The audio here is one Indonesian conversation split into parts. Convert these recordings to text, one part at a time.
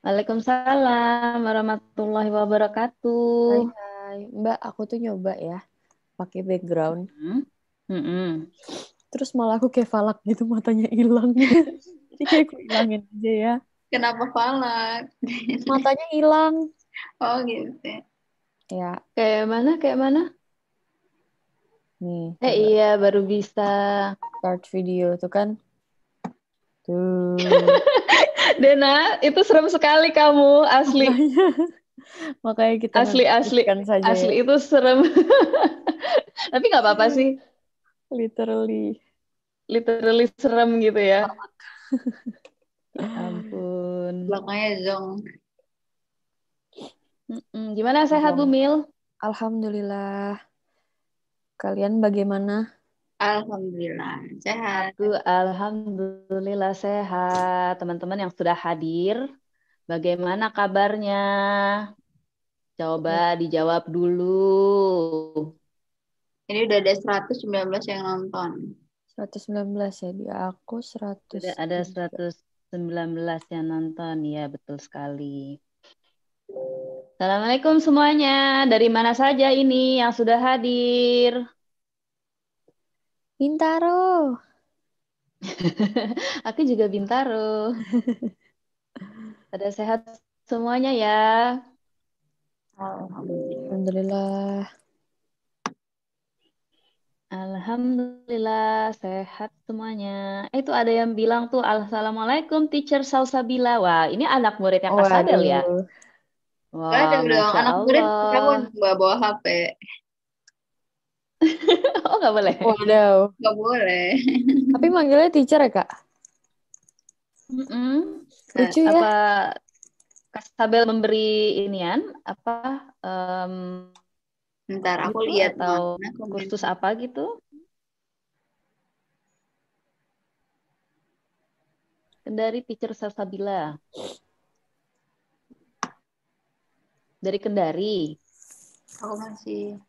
Waalaikumsalam warahmatullahi wabarakatuh. Hai, hai. Mbak, aku tuh nyoba ya pakai background. Hmm? Mm-mm. Terus malah aku kayak falak gitu matanya hilang. Jadi kayak aku hilangin aja ya. Kenapa falak? Matanya hilang. Oh gitu. Ya, Kayak mana? Kayak mana? nih. Eh iya baru bisa. Start video tuh kan. Tuh. Dena, itu serem sekali kamu asli. Makanya, makanya kita Asli asli nantikan saja asli ya. itu serem. Tapi nggak apa-apa sih. Literally. Literally serem gitu ya. Ya ampun. Zong. Mm-mm. Gimana sehat Bu Mil? Alhamdulillah. Kalian bagaimana? Alhamdulillah sehat. Aku alhamdulillah sehat. Teman-teman yang sudah hadir, bagaimana kabarnya? Coba dijawab dulu. Ini udah ada 119 yang nonton. 119 ya di aku 100. Sudah ada 119 yang nonton, ya betul sekali. Assalamualaikum semuanya. Dari mana saja ini yang sudah hadir? Bintaro. Aku juga Bintaro. Pada sehat semuanya ya. Alhamdulillah. Alhamdulillah. Alhamdulillah sehat semuanya. Eh, itu ada yang bilang tuh Assalamualaikum teacher Salsabila. Wah, ini anak muridnya Kak Sadel ya. Wah, ada dong, anak murid kamu bawa bawa HP. Oh, nggak boleh. Waduh. Gak boleh. Tapi manggilnya teacher ya, Kak? Mm-mm. Lucu Eh, ya. Apa Kak Sabel memberi inian apa em, Ntar aku gitu lihat atau mana kursus apa gitu? Kendari teacher Salsabila. Dari Kendari. Aku masih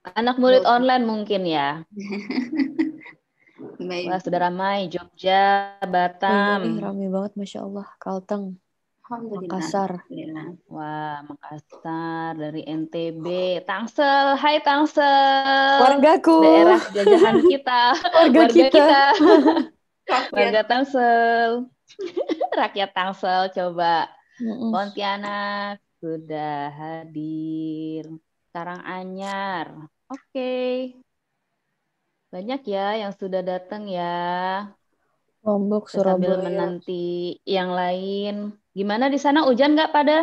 Anak murid Jogja. online mungkin ya. Baik. Wah, sudah ramai Jogja, Oh iya Batam. rame banget, Masya Allah. Kalteng, Alhamdulillah. Makassar. Alhamdulillah. Wah, Makassar dari NTB, Tangsel. Hai Tangsel. Wargaku. Daerah jajahan kita. Warga kita. Rakyat. Warga Tangsel. Rakyat Tangsel coba. Pontianak sudah hadir. Karanganyar. Oke. Banyak ya yang sudah datang ya. Lombok, Sambil Surabaya. menanti yang lain. Gimana di sana hujan nggak pada?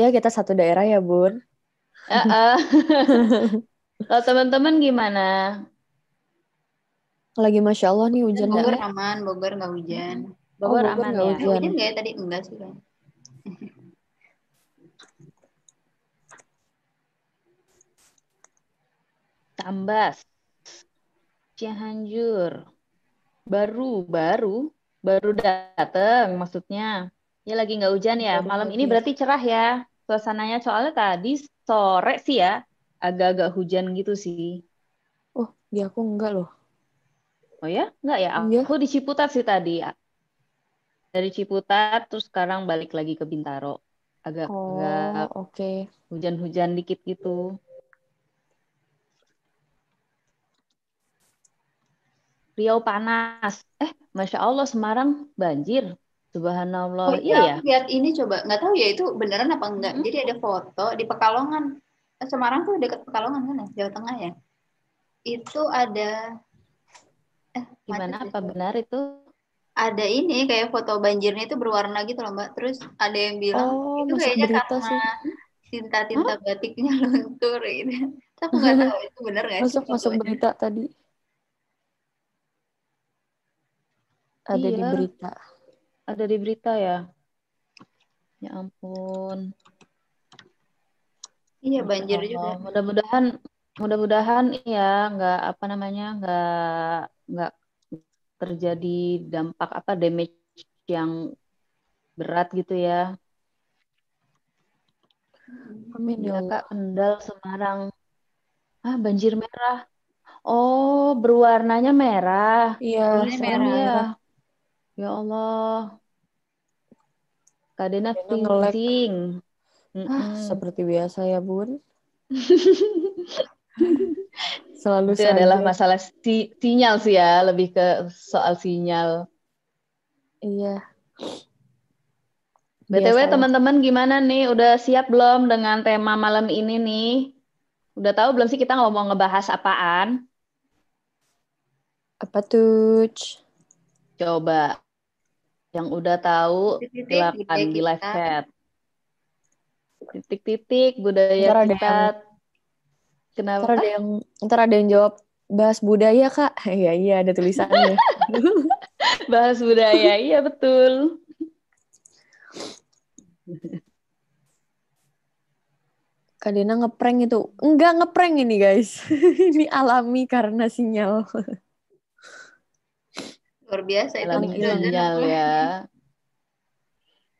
Ya, kita satu daerah ya, Bun. Eh, eh. Kalau teman-teman gimana? Lagi Masya Allah nih hujan Bogor ya. aman, Bogor nggak hujan. Bogor Bogor aman nggak ya? Eh, hujan. hujan nggak ya tadi? Enggak sih kan. Tambas, Cianjur, baru baru baru datang maksudnya. Ya lagi nggak hujan ya. Malam ini berarti cerah ya suasananya. Soalnya tadi sore sih ya agak-agak hujan gitu sih. Oh, di aku enggak loh. Oh ya? Nggak ya? Iya. Aku di Ciputat sih tadi. Dari Ciputat terus sekarang balik lagi ke Bintaro. Agak Oh, oke. hujan-hujan dikit gitu. Riau panas. Eh, Masya Allah Semarang banjir. Subhanallah. Oh iya ya? aku lihat ini coba nggak tahu ya itu beneran apa enggak. Mm-mm. Jadi ada foto di Pekalongan. Eh, Semarang tuh dekat Pekalongan kan ya, Jawa Tengah ya. Itu ada eh Gimana? Apa deh. benar itu? Ada ini kayak foto banjirnya itu berwarna gitu loh Mbak. Terus ada yang bilang Oh, itu kayaknya karena sih. tinta-tinta batiknya luntur gitu. Aku nggak tahu itu bener nggak sih Masuk masuk berita tadi. Ada di Iya. berita. Ada di berita ya? Ya ampun. Iya banjir Allah. juga. Mudah-mudahan mudah-mudahan ya nggak apa namanya nggak nggak terjadi dampak apa damage yang berat gitu ya. Amin ya. Kak, Kendal, Semarang. Ah, banjir merah. Oh, berwarnanya merah. Iya, merah. ya. Ya. Allah. Kak Dena Dena nge-lag. freezing. Ah, Mm-mm. seperti biasa ya, Bun. Selalu Itu adalah saja. masalah si- sinyal sih ya, lebih ke soal sinyal. Iya. BTW Biasa. teman-teman gimana nih? Udah siap belum dengan tema malam ini nih? Udah tahu belum sih kita ngomong ngebahas apaan? Apa tuh? Coba. Yang udah tahu silakan di live kita. chat. Titik-titik budaya Ntar ada kita. Ntar Kenapa? ada yang ntar ada yang jawab bahas budaya, Kak. Iya, iya ada tulisannya. Bahas budaya, iya betul. Kak Dena ngeprank itu. Enggak ngeprank ini, guys. ini alami karena sinyal. Luar biasa itu. Sinyal ya.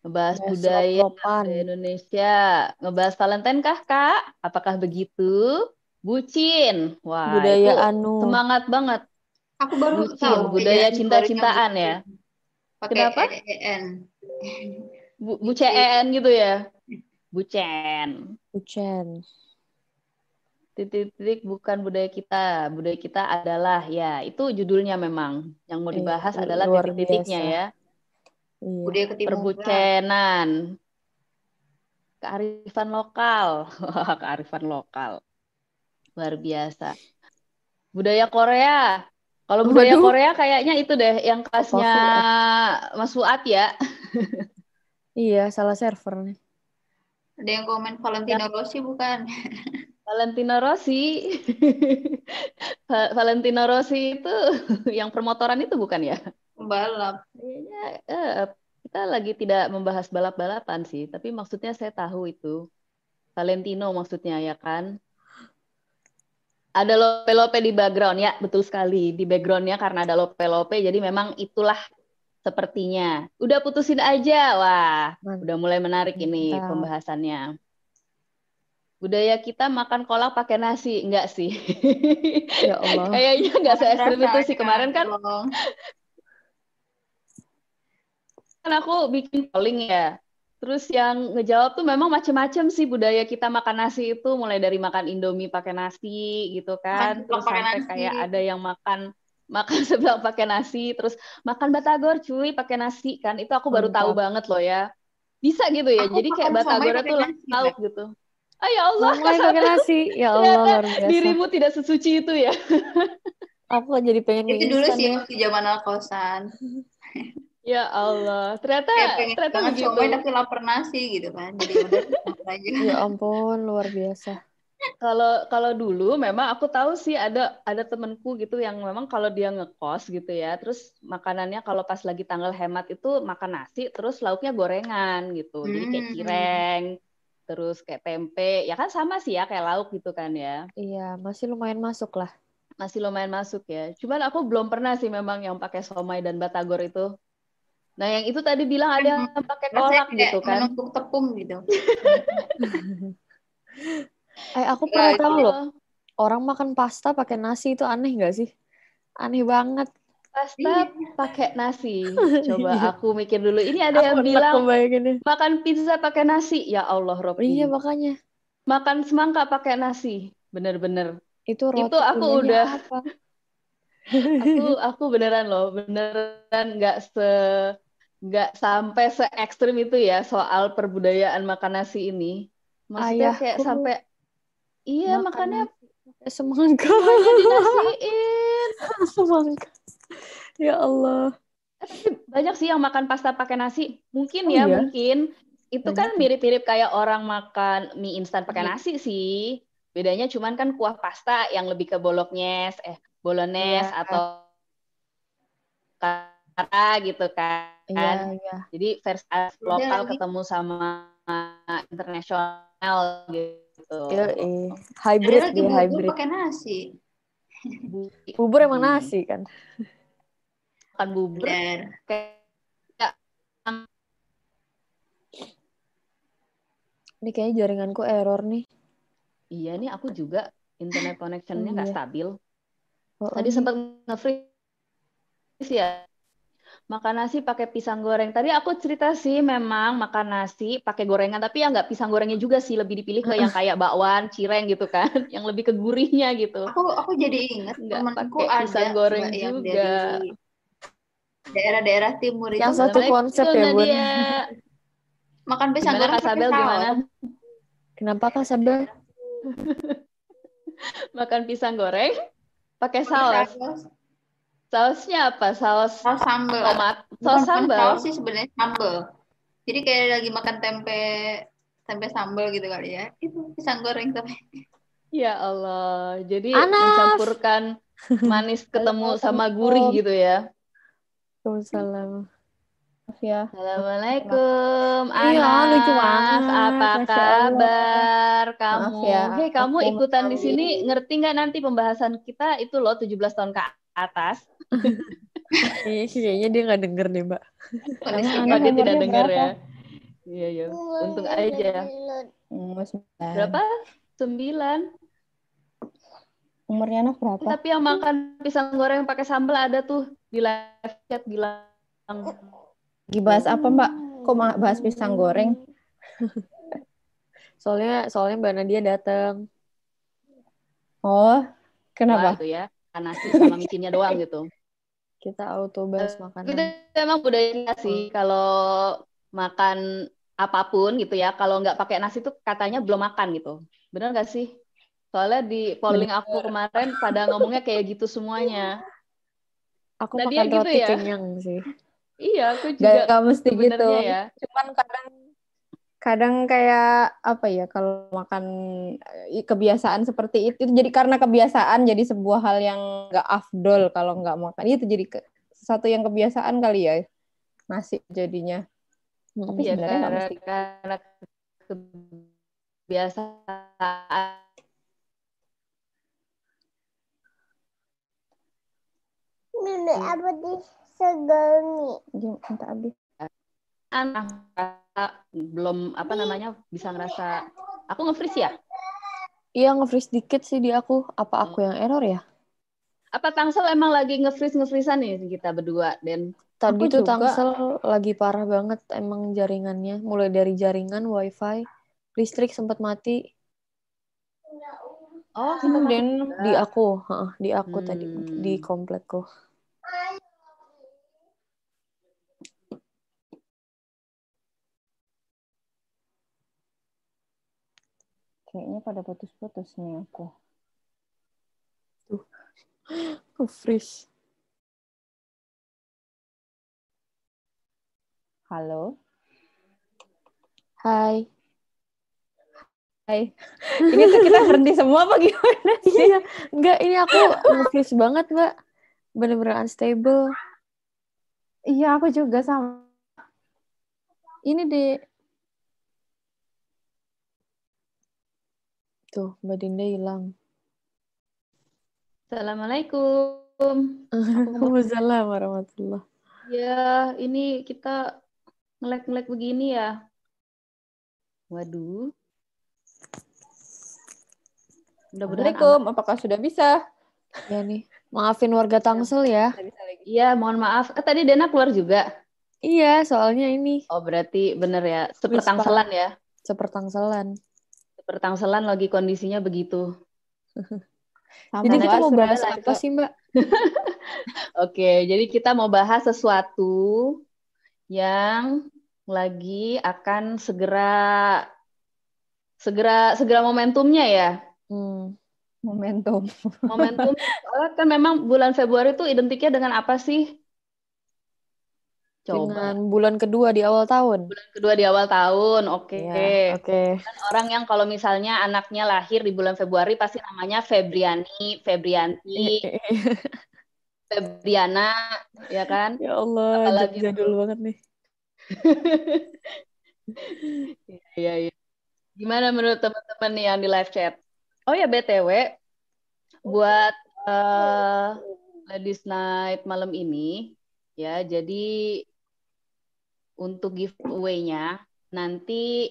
Ngebahas Ya, budaya di Indonesia. Ngebahas Valentine kah, Kak? Apakah begitu? Bucin. Wah, Budaya itu anu. semangat banget. Aku baru Bucin, tahu budaya bedanya cinta-cintaan ya. Pakai Kenapa? EEN. Bu, bu CEN gitu ya. Bucen. Ucen. Titik-titik bukan budaya kita. Budaya kita adalah ya, itu judulnya memang. Yang mau Iya, dibahas lu- adalah titik-titiknya ya. Iya. Budaya ketimuran. Perbucenan. Kearifan lokal. Kearifan lokal. Luar biasa. Budaya Korea. Kalau budaya Waduh. Korea kayaknya itu deh yang kelasnya Mas Fuad ya. Iya, salah server nih. Ada yang komen Valentino Rossi bukan? Valentino Rossi. Va- Valentino Rossi itu yang permotoran itu bukan ya? Pembalap. Kayaknya eh, kita lagi tidak membahas balap-balapan sih, tapi maksudnya saya tahu itu. Valentino maksudnya ya kan? Ada lope-lope di background ya, betul sekali. Di backgroundnya karena ada lope-lope, jadi memang itulah sepertinya. Udah putusin aja, wah, udah mulai menarik ini pembahasannya. Budaya kita makan kolak pakai nasi, enggak sih? Ya Allah. Kayaknya enggak se ekstrim itu sih. Kemarin kan kan aku bikin polling ya. Terus yang ngejawab tuh memang macam-macam sih budaya kita makan nasi itu mulai dari makan Indomie pakai nasi gitu kan. Makan Terus sampai nasi. kayak ada yang makan makan sebelah pakai nasi, terus makan batagor cuy pakai nasi kan. Itu aku baru tahu Mantap. banget loh ya. Bisa gitu ya. Aku Jadi kayak batagornya tuh nasi, lauk gitu. Ah ya Allah, Somai pakai nasi. Ya Allah, luar biasa. dirimu tidak sesuci itu ya. Aku jadi pengen Itu dulu sih ya. waktu zaman kosan. Ya Allah, ternyata pengen ternyata begitu. tapi lapar nasi gitu kan. Jadi udah. Ya ampun, luar biasa. Kalau kalau dulu memang aku tahu sih ada ada temenku gitu yang memang kalau dia ngekos gitu ya, terus makanannya kalau pas lagi tanggal hemat itu makan nasi, terus lauknya gorengan gitu. Jadi kayak Hmm. cireng, terus kayak tempe, ya kan sama sih ya kayak lauk gitu kan ya. Iya, masih lumayan masuk lah. Masih lumayan masuk ya. Cuman aku belum pernah sih memang yang pakai somai dan batagor itu. Nah, yang itu tadi bilang ada yang pakai kolak gitu kan. menumpuk tepung gitu. Eh, aku Ya, pernah itu tahu Oh, loh, orang makan pasta pakai nasi itu aneh nggak sih? Aneh banget. Pasta pakai nasi. Coba aku mikir dulu. Ini ada yang Aku enak bilang makan pizza pakai nasi. Ya Allah, Robi. Iya, makanya. Makan semangka pakai nasi. Bener-bener. Itu roti Itu aku udah- apa? Aku aku beneran loh, beneran nggak se nggak sampai se ekstrim itu ya soal perbudayaan makan nasi ini. Maksudnya kayak Ayahku sampai iya makan makannya semangka. dinasiin. semangka. Ya Allah. Tapi banyak sih yang makan pasta pakai nasi. Mungkin Oh, ya, iya? mungkin. Itu Banyak kan ya? mirip-mirip kayak orang makan mie instan pakai Mie. nasi sih. Bedanya cuman kan kuah pasta yang lebih ke bolognese, eh bolognese Iya. atau kara gitu kan. Iya, iya. Jadi versi lokal lagi. ketemu sama internasional gitu. Iya, Hybrid dia bubur hybrid. pakai nasi. Bu- Bubur emang Hmm. nasi kan? Makan bubur Benar. kayak Ini kayaknya jaringanku error nih. iya nih aku juga internet connectionnya nggak Iya. stabil. Oh, Tadi ini- sempat nge-freeze ya. Makan nasi pakai pisang goreng. Tadi aku cerita sih memang makan nasi pakai gorengan, tapi ya nggak pisang gorengnya juga sih, lebih dipilih ke yang kayak bakwan, cireng gitu kan, yang lebih ke gurihnya gitu. Aku aku jadi ingat Nggak temanku pakai ada pisang goreng yang juga. dari daerah-daerah timur itu Yang satu konsep ya, Bun. Makan pisang Gimana goreng Kak pakai Sabel saus. gimana? Kenapa Kak Sabel? Makan pisang goreng pakai Pakai saus. Saus. Sausnya apa? Saus Saus sambal. tomat, saus bukan sambal. Saus sih sebenarnya sambal. Jadi kayak lagi makan tempe tempe sambal gitu kali ya. Itu pisang goreng tapi Ya Allah. Jadi Anas. mencampurkan manis ketemu sama gurih gitu ya. Waalaikumsalam. Maaf ya. Assalamualaikum, Iya, Anas. lucu banget. Apa kabar kamu? Maaf ya, Hei, kamu aku ikutan di sini ngerti nggak nanti pembahasan kita itu loh 17 tahun ke atas. Iya, Kayaknya dia nggak denger deh, Mbak. kondisi Oh, dia tidak berapa? ya. Iya, iya. Untung aja. Umur sembilan. Berapa? Sembilan. Umurnya anak berapa? Tapi yang makan pisang goreng pakai sambal ada tuh di live chat bilang. Lagi bahas apa Mbak? Kok bahas pisang goreng? Soalnya soalnya Mbak Nadia datang. Oh, Wah, kenapa? itu ya. Makan nasi sama micinnya doang gitu. Kita auto bahas Itu makanan. emang budaya sih kalau makan apa pun gitu ya. Kalau nggak pakai nasi tuh katanya belum makan gitu. Bener nggak sih? Soalnya di polling aku kemarin pada ngomongnya kayak gitu semuanya. Aku Nadia makan gitu roti ya? kenyang sih. Iya, aku Gak, juga gak mesti gitu. ya. Cuman kadang kadang kayak apa ya kalau makan eh, kebiasaan seperti itu jadi karena kebiasaan jadi sebuah hal yang gak afdol kalau nggak makan. Itu jadi ke, sesuatu yang kebiasaan kali ya nasi jadinya. Tapi Iya, sebenarnya karena, mesti. karena kebiasaan. Nenek apa di segani? Gim- minta abi anak belum apa namanya bisa ngerasa aku nge-freeze ya? Iya nge-freeze dikit sih di aku. Apa aku yang error ya? Apa Tangsel emang lagi nge-freeze nge-freezean nih kita berdua dan Tadi tuh. Tangsel lagi parah banget emang jaringannya. Mulai dari jaringan, wifi, listrik sempat mati oh kemudian di aku, heeh, di aku tadi Hmm. di komplekku. Kayaknya pada putus-putus nih aku Nge-freeze. halo Hai. Hai ini tuh kita berhenti semua apa gimana sih Iya, enggak ini aku nge-freeze banget, Mbak. Bener-bener unstable. iya aku juga sama ini deh Tuh, Mbak Dinda hilang. Assalamualaikum. Waalaikumsalam warahmatullah. Ya, ini kita ngelek-ngelek begini ya. Waduh. Mudah-mudahan Assalamualaikum apakah sudah bisa Ya nih, maafin warga Tangsel ya. bisa lagi Iya, mohon maaf. Eh, tadi Dena keluar juga. Iya, soalnya ini Oh, berarti bener ya. Sepertangselan ya. sepertangselan. Sepertangselan lagi kondisinya begitu. Sama Jadi kita mau bahas lanjut. apa sih, Mbak? Oke, jadi kita mau bahas sesuatu yang lagi akan segera segera segera momentumnya ya. Hmm. momentum Momentum soalnya kan memang bulan Februari itu identiknya dengan apa sih? Coba. Dengan bulan kedua di awal tahun. Bulan kedua di awal tahun. Oke. Iya, Oke. Kan orang yang kalau misalnya anaknya lahir di bulan Februari pasti namanya Febriani, Febrianti, Febriana, ya kan? ya Allah, Apalagi jadul banget nih. Iya, iya. Gimana menurut teman-teman nih yang di live chat? Oh ya, BTW, buat eh, Ladies Night malam ini, ya, jadi untuk giveaway-nya nanti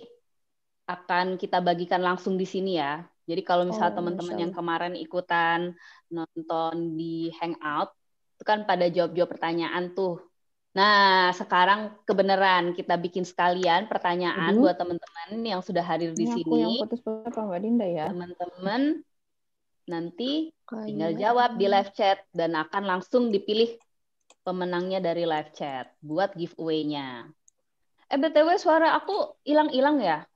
akan kita bagikan langsung di sini ya. Jadi kalau misal Oh, teman-teman yang kemarin ikutan nonton di Hangout, itu kan pada jawab-jawab pertanyaan tuh. Nah, sekarang kebenaran kita bikin sekalian pertanyaan Aduh. buat teman-teman yang sudah hadir di Ini aku yang sini. apa Mbak Dinda ya? Teman-teman nanti tinggal jawab di live chat dan akan langsung dipilih pemenangnya dari live chat buat giveaway-nya. Eh BTW suara aku hilang-hilang ya?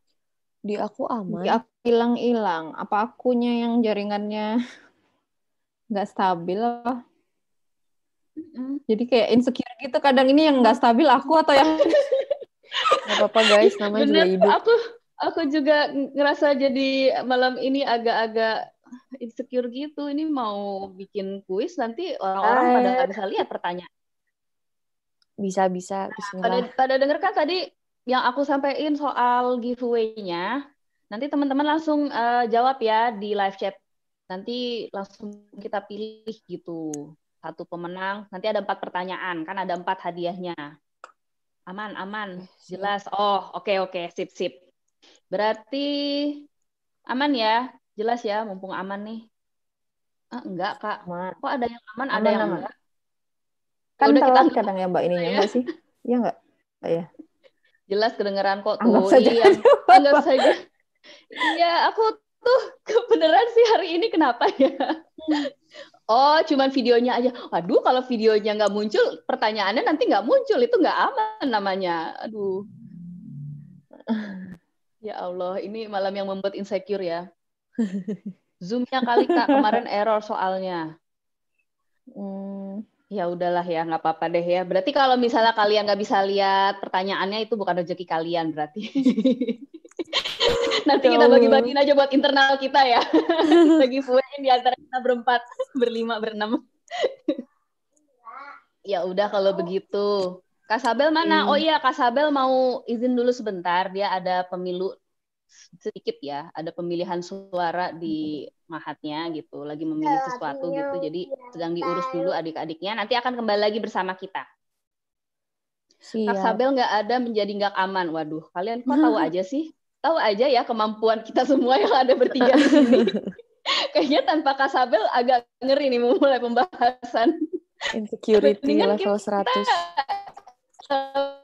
Di aku aman. Di aku hilang-hilang. Apa akunya yang jaringannya nggak stabil apa? Mm-mm. Jadi kayak insecure gitu. Kadang ini yang nggak stabil aku atau yang Gak apa-apa guys, namanya juga Bener, hidup. aku aku juga ngerasa jadi malam ini agak-agak insecure gitu. Ini mau bikin kuis nanti orang-orang pada nggak bisa lihat pertanyaan. Bisa-bisa, Pada bismillah. pada denger kan tadi yang aku sampaikan soal giveaway-nya. Nanti teman-teman langsung eh, jawab ya di live chat. Nanti langsung kita pilih gitu. Satu pemenang. Nanti ada empat pertanyaan. Kan ada empat hadiahnya. Aman, aman. Jelas. Oh, oke, oke. Sip, sip. Berarti aman ya? Jelas ya, mumpung aman nih. Ah, enggak, Kak. aman. Kok ada yang aman, ada Aman, yang aman. enggak? Kan udah, kita telat kadang ya Mbak ininya ya. enggak sih? Iya enggak? Iya. Jelas kedengeran kok tuh. Anggap saja. Iya, anggap saja. Iya, aku tuh kebenaran sih hari ini kenapa ya? Oh, cuman videonya aja. Waduh, kalau videonya nggak muncul, pertanyaannya nanti nggak muncul. Itu nggak aman namanya. Aduh. Ya Allah, ini malam yang membuat insecure ya. Zoom-nya kali Kak, kemarin error soalnya. Hmm, Ya udahlah ya, nggak apa-apa deh ya. Berarti kalau misalnya kalian nggak bisa lihat pertanyaannya itu bukan rezeki kalian berarti. Nanti kita bagi-bagiin aja buat internal kita ya. Bagi fullnya di antara kita berempat, berlima, berenam. ya udah kalau begitu. Kak Sabel mana? Hmm. Oh iya, Kak Sabel mau izin dulu sebentar. Dia ada pemilu sedikit ya, ada pemilihan suara di mahatnya gitu, lagi memilih sesuatu gitu. Jadi sedang diurus dulu adik-adiknya. Nanti akan kembali lagi bersama kita. Kak siap. Sabel nggak ada menjadi nggak aman. Waduh, kalian kok tahu aja sih? Tahu aja ya kemampuan kita semua yang ada bertiga di sini. Kayaknya tanpa Kak Sabel agak ngeri nih memulai pembahasan. Insecurity level 100.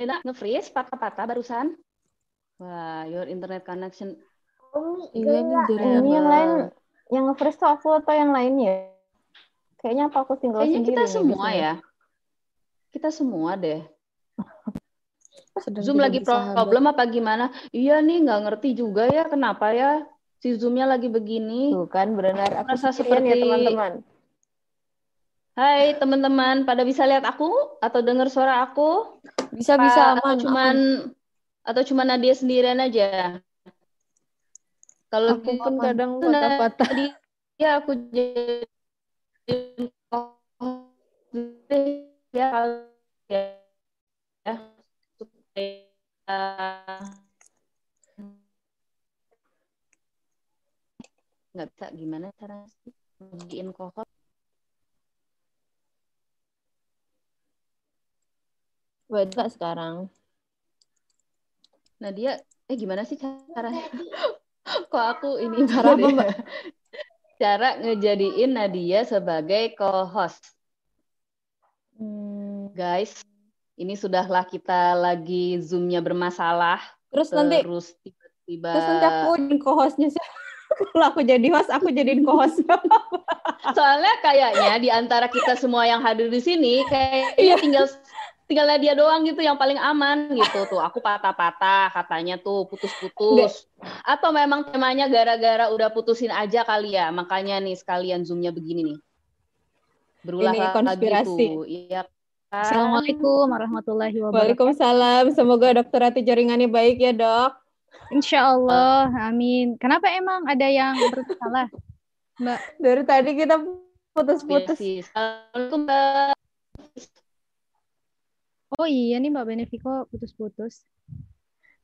Enak nge-freeze patah-patah barusan. Wah, your internet connection. Iya nih Ini yang lain yang nge-freeze tuh aku atau yang lainnya? Kayaknya apa aku single Kayaknya sendiri kita nih semua ya. Kita semua deh. Sedang Zoom lagi problem apa gimana? Iya nih, nggak ngerti juga ya kenapa ya si Zoom-nya lagi begini. Tuh kan benar aku Merasa sendirian ya seperti- teman-teman. Hai teman-teman, pada bisa lihat aku atau dengar suara aku? Bisa bisa Apa- aman. Atau cuman atau cuman Nadia sendirian aja? Kalau Aku pun kadang patah-patah. tadi ya aku jadi ya ya ya supaya nggak bisa gimana caranya sih bagiin kohot Beda sekarang. nah dia eh gimana sih caranya kok aku ini Cara Mbak? ya? cara ngejadiin Nadia sebagai co-host Hmm. guys ini sudahlah kita lagi zoomnya bermasalah Terus nanti terus tiba-tiba terus nanti aku co-hostnya sih. Kalau aku jadi host, aku jadiin co-host. soalnya kayaknya di antara kita semua yang hadir di sini kayaknya Iya. tinggal tinggal Nadia doang gitu yang paling aman gitu tuh aku patah-patah katanya tuh putus-putus atau memang temanya gara-gara udah putusin aja kali ya makanya nih sekalian zoomnya begini nih berulah Ini lagi konspirasi. tuh iya kan? Assalamualaikum warahmatullahi wabarakatuh. Waalaikumsalam. Semoga dokter hati jaringannya baik ya, Dok. Insya Allah, amin. Kenapa emang ada yang bersalah? Dari tadi kita putus-putus. Assalamualaikum Mbak. Oh iya nih Mbak Benefiko putus-putus.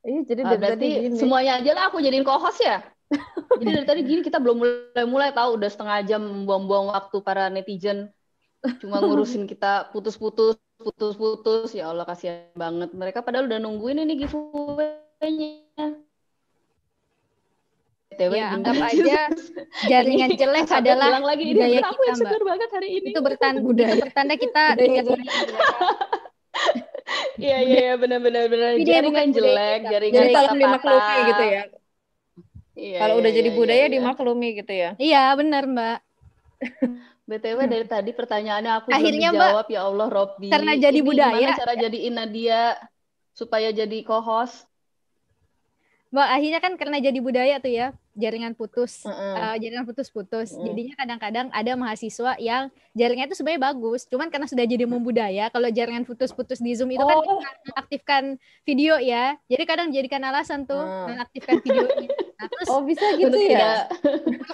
Iya, jadi Ah, dari tadi berarti gini. semuanya aja lah aku jadiin co-host ya. Jadi dari tadi gini kita belum mulai-mulai tahu udah setengah jam buang-buang waktu para netizen cuma ngurusin kita putus-putus putus-putus ya Allah kasihan banget mereka padahal udah nungguin ini giveaway-nya BTW Ya, bener. anggap aja jaringan jelek adalah lagi, ini budaya aku kita, yang Mbak. banget hari ini. itu bertanda Budaya. bertanda kita Iya iya iya benar benar Jaringan bukan jelek, jaringan Jadi kalau dimaklumi gitu ya. Iya, Kalau iya, udah jadi iya, budaya iya, iya. dimaklumi gitu ya. Iya, benar, Mbak. BTW dari tadi pertanyaannya aku Akhirnya, belum Mbak, dijawab ya Allah Robby. karena jadi Ini budaya. Gimana cara jadiin Nadia supaya jadi co-host? Mbak, akhirnya kan karena jadi budaya tuh ya, jaringan putus. Heeh. Eh, jaringan putus-putus. Mm. Jadinya kadang-kadang ada mahasiswa yang jaringannya itu sebenarnya bagus, cuman karena sudah jadi membudaya, kalau jaringan putus-putus di Zoom itu kan Oh. aktifkan video ya. Jadi kadang dijadikan alasan tuh Hmm. nonaktifkan videonya. Nah, terus Oh bisa gitu ya. tidak-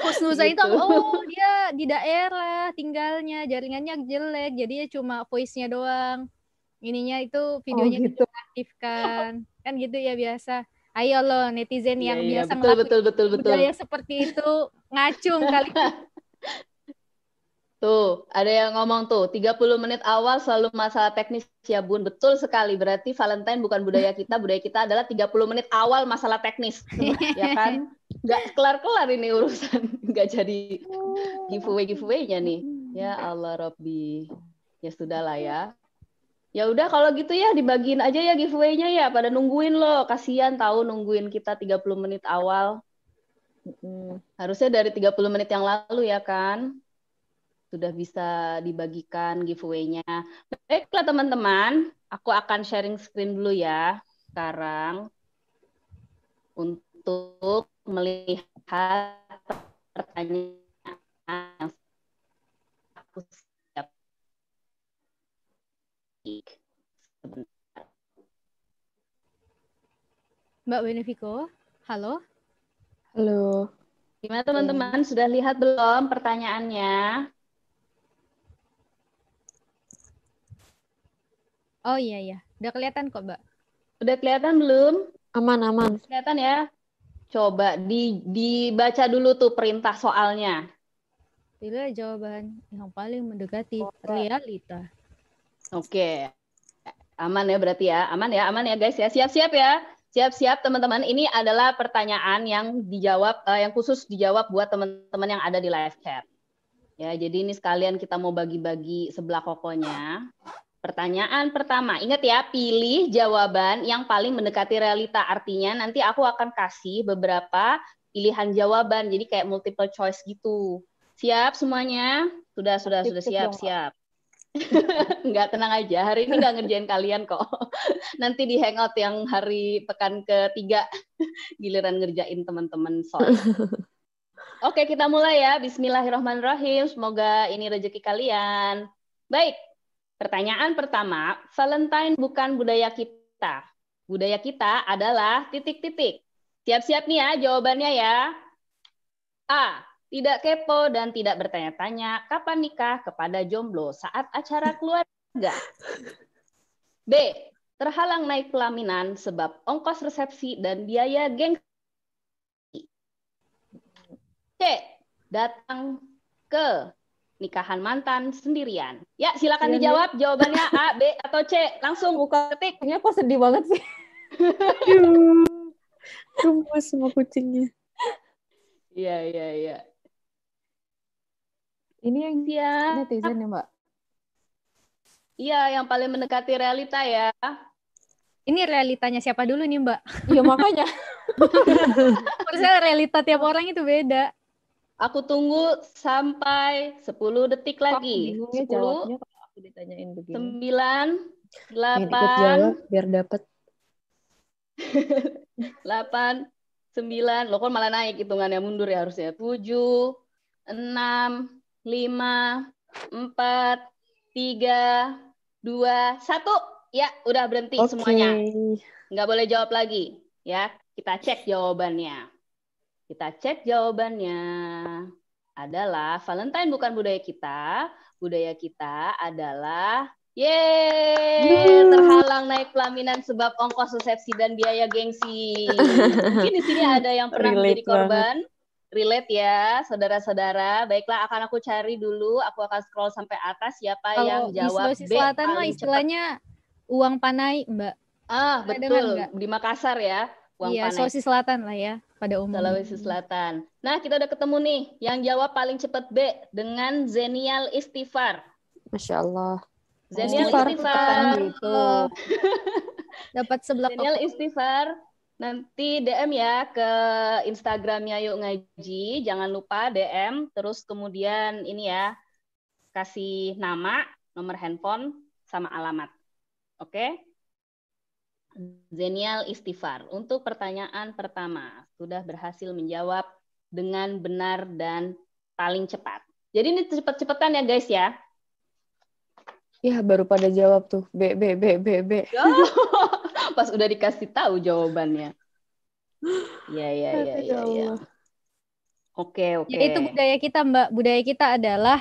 Husnuza itu Gitu. oh dia di daerah tinggalnya jaringannya jelek jadinya cuma voice-nya doang ininya itu videonya Oh, gitu. aktifkan kan gitu ya biasa ayo lo netizen Iya, yang iya, biasa betul ngelakuin betul betul betul. budaya seperti itu ngacung kali Tuh, ada yang ngomong tuh, 30 menit awal selalu masalah teknis ya Bun. Betul sekali. Berarti Valentine bukan budaya kita, budaya kita adalah 30 menit awal masalah teknis. ya kan? Nggak kelar-kelar ini urusan. Nggak jadi giveaway-giveaway-nya nih. Ya Allah, Robby. Ya sudahlah ya. Ya udah kalau gitu ya dibagiin aja ya giveaway-nya ya. Pada nungguin loh. Kasihan tahu nungguin kita 30 menit awal. Harusnya dari 30 menit yang lalu ya kan? Sudah bisa dibagikan giveaway-nya. Baiklah teman-teman, aku akan sharing screen dulu ya sekarang untuk melihat pertanyaan yang aku siap. Sebentar. Mbak Benefiko halo Halo. Gimana teman-teman? Sudah lihat belum pertanyaannya? oh iya iya udah kelihatan kok Mbak Udah kelihatan belum? Aman, aman. Kelihatan ya? Coba di, dibaca dulu tuh perintah soalnya. pilih jawaban yang paling mendekati realita Oke. Aman ya berarti ya. Aman ya, aman ya guys ya. Siap-siap ya. Siap-siap teman-teman. Ini adalah pertanyaan yang dijawab eh, yang khusus dijawab buat teman-teman yang ada di live chat. Ya, jadi ini sekalian kita mau bagi-bagi sebelah kokonya. Pertanyaan pertama, ingat ya, pilih jawaban yang paling mendekati realita. Artinya nanti aku akan kasih beberapa pilihan jawaban. Jadi kayak multiple choice gitu. Siap semuanya? Sudah, sudah, sudah siap, siap. Enggak tenang aja, hari ini nggak ngerjain kalian kok. Nanti di hangout yang hari pekan ketiga giliran ngerjain teman-teman soal. Oke, kita mulai ya. Bismillahirrahmanirrahim. Semoga ini rezeki kalian. Baik, pertanyaan pertama. Valentine bukan budaya kita. Budaya kita adalah titik-titik. Siap-siap nih ya jawabannya ya. A. Tidak kepo dan tidak bertanya-tanya kapan nikah kepada jomblo saat acara keluarga. B. Terhalang naik pelaminan sebab ongkos resepsi dan biaya gengsi. C. Datang ke nikahan mantan sendirian. Ya, silakan Sendirian. dijawab jawabannya A, B, atau C. Langsung buka ketik. Kayaknya kok sedih banget sih. Aduh. Gemes sama kucingnya. Iya, iya, iya. Ini yang Siap. netizen ya Mbak. Iya, yang paling mendekati realita ya. ini realitanya siapa dulu nih Mbak Iya makanya. Maksudnya realita tiap orang itu beda Aku tunggu sampai 10 detik aku lagi. ya 10, jawabnya kalau aku ditanyain begini. 9, Pengen ikut 8, jawab biar dapet. 8, 9. Lo kok malah naik hitungannya mundur ya harusnya. 7, 6, 5, 4, 3, 2, 1. Ya, udah berhenti Oke. semuanya. Nggak boleh jawab lagi. Ya, kita cek jawabannya. Kita cek jawabannya. Adalah Valentine bukan budaya kita. Budaya kita adalah Yeay, terhalang naik pelaminan sebab ongkos resepsi dan biaya gengsi. Mungkin di sini ada yang pernah Relate menjadi korban. Relate ya, saudara-saudara. Baiklah, akan aku cari dulu. Aku akan scroll sampai atas siapa yang kalau di jawab Sulawesi B Selatan mah paling cepat. istilahnya uang panai Mbak Ah, Pernah dengar betul. Di Makassar ya. Iya, Panes. Sulawesi Selatan lah ya pada umumnya. Sulawesi Selatan. Nah, kita udah ketemu nih. Yang jawab paling cepat B dengan Zenial Istighfar. Masya Allah. Zenial Istighfar. Istighfar. gitu. Dapat sebelah Zenial Istighfar. Nanti DM ya ke Instagramnya Yuk Ngaji. Jangan lupa DM. Terus kemudian ini ya, kasih nama, nomor handphone, sama alamat. Oke? Zenial Istighfar. Untuk pertanyaan pertama, sudah berhasil menjawab dengan benar dan paling cepat. Jadi ini cepet-cepetan ya guys ya. Ya baru pada jawab tuh. B, B, B, B, B. Pas udah dikasih tahu jawabannya. Ya, ya, ya, ya, ya. Oke, oke. Ya, itu budaya kita, Mbak. Budaya kita adalah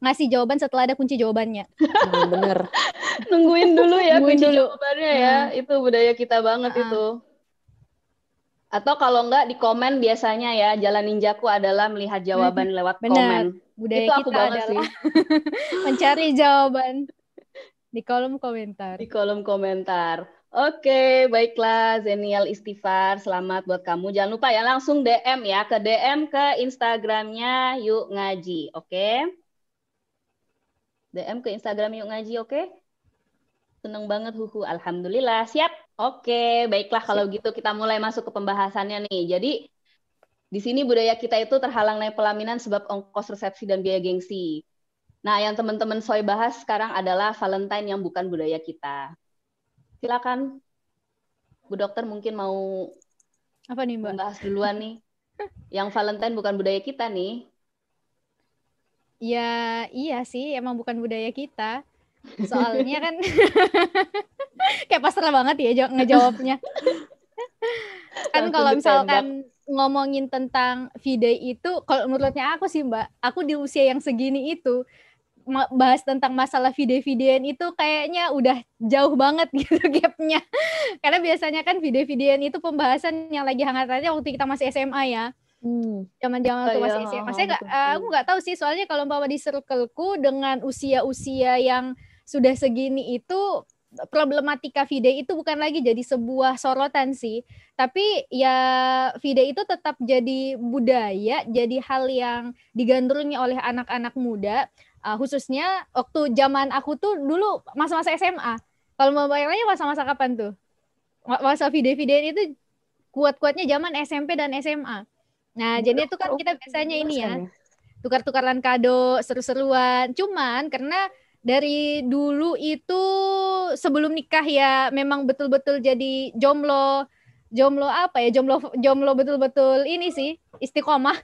ngasih jawaban setelah ada kunci jawabannya. Hmm, bener. Nungguin dulu ya Nungguin kunci dulu. jawabannya ya. Itu budaya kita banget Ah. itu. Atau kalau enggak di komen biasanya ya, jalan ninjaku adalah melihat jawaban lewat Benar. komen. Budaya itu aku kita banget adalah sih mencari jawaban di kolom komentar. di kolom komentar. Oke, baiklah Zenial Istighfar, selamat buat kamu. Jangan lupa ya langsung DM ya ke DM ke Instagramnya Yuk Ngaji, oke? DM ke Instagram Yuk Ngaji, oke? Seneng banget huhu, alhamdulillah. Siap. Oke, baiklah kalau gitu kita mulai masuk ke pembahasannya nih. Jadi di sini budaya kita itu terhalang naik pelaminan sebab ongkos resepsi dan biaya gengsi. Nah, yang teman-teman Soy bahas sekarang adalah Valentine yang bukan budaya kita. Silakan, Bu Dokter mungkin mau Apa nih, Mbak? membahas duluan nih. Yang Valentine bukan budaya kita nih. Ya, iya sih, emang bukan budaya kita. Soalnya kan kayak pasrah banget ya jaw- ngejawabnya. kan kalau misalkan ngomongin tentang V-Day itu, kalau menurutnya aku sih Mbak, aku di usia yang segini itu bahas tentang masalah video-videoan itu kayaknya udah jauh banget gitu gapnya. Karena biasanya kan video-videoan itu pembahasan yang lagi hangat-hangatnya waktu kita masih SMA ya Hmm. zaman-zaman waktu Oh, masih SMA. Saya eh, betul. aku nggak tahu sih soalnya kalau umpama di circleku dengan usia-usia yang sudah segini itu problematika video itu bukan lagi jadi sebuah sorotan sih, tapi ya video itu tetap jadi budaya, jadi hal yang digandrungi oleh anak-anak muda, eh, khususnya waktu zaman aku tuh dulu masa-masa SMA. Kalau mau bayarnya masa-masa kapan tuh? Ma- Masa video-videoan itu kuat-kuatnya zaman SMP dan SMA. Nah, jadi itu kan kita biasanya ini ya, tukar-tukaran kado, seru-seruan. Cuman karena dari dulu itu sebelum nikah ya memang betul-betul jadi jomblo. Jomblo apa ya? Jomblo jomblo betul-betul ini sih, istiqomah.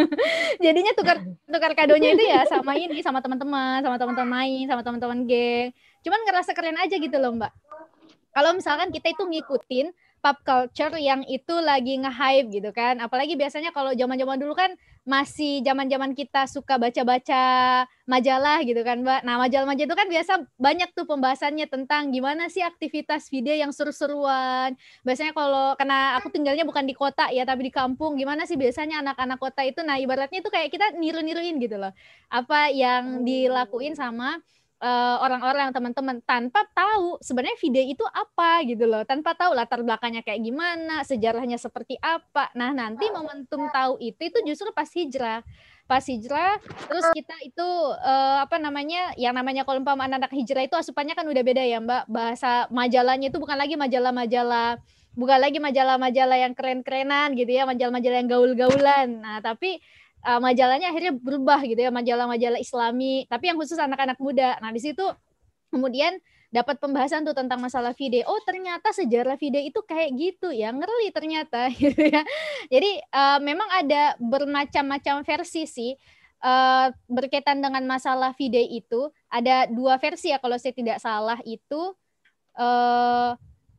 Jadinya tukar tukar kadonya itu ya sama ini, sama teman-teman, sama teman-teman main, sama teman-teman geng. Cuman ngerasa keren aja gitu loh, Mbak. Kalau misalkan kita itu ngikutin pop culture yang itu lagi nge-hype gitu kan. Apalagi biasanya kalau zaman-zaman dulu kan masih zaman-zaman kita suka baca-baca majalah gitu kan, Mbak. Nah, majalah-majalah itu kan biasa banyak tuh pembahasannya tentang gimana sih aktivitas video yang seru-seruan. Biasanya kalau karena aku tinggalnya bukan di kota ya, tapi di kampung, gimana sih biasanya anak-anak kota itu nah ibaratnya itu kayak kita niru-niruin gitu loh. Apa yang dilakuin sama eh, orang-orang teman-teman tanpa tahu sebenarnya video itu apa gitu loh. Tanpa tahu latar belakangnya kayak gimana sejarahnya seperti apa. Nah nanti momentum tahu itu itu justru pas hijrah. Pas hijrah terus kita itu eh, apa namanya yang namanya kalau umpama anak-anak hijrah itu asupannya kan udah beda ya mbak. Bahasa majalahnya itu bukan lagi majalah-majalah bukan lagi majalah-majalah yang keren-kerenan gitu ya majalah-majalah yang gaul-gaulan. Nah tapi uh, majalahnya akhirnya berubah gitu ya majalah-majalah Islami tapi yang khusus anak-anak muda. Nah di situ kemudian dapat pembahasan tuh tentang masalah video. Oh ternyata sejarah video itu kayak gitu ya ngeri ternyata gitu ya. Jadi uh, memang ada bermacam-macam versi sih uh, berkaitan dengan masalah video itu. Ada dua versi ya kalau saya tidak salah itu uh,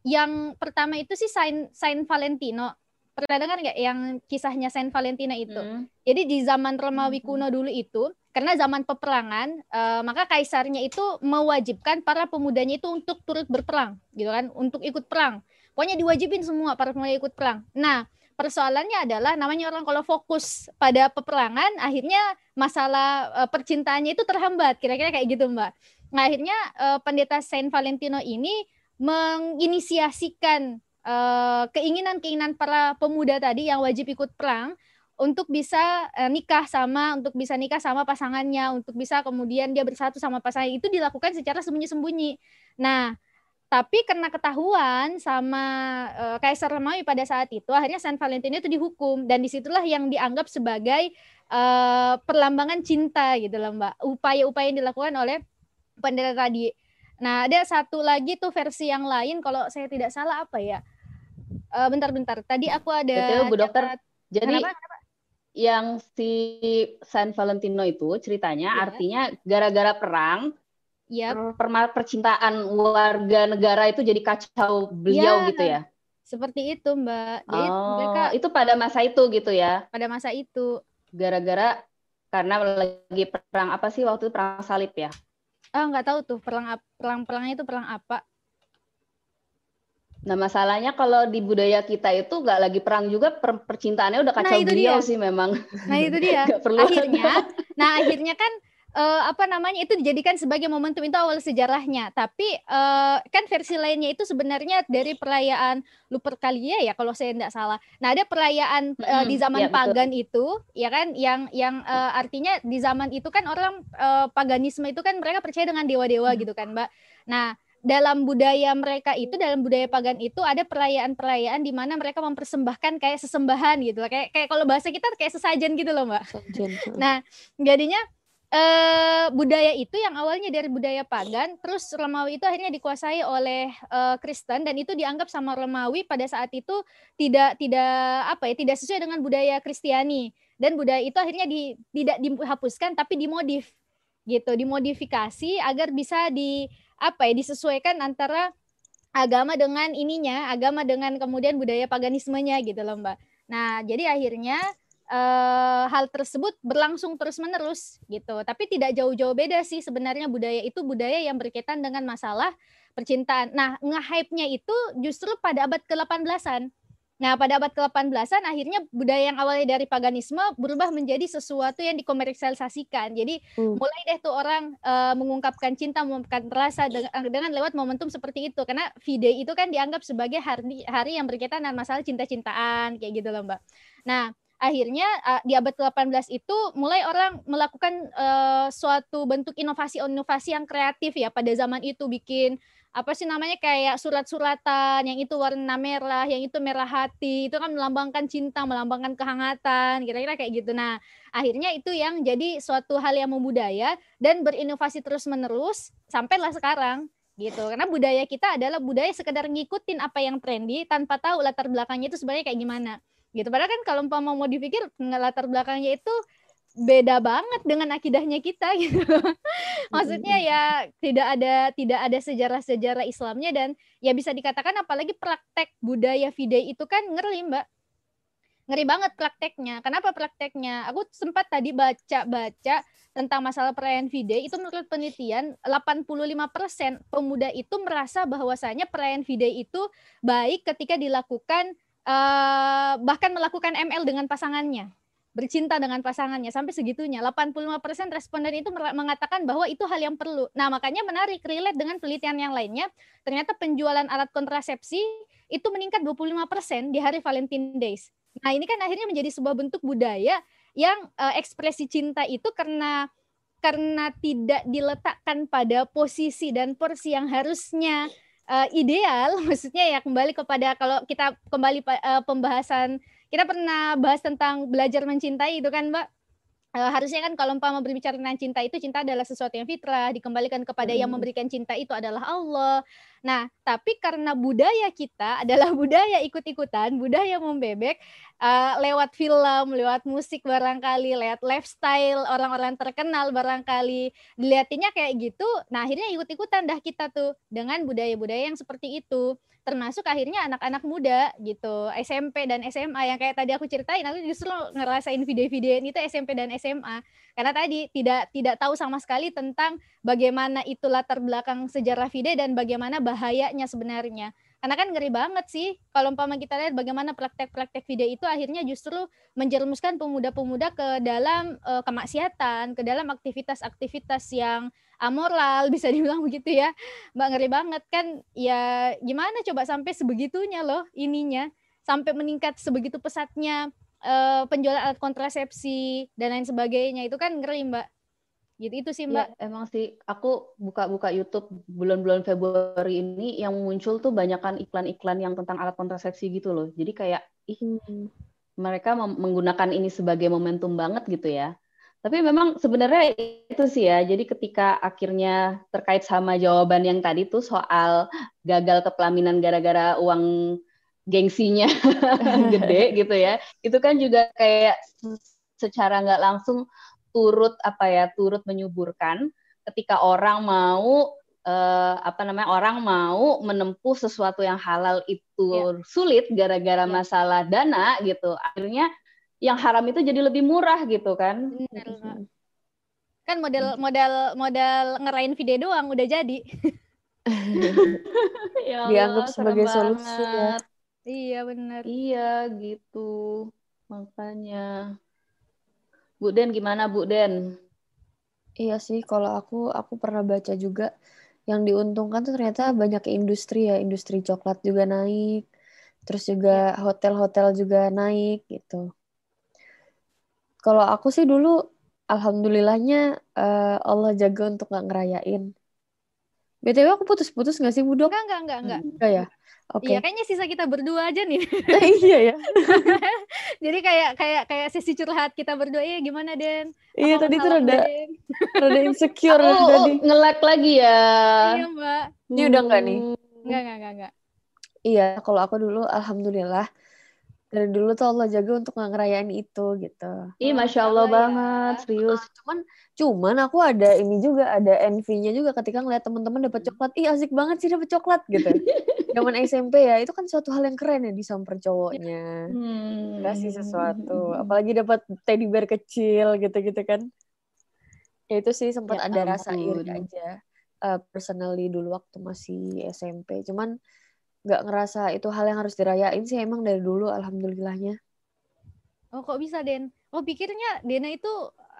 yang pertama itu sih Saint Saint Valentino pernah dengar nggak yang kisahnya Saint Valentina itu Hmm. jadi di zaman Romawi Mhm. kuno dulu itu, karena zaman peperangan, eh, maka kaisarnya itu mewajibkan para pemudanya itu untuk turut berperang, gitu kan, untuk ikut perang. Pokoknya diwajibin semua para pemuda ikut perang. Nah, persoalannya adalah namanya orang kalau fokus pada peperangan, akhirnya masalah eh, percintaannya itu terhambat, kira-kira kayak gitu, Mbak. Nah, akhirnya eh, pendeta Saint Valentino ini menginisiasikan eh, keinginan-keinginan para pemuda tadi yang wajib ikut perang untuk bisa eh, nikah sama untuk bisa nikah sama pasangannya untuk bisa kemudian dia bersatu sama pasangan itu dilakukan secara sembunyi-sembunyi. Nah, tapi karena ketahuan sama uh, Kaisar Romawi pada saat itu akhirnya San Valentino itu dihukum. Dan di situlah yang dianggap sebagai uh, perlambangan cinta gitu loh mbak. Upaya-upaya yang dilakukan oleh pendeta tadi. Nah ada satu lagi tuh versi yang lain. Kalau saya tidak salah apa ya uh, bentar-bentar tadi aku ada Betul, Bu Dokter. Jadi Kenapa? Kenapa? yang si San Valentino itu ceritanya Iya. artinya gara-gara perang ya per- percintaan warga negara itu jadi kacau beliau Iya. gitu ya. seperti itu mbak jadi Oh, mereka itu pada masa itu gitu ya. pada masa itu Gara-gara karena lagi perang apa sih waktu itu perang salib ya? ah nggak tahu tuh perang perang perangnya itu perang apa Nah, masalahnya kalau di budaya kita itu nggak lagi perang juga per- percintaannya udah Nah, kacau itu beliau dia. sih memang. nah itu dia perlu akhirnya nah akhirnya kan eh, apa namanya itu dijadikan sebagai momentum itu awal sejarahnya tapi eh, kan versi lainnya itu sebenarnya dari perayaan Lupercalia ya kalau saya tidak salah nah ada perayaan eh, di zaman betul. pagan itu ya kan yang yang eh, artinya di zaman itu kan orang eh, paganisme itu kan mereka percaya dengan dewa-dewa Hmm. gitu kan mbak nah dalam budaya mereka itu dalam budaya pagan itu ada perayaan-perayaan di mana mereka mempersembahkan kayak sesembahan gitu loh. kayak kayak kalau bahasa kita kayak sesajen gitu loh mbak Sajen. Nah, jadinya eh budaya itu yang awalnya dari budaya pagan, terus Romawi itu akhirnya dikuasai oleh eh, Kristen dan itu dianggap sama Romawi pada saat itu tidak tidak apa ya, tidak sesuai dengan budaya Kristiani. Dan budaya itu akhirnya di, tidak dihapuskan tapi dimodif gitu, dimodifikasi agar bisa di apa ya, disesuaikan antara agama dengan ininya, agama dengan kemudian budaya paganismenya gitu loh, Mbak. Nah, jadi akhirnya eh, hal tersebut berlangsung terus-menerus gitu. Tapi tidak jauh-jauh beda sih sebenarnya budaya itu budaya yang berkaitan dengan masalah percintaan. Nah, nge-hype-nya itu justru pada abad ke-18-an. Nah, pada abad ke-18-an akhirnya budaya yang awalnya dari paganisme berubah menjadi sesuatu yang dikomersialisasikan. Jadi Hmm. mulai deh tuh orang eh, mengungkapkan cinta, mengungkapkan rasa dengan, dengan lewat momentum seperti itu. Karena V-Day itu kan dianggap sebagai hari hari yang berkaitan dengan masalah cinta-cintaan kayak gitu loh, Mbak. Nah, akhirnya uh, di abad ke-18 itu mulai orang melakukan uh, suatu bentuk inovasi-inovasi yang kreatif ya pada zaman itu bikin apa sih namanya kayak surat-suratan yang itu warna merah, yang itu merah hati, itu kan melambangkan cinta, melambangkan kehangatan, kira-kira kayak gitu. Nah, akhirnya itu yang jadi suatu hal yang membudaya dan berinovasi terus-menerus sampailah sekarang gitu. Karena budaya kita adalah budaya sekedar ngikutin apa yang trendy tanpa tahu latar belakangnya itu sebenarnya kayak gimana gitu. Padahal kan kalau umpama mau dipikir latar belakangnya itu beda banget dengan akidahnya kita gitu. Maksudnya ya tidak ada tidak ada sejarah-sejarah Islamnya dan ya bisa dikatakan apalagi praktek budaya fidei itu kan ngeri, Mbak. Ngeri banget prakteknya. Kenapa prakteknya? Aku sempat tadi baca-baca tentang masalah perayaan fidei itu menurut penelitian 85% pemuda itu merasa bahwasanya perayaan fidei itu baik ketika dilakukan eh, bahkan melakukan ML dengan pasangannya bercinta dengan pasangannya sampai segitunya 85% responden itu mengatakan bahwa itu hal yang perlu. Nah, makanya menarik relate dengan penelitian yang lainnya, ternyata penjualan alat kontrasepsi itu meningkat 25% di hari Valentine Days. Nah, ini kan akhirnya menjadi sebuah bentuk budaya yang eh, ekspresi cinta itu karena karena tidak diletakkan pada posisi dan porsi yang harusnya eh, ideal, maksudnya ya kembali kepada kalau kita kembali eh, pembahasan kita pernah bahas tentang belajar mencintai itu kan Mbak. Eh, harusnya kan kalau umpama berbicara tentang cinta itu cinta adalah sesuatu yang fitrah, dikembalikan kepada yang Hmm. memberikan cinta itu adalah Allah. Nah, tapi karena budaya kita adalah budaya ikut-ikutan, budaya membebek eh, lewat film, lewat musik barangkali, lewat lifestyle orang-orang terkenal barangkali, dilihatinnya kayak gitu. Nah, akhirnya ikut-ikutan dah kita tuh dengan budaya-budaya yang seperti itu termasuk akhirnya anak-anak muda gitu SMP dan SMA yang kayak tadi aku ceritain aku justru ngerasain video-video itu SMP dan SMA karena tadi tidak tidak tahu sama sekali tentang bagaimana itu latar belakang sejarah video dan bagaimana bahayanya sebenarnya Karena kan ngeri banget sih kalau umpama kita lihat bagaimana praktek-praktek video itu akhirnya justru menjerumuskan pemuda-pemuda ke dalam eh, kemaksiatan, ke dalam aktivitas-aktivitas yang amoral bisa dibilang begitu ya. Mbak ngeri banget kan ya gimana coba sampai sebegitunya loh ininya sampai meningkat sebegitu pesatnya eh, penjualan alat kontrasepsi dan lain sebagainya itu kan ngeri Mbak. Gitu itu sih Mbak. Ya, emang sih aku buka-buka YouTube bulan-bulan Februari ini yang muncul tuh banyakan iklan-iklan yang tentang alat kontrasepsi gitu loh. Jadi kayak ih mereka mem- menggunakan ini sebagai momentum banget gitu ya. Tapi memang sebenarnya itu sih ya. Jadi ketika akhirnya terkait sama jawaban yang tadi tuh soal gagal kepelaminan gara-gara uang gengsinya gede gitu ya. Itu kan juga kayak secara nggak langsung turut apa ya turut menyuburkan ketika orang mau eh, apa namanya orang mau menempuh sesuatu yang halal itu sulit gara-gara Iya. masalah dana gitu akhirnya yang haram itu jadi lebih murah gitu kan Bener, Mbak. Kan model model model ngerain video doang udah jadi. Ya Dianggap Allah, sebagai serem solusi ya. Iya bener. iya gitu makanya Bu Den gimana Bu Den Iya sih, kalau aku aku pernah baca juga yang diuntungkan tuh ternyata banyak industri ya, industri coklat juga naik, terus juga hotel-hotel juga naik gitu. Kalau aku sih dulu, alhamdulillahnya eh, Allah jaga untuk nggak ngerayain. BTW aku putus-putus nggak sih, Budok? Enggak enggak enggak enggak. Enggak ya? Oke. Iya kayaknya sisa kita berdua aja nih. Iya ya. Jadi kayak kayak kayak sesi curhat kita berdua iya gimana Den? Iya tadi tuh rada Den? rada insecure oh, tadi. nge-lag lagi ya Iya Mbak. Ini udah nggak nih? Enggak enggak enggak enggak. Iya, kalau aku dulu alhamdulillah dari dulu tuh Allah jaga untuk nggak ngerayain itu gitu. Ih, masya Allah Allah ya. banget, serius. Cuman cuman aku ada ini juga ada envy-nya juga ketika ngeliat teman-teman dapat coklat. Ih, asik banget sih dapat coklat gitu. Zaman SMP ya, itu kan suatu hal yang keren ya disamper cowoknya. Hmm. Kasih sesuatu, apalagi dapat teddy bear kecil gitu-gitu kan. Ya itu sih sempat Ya ada rasa iri aja. eh, personally dulu waktu masih SMP. Cuman nggak ngerasa itu hal yang harus dirayain sih emang dari dulu alhamdulillahnya. Oh kok bisa Den? Oh pikirnya Dena itu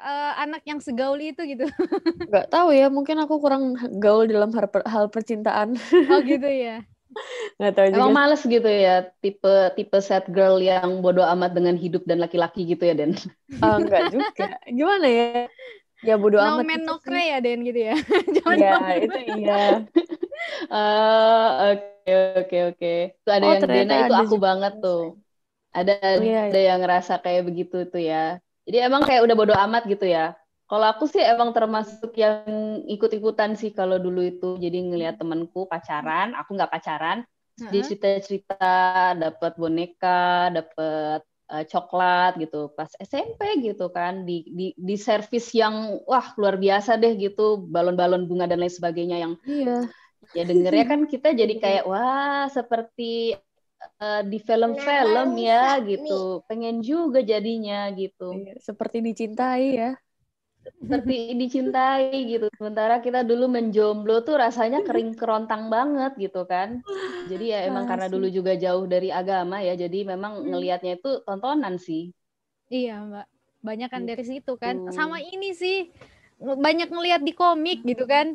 eh, anak yang segaul itu gitu. Nggak tahu ya, mungkin aku kurang gaul dalam hal, per- hal percintaan. Oh gitu ya. Nggak tahu juga. Emang males gitu ya, tipe tipe sad girl yang bodoh amat dengan hidup dan laki-laki gitu ya, Den. Ah, nggak juga. Gimana ya? Ya bodo No amat man gitu no sih. cray ya Den gitu ya. Jangan Iya, no man, itu iya. Ah, oke oke oke. Itu ada Oh, yang Dena itu aku juga. banget tuh. Ada Oh, iya, ada yang ngerasa kayak begitu tuh ya. Jadi emang kayak udah bodoh amat gitu ya. Kalau aku sih emang termasuk yang ikut-ikutan sih kalau dulu itu. Jadi ngelihat temanku pacaran, aku nggak pacaran. Dia Heeh. cerita-cerita dapat boneka, dapat eh, coklat gitu pas SMP gitu kan di di di servis yang wah luar biasa deh gitu balon-balon bunga dan lain sebagainya yang Iya. Ya dengernya kan kita jadi kayak wah seperti eh, di film-film ya gitu pengen juga jadinya gitu Iya, Seperti dicintai ya. seperti dicintai gitu sementara kita dulu menjomblo tuh rasanya kering kerontang banget gitu kan jadi ya emang karena Asli. dulu juga jauh dari agama ya jadi memang ngelihatnya itu tontonan sih Iya Mbak. Banyak kan dari situ kan. Gitu. Sama ini sih banyak ngelihat di komik gitu kan.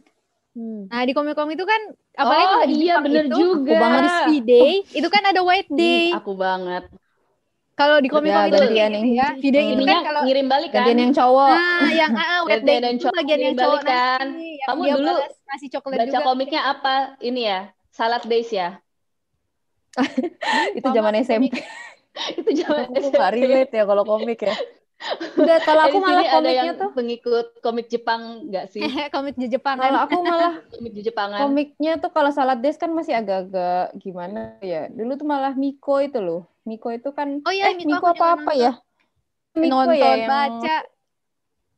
Hmm. Nah di komik-komik itu kan apalagi oh kalau di iya bener itu juga Harus V-Day itu kan ada White Day. aku banget Kalau di komik-komik itu gantian gitu nih. ya. V-Day itu ininya kan kalau ngirim balik kan Gantian yang cowok. Nah, yang ah, White Gantian Day yang itu cowok bagian yang ngirim cowok balik kan. yang Kamu dulu ngasih coklat baca juga. komiknya apa ini ya salad days ya Itu zaman SMP. itu zaman Aku nggak relate ya kalau komik ya. Udah kalau aku Di malah ada komiknya yang tuh. pengikut komik Jepang nggak sih komik di Jepang Kalau aku malah komik Jepangan komiknya tuh kalau Salad Days kan masih agak-agak gimana ya. Dulu tuh malah Miko itu loh. Miko itu kan Oh iya, eh, Miko Miko apa-apa ya? Miko Nonton, ya yang baca.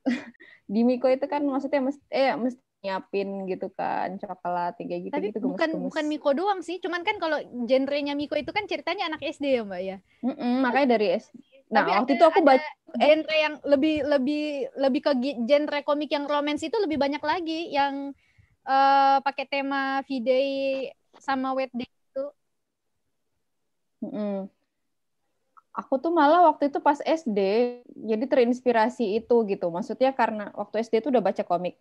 di Miko itu kan maksudnya mesti eh mesti nyiapin gitu kan coklat kayak gitu Tapi gitu bukan bukan Miko doang sih. Cuman kan kalau genrenya Miko itu kan ceritanya anak SD ya, Mbak ya. makanya dari S nah Tapi waktu ada- itu aku baca genre yang lebih lebih lebih ke genre komik yang romance itu lebih banyak lagi yang eh, pakai tema V-Day sama Wet Day itu. Mm-mm. Aku tuh malah waktu itu pas SD jadi terinspirasi itu gitu. Maksudnya karena waktu SD itu udah baca komik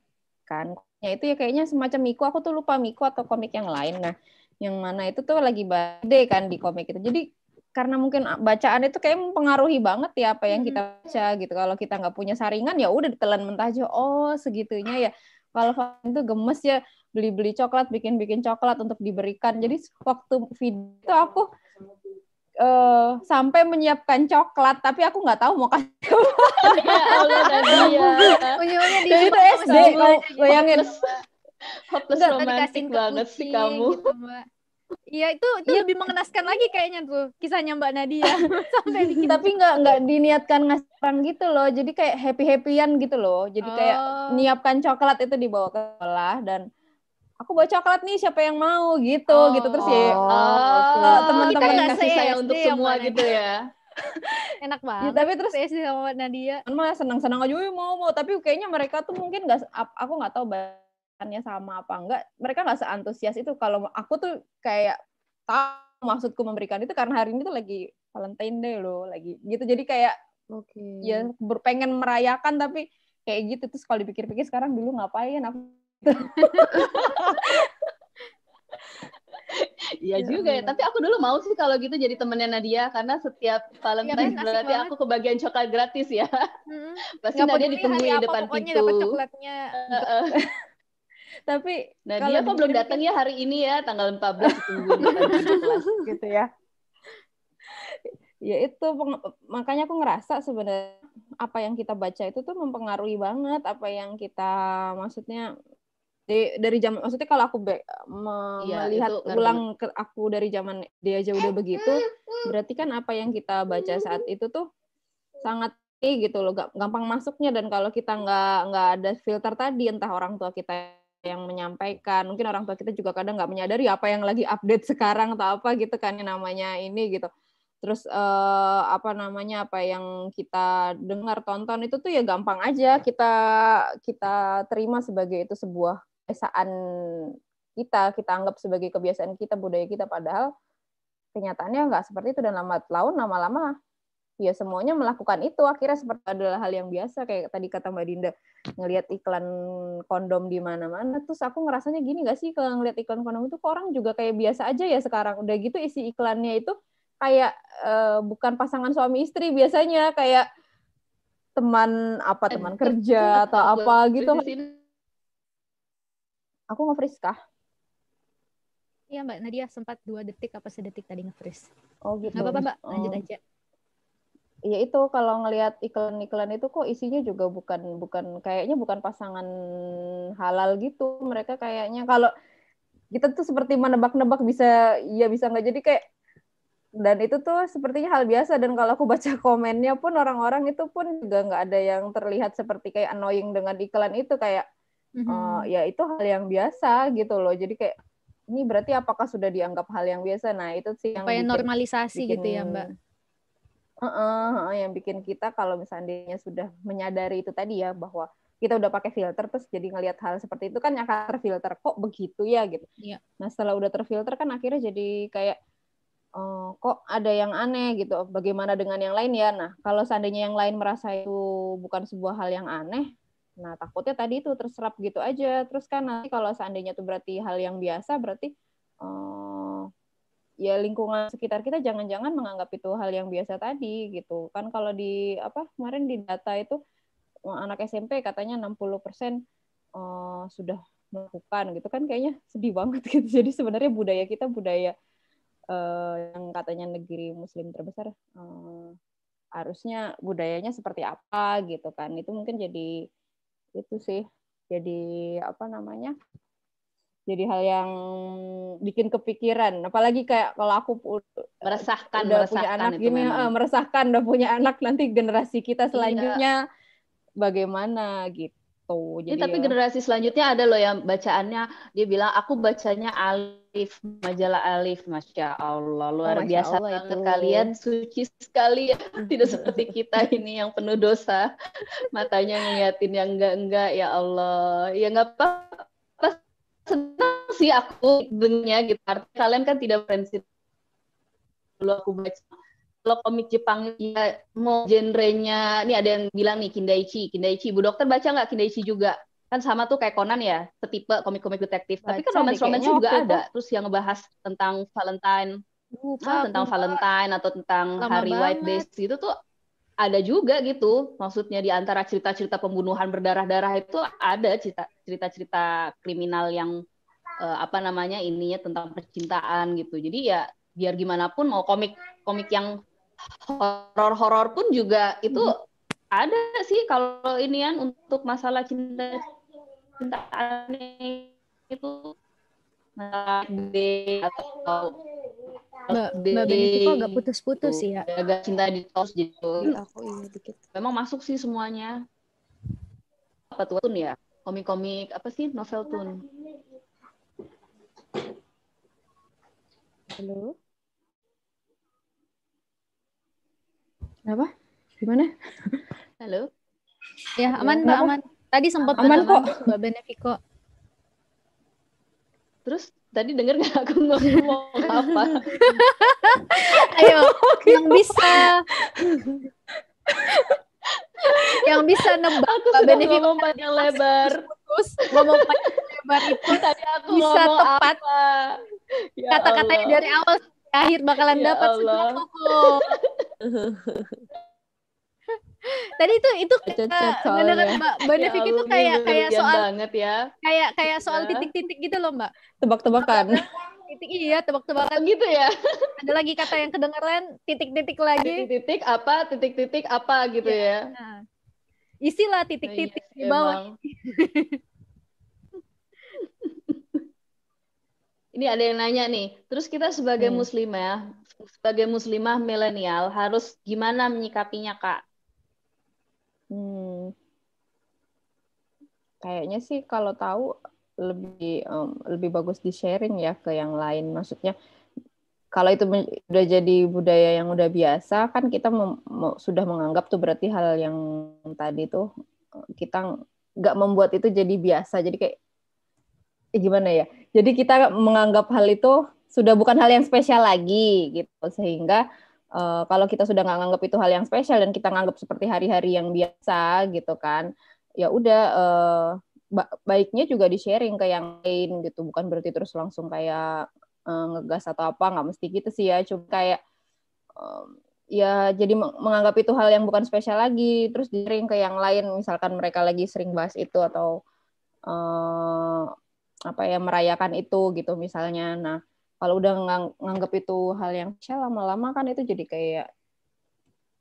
kan. Ya itu ya kayaknya semacam Miko, aku tuh lupa Miko atau komik yang lain. Nah, yang mana itu tuh lagi bade kan di komik itu. Jadi karena mungkin bacaan itu kayak mempengaruhi banget ya apa yang kita baca gitu. Kalau kita nggak punya saringan ya udah ditelan mentah aja. Oh segitunya ya. Kalau itu gemes ya beli-beli coklat, bikin-bikin coklat untuk diberikan. Jadi waktu video itu aku uh, sampai menyiapkan coklat, tapi aku nggak tahu mau kasih ya Allah di Jadi itu SD, bayangin. Hopeless ke banget sih kamu. gitu, Mbak. Iya itu itu lebih mengenaskan lagi kayaknya tuh kisahnya Mbak Nadia sampai bikin tapi nggak nggak diniatkan ngasih orang gitu loh. Jadi kayak happy happyan gitu loh. Jadi kayak Oh. nyiapkan coklat itu dibawa ke sekolah dan aku bawa coklat nih siapa yang mau gitu Oh. gitu terus ya Oh, eh, teman-teman nggak kasih se-SD untuk ya, semua gitu ya. enak Ya, banget. tapi terus SD sama Nadia. mah senang-senang aja "Wih, mau mau tapi kayaknya mereka tuh mungkin nggak aku nggak tahu bahannya sama apa enggak mereka nggak seantusias itu kalau aku tuh kayak tahu maksudku memberikan itu karena hari ini tuh lagi Valentine Day loh lagi gitu jadi kayak Oke. ya berpengen merayakan tapi kayak gitu terus kalau dipikir-pikir sekarang dulu ngapain aku Iya Ya juga ya. Allah. Tapi aku dulu mau sih kalau gitu jadi temennya Nadia karena setiap Valentine kan, asik berarti banget. aku kebagian coklat gratis ya. Mm-mm. Pasti Nggak Nadia ditungguin di depan pokoknya pintu. dapat coklatnya. Heeh. tapi Nadia Kalau kok belum datang ya hari ini ya tanggal 14 ditungguin di depan pintu kelas. gitu ya. Ya itu makanya aku ngerasa sebenarnya apa yang kita baca itu tuh mempengaruhi banget apa yang kita maksudnya dari dari zaman maksudnya kalau aku be- me- Iya, melihat itu ulang ke aku dari zaman dia aja udah begitu berarti kan apa yang kita baca saat itu tuh sangat gitu loh gampang masuknya. Dan kalau kita nggak nggak ada filter tadi entah orang tua kita yang menyampaikan. Mungkin orang tua kita juga kadang nggak menyadari apa yang lagi update sekarang atau apa gitu kan namanya ini gitu. Terus eh, apa namanya apa yang kita dengar tonton itu tuh ya gampang aja kita kita terima sebagai itu sebuah kebiasaan kita kita anggap sebagai kebiasaan kita budaya kita. Padahal kenyataannya nggak seperti itu. Dan lambat laun lama-lama ya semuanya melakukan itu. Akhirnya seperti adalah hal yang biasa kayak tadi kata Mbak Dinda ngelihat iklan kondom di mana-mana terus aku ngerasanya gini gak sih kalau ngelihat iklan kondom itu kok orang juga kayak biasa aja ya sekarang. Udah gitu isi iklannya itu kayak eh, bukan pasangan suami istri biasanya kayak teman apa teman Eh, kerja atau apa gitu. aku nge-freeze kah? Iya Mbak Nadia sempat dua detik apa sedetik tadi nge-freeze. oh gitu. Nggak apa-apa Mbak, lanjut Oh. aja. Ya itu kalau ngelihat iklan-iklan itu kok isinya juga bukan bukan kayaknya bukan pasangan halal gitu. Mereka kayaknya kalau kita tuh seperti menebak-nebak bisa ya bisa nggak jadi kayak dan itu tuh sepertinya hal biasa. Dan kalau aku baca komennya pun orang-orang itu pun juga nggak ada yang terlihat seperti kayak annoying dengan iklan itu. Kayak Mhm. eh, ya itu hal yang biasa gitu loh. Jadi kayak ini berarti apakah sudah dianggap hal yang biasa? Nah itu sih yang Supaya bikin- normalisasi gitu ya bikin- Mbak. Heeh, heeh, yang bikin kita kalau misalnya sudah menyadari itu tadi ya bahwa kita udah pakai filter terus jadi ngelihat hal seperti itu kan akan terfilter kok begitu ya gitu. Iya. Nah setelah udah terfilter kan akhirnya jadi kayak oh, kok ada yang aneh gitu. Bagaimana dengan yang lain ya? Nah kalau seandainya yang lain merasa itu bukan sebuah hal yang aneh, nah takutnya tadi itu terserap gitu aja. Terus kan nanti kalau seandainya itu berarti hal yang biasa berarti eh, ya lingkungan sekitar kita jangan-jangan menganggap itu hal yang biasa tadi gitu. Kan kalau di apa kemarin di data itu anak SMP katanya 60% eh, sudah melakukan gitu kan kayaknya sedih banget gitu. Jadi sebenarnya budaya kita budaya eh, yang katanya negeri muslim terbesar eh, harusnya budayanya seperti apa gitu kan. Itu mungkin jadi itu sih jadi apa namanya jadi hal yang bikin kepikiran. Apalagi kayak kalau aku meresahkan udah meresahkan punya anak gini memang. eh, meresahkan udah punya anak nanti generasi kita Iya. selanjutnya bagaimana gitu. Ini jadi tapi ya, generasi selanjutnya ada loh yang bacaannya dia bilang aku bacanya Alif majalah Alif. Masya Allah luar Masya biasa Allah banget itu. kalian. Suci sekali ya. Tidak seperti kita ini yang penuh dosa. Matanya ngeliatin yang enggak enggak ya Allah. Ya nggak apa-apa senang sih aku dengarnya gitu. Artinya kalian kan tidak prinsip dulu aku baca kalau komik Jepang ya mau genrenya ini ada yang bilang nih Kindaichi. Kindaichi Bu Dokter baca nggak Kindaichi juga? Kan sama tuh kayak Conan ya setipe komik-komik detektif. Tapi kan Baca deh, romance romance kayaknya juga itu. ada. terus yang ngebahas tentang Valentine. Lupa ah, tentang Valentine atau tentang Lama hari White banget. Days itu tuh ada juga gitu maksudnya di antara cerita-cerita pembunuhan berdarah-darah itu ada cerita cerita-cerita kriminal yang eh, apa namanya ininya tentang percintaan gitu. Jadi ya biar gimana pun mau komik komik yang horor-horor pun juga itu ada sih kalau inian untuk masalah cinta cintaan itu. Masalah gede atau Mbak, Mbak Benefiko agak putus-putus sih ya. jaga cinta di tos gitu Aku ini dikit. memang masuk sih semuanya apa tuh tun ya komik-komik apa sih novel tun Halo. Kenapa? Gimana? halo Ya, aman Mbak, aman. Tadi sempat Aman putus Mbak Benefiko. terus tadi denger nggak aku ngomong apa? Ayo, yang bisa. Yang bisa nebak aku Benefiko ngomong panjang lebar. putus. Ngomong panjang lebar itu tadi aku Bisa ngomong tepat. Ya kata-katanya dari awal sampai akhir bakalan Ya dapat Allah. Tadi itu itu kayak soalnya. ngedenger Mbak Ya itu kayak kayak soal banget ya kayak kayak soal Ya. titik-titik gitu loh Mbak. Tebak-tebakan. Titik iya tebak-tebakan. Oh, gitu ya Ada lagi kata yang kedengeran titik-titik lagi. titik-titik apa titik-titik apa gitu ya Nah, isilah Nah, titik-titik iya di bawah. Ini ada yang nanya nih, terus kita sebagai Hmm. muslimah, sebagai muslimah milenial harus gimana menyikapinya kak? Hmm. Kayaknya sih kalau tahu lebih em, lebih bagus di sharing ya ke yang lain. Maksudnya kalau itu udah jadi budaya yang udah biasa kan kita sudah menganggap tuh berarti hal yang tadi tuh kita nggak membuat itu jadi biasa. Jadi kayak eh, gimana ya? Jadi kita menganggap hal itu sudah bukan hal yang spesial lagi gitu sehingga Eh, kalau kita sudah nggak nganggap itu hal yang spesial dan kita nganggap seperti hari-hari yang biasa gitu kan ya udah ba- baiknya juga di sharing ke yang lain gitu. Bukan berarti terus langsung kayak eh, ngegas atau apa nggak mesti gitu sih ya. Cuma kayak em, ya jadi meng- menganggap itu hal yang bukan spesial lagi. Terus di sharing ke yang lain misalkan mereka lagi sering bahas itu atau eh, apa ya merayakan itu gitu misalnya. Nah kalau udah ngang- nganggap itu hal yang spesial lama-lama kan itu jadi kayak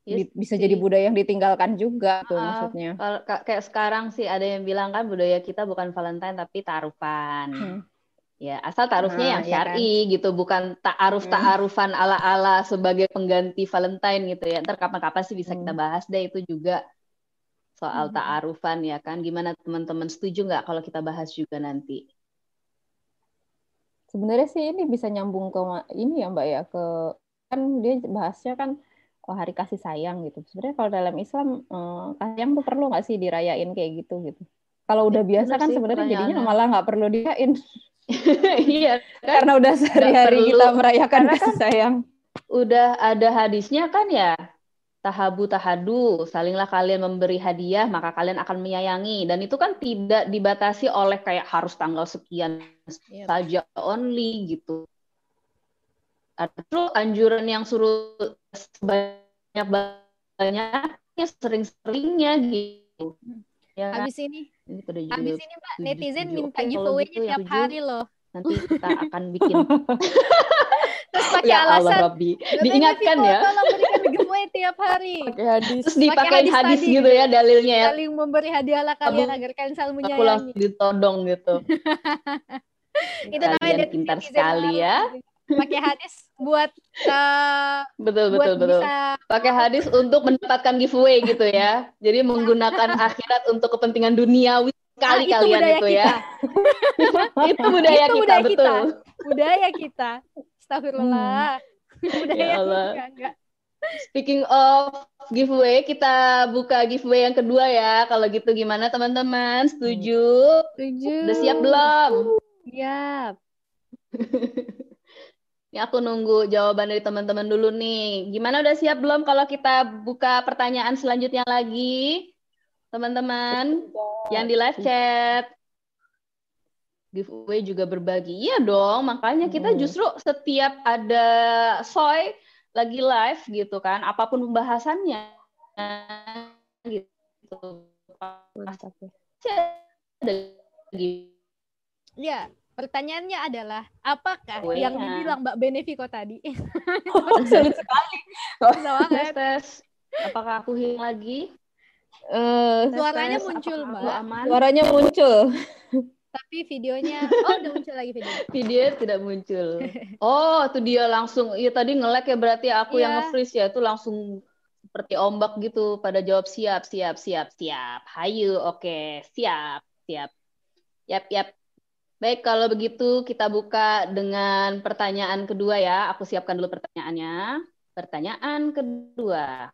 Yes, di- bisa sih. jadi budaya yang ditinggalkan juga tuh Maaf. maksudnya. Kalau ka- kayak sekarang sih ada yang bilang kan budaya kita bukan Valentine tapi taruhan. Hmm. Ya, asal taruhnya Nah, yang iya kan. syar'i gitu, bukan ta'aruf Hmm. ta'arufan ala-ala sebagai pengganti Valentine gitu ya. Ntar kapan-kapan sih bisa kita Hmm. bahas deh itu juga soal Hmm. ta'arufan ya kan. Gimana teman-teman setuju nggak kalau kita bahas juga nanti? Sebenarnya sih ini bisa nyambung ke ini ya Mbak ya ke kan dia bahasnya kan oh, hari kasih sayang gitu. Sebenarnya kalau dalam Islam eh, kasih sayang tuh perlu nggak sih dirayain kayak gitu gitu. Kalau udah Ya, biasa kan sebenarnya jadinya malah nggak perlu dirayain Iya, kan karena udah sehari-hari kita merayakan Karena kasih sayang. udah ada hadisnya kan ya. Tahabu tahadu, salinglah kalian memberi hadiah, maka kalian akan menyayangi. Dan itu kan tidak dibatasi oleh kayak harus tanggal sekian Yep. saja only gitu. Atau anjuran yang suruh sebanyak banyaknya sering-seringnya gitu. Ya? Habis ini, ini habis ini Mbak, netizen setuju. minta giveaway-nya gitu yang tiap hari loh. Nanti kita akan bikin. Terus pakai ya Allah alasan Robbi. "Mbak Diingatkan ya. Tolong tiap hari. Pakai hadis. Terus dipakai hadis hadis, tadi. gitu ya dalilnya ya. Saling memberi hadiahlah kalian Aku- agar kalian selalu Aku menyayangi. langsung ditodong gitu. Itu namanya Kalian netizen pintar sekali ya. Pakai hadis buat uh, Betul buat betul betul. bisa Pakai hadis untuk mendapatkan giveaway gitu ya. Jadi menggunakan akhirat untuk kepentingan duniawi sekali Ah, itu kalian budaya itu ya. itu budaya Itu kita budaya betul. kita. budaya kita. Astagfirullah. budaya Ya Allah. enggak, enggak. Speaking of giveaway, kita buka giveaway yang kedua ya. Kalau gitu gimana teman-teman? Setuju? Setuju. Udah siap belum? Siap. Ini aku nunggu jawaban dari teman-teman dulu nih. Gimana udah siap belum kalau kita buka pertanyaan selanjutnya lagi? Teman-teman yang di live chat. Giveaway juga berbagi. Iya dong, makanya kita Hmm. justru setiap ada soy lagi live gitu kan, apa pun pembahasannya gitu. Ya. Pasti ada gitu. Ya, pertanyaannya adalah apakah Weh, yang ya. dibilang Mbak Benevico tadi? Sulit sekali. Susah banget. Tes tes. Apakah aku hilang lagi? Eh, Suaranya Tes, muncul, apakah aku Mbak. suaranya muncul. Tapi videonya, oh udah muncul lagi video. Video tidak muncul. Oh, itu dia langsung. Iya tadi nge-lag ya berarti aku yang Iya. nge-freeze ya itu langsung seperti ombak gitu pada jawab siap, siap, siap, siap. Hayu, oke, siap, siap. Yap, yap. Baik, kalau begitu kita buka dengan pertanyaan kedua ya. Aku siapkan dulu pertanyaannya. Pertanyaan kedua.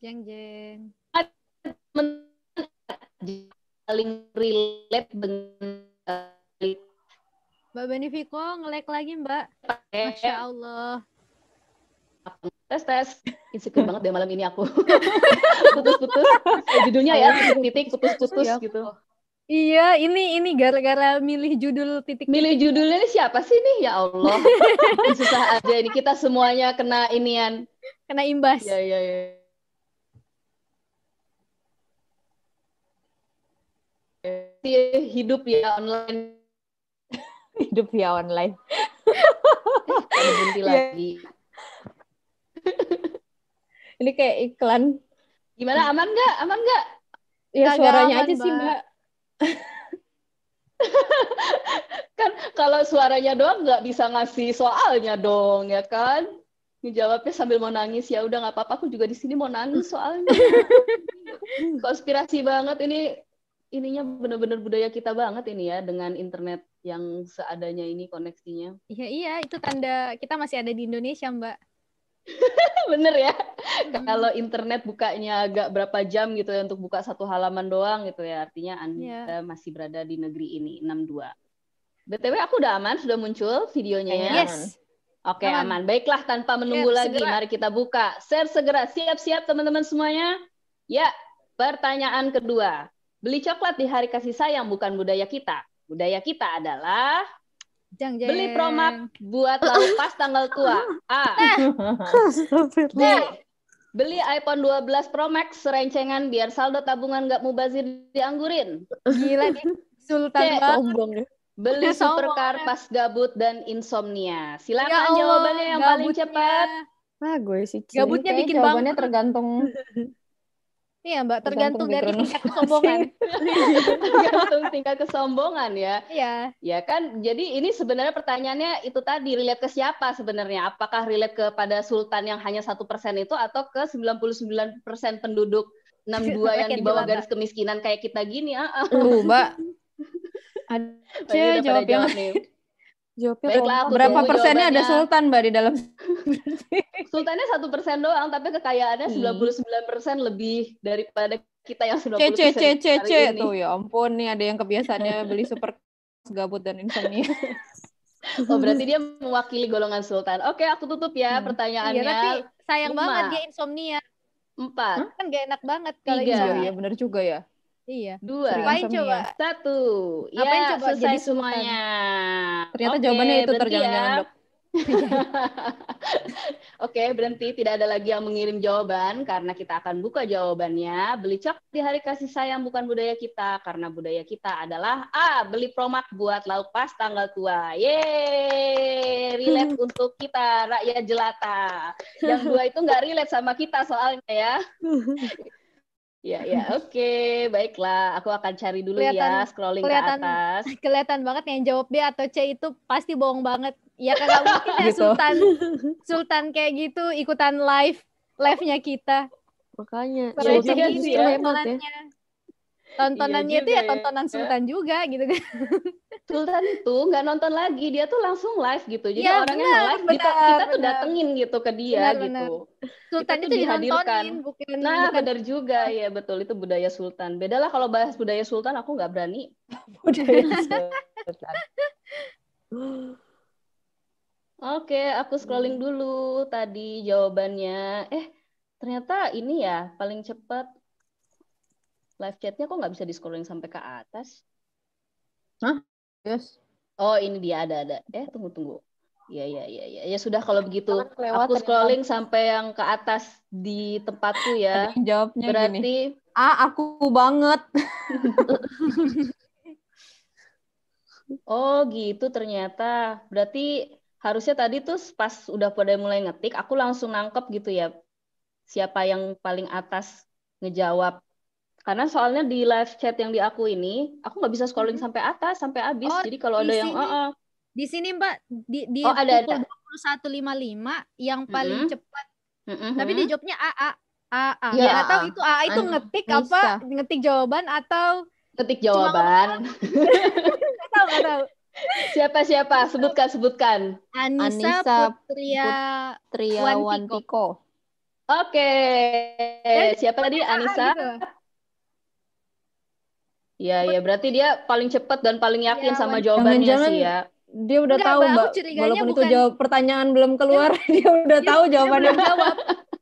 Jeng jeng. Paling relate dengan Mbak Benevico nge-lag lagi, Mbak. Masya Allah. tes tes insecure banget deh malam ini aku putus-putus Eh, judulnya ya titik putus-putus Siap. gitu Iya, ini ini gara-gara milih judul titik milih judulnya ini siapa sih nih ya Allah susah aja ini kita semuanya kena inian kena imbas. ya ya ya hidup ya online. Hidup via online. ada berhenti lagi. Ini kayak iklan. gimana aman nggak? Aman nggak? Ya Kagak suaranya aman, aja sih, Mbak. Mbak. kan kalau suaranya doang nggak bisa ngasih soalnya dong ya kan? Ngejawabnya sambil mau nangis. Ya udah nggak apa-apa. Aku juga di sini mau nangis soalnya. Konspirasi banget ini ininya bener-bener budaya kita banget ini ya dengan internet yang seadanya ini koneksinya Iya, iya, itu tanda kita masih ada di Indonesia, Mbak. bener ya Hmm. kalau internet bukanya agak berapa jam gitu ya untuk buka satu halaman doang gitu ya artinya anda Iya. masih berada di negeri ini 62 btw aku udah aman sudah muncul videonya ya Yes. Oke Aman. aman. Baiklah tanpa menunggu Share lagi, segera. mari kita buka. Share segera. Siap-siap teman-teman semuanya. Ya, pertanyaan kedua. Beli coklat di hari kasih sayang bukan budaya kita. Budaya kita adalah Jang, jang. beli promak buat lauk pas tanggal tua. A. B. Beli iPhone 12 Pro Max serencengan biar saldo tabungan nggak mubazir dianggurin. Gila nih. Sultan banget. Sombong ya. Beli supercar banget. pas gabut dan insomnia. Ya Silakan Allah, jawabannya yang paling gabutnya. cepat. Ah, gue sih. Gabutnya Kayaknya bikin jawabannya bangkrut. tergantung Iya, Mbak, Tergantung tergantung dari tingkat kesombongan. Tergantung tingkat kesombongan ya. Iya. Ya kan, jadi ini sebenarnya pertanyaannya itu tadi relate ke siapa sebenarnya? Apakah relate kepada sultan yang hanya satu persen itu atau ke 99% penduduk 62 yang di bawah garis kemiskinan kayak kita gini? Tuh, Mbak. Pada jawab yang jawab nih. Jawabnya Baiklah, aku berapa persennya ada jawabannya. sultan, Mbak, di dalam Sultannya satu persen doang, tapi kekayaannya Hmm. 99% lebih daripada kita yang 90% C C C tuh ya ampun nih ada yang kebiasaannya beli super gabut dan insomnia. Oh, berarti dia mewakili golongan sultan. Oke, aku tutup ya Hmm. pertanyaannya. Iya, tapi sayang lima. banget dia insomnia. Empat, Kan gak enak banget kalau Tiga. Iya, insomnia. iya benar juga ya. Iya. dua, insomnia. coba? Satu. Ya, coba selesai jadi semuanya. Ternyata Oke, jawabannya itu terjangan-jangan, ya. Dok. Oke, berhenti. Tidak ada lagi yang mengirim jawaban karena kita akan buka jawabannya. Beli coklat di hari kasih sayang bukan budaya kita karena budaya kita adalah A. Beli promak buat lauk pas tanggal tua. Yeay, relate untuk kita rakyat jelata. Yang dua itu nggak relate sama kita soalnya ya. Ya, ya, oke, baiklah. Aku akan cari dulu ya, Kelihatan- scrolling kelihatan ke atas. Kelihatan banget yang jawab B atau C itu pasti bohong banget. Ya kagak mungkin ya Gitu. Sultan Sultan kayak gitu ikutan live live-nya kita. Makanya. Sih ya. hemat ya. Tontonannya Iya itu ya juga ya. tontonan Sultan juga gitu kan. Sultan itu nggak nonton lagi, dia tuh langsung live gitu. Jadi Ya, orangnya benar, kita, benar, kita tuh benar. datengin gitu ke dia Benar, gitu. benar. Sultan tuh itu dihadirkan. bukan Nah, bukan benar juga ya betul itu budaya Sultan. Beda lah kalau bahas budaya Sultan aku nggak berani. Budaya Sultan. Oke, aku scrolling dulu tadi jawabannya. Eh, ternyata ini ya paling cepat live chatnya kok nggak bisa di scrolling sampai ke atas? Yes. Oh, ini dia ada ada. Eh, tunggu tunggu. Ya ya ya ya. Ya sudah kalau begitu. Jangan kelewat Aku ternyata. scrolling sampai yang ke atas di tempatku ya. Jawabnya gini. Berarti Ah, aku banget. oh gitu ternyata. Berarti harusnya tadi tuh pas udah pada mulai ngetik, aku langsung nangkep gitu ya. Siapa yang paling atas ngejawab. Karena soalnya di live chat yang di aku ini, aku nggak bisa scrolling sampai atas, sampai habis. Oh, Jadi kalau di ada yang sini. "Oh, oh." di sini Mbak di di Oh, ada, pukul ada. 21.55 yang paling Mm-mm. cepat. Mm-mm. Tapi dia jawabnya AA. AA. Iya, Nggak tahu AA. itu AA itu An- ngetik Nisa. apa? Ngetik jawaban atau ketik jawaban. nggak tahu nggak tahu. Siapa siapa? Sebutkan sebutkan. Anissa, Anissa Putria Triawantiko. Oke. Dan Siapa tadi? Anissa. gitu. Ya, ya. Berarti dia paling cepat dan paling yakin Iya, sama jawabannya Jangan-jangan sih ya. Dia udah Enggak, tahu, Mbak, Walaupun itu bukan- jawab pertanyaan belum keluar, dia udah Dia- tahu Dia jawabannya. belum jawab.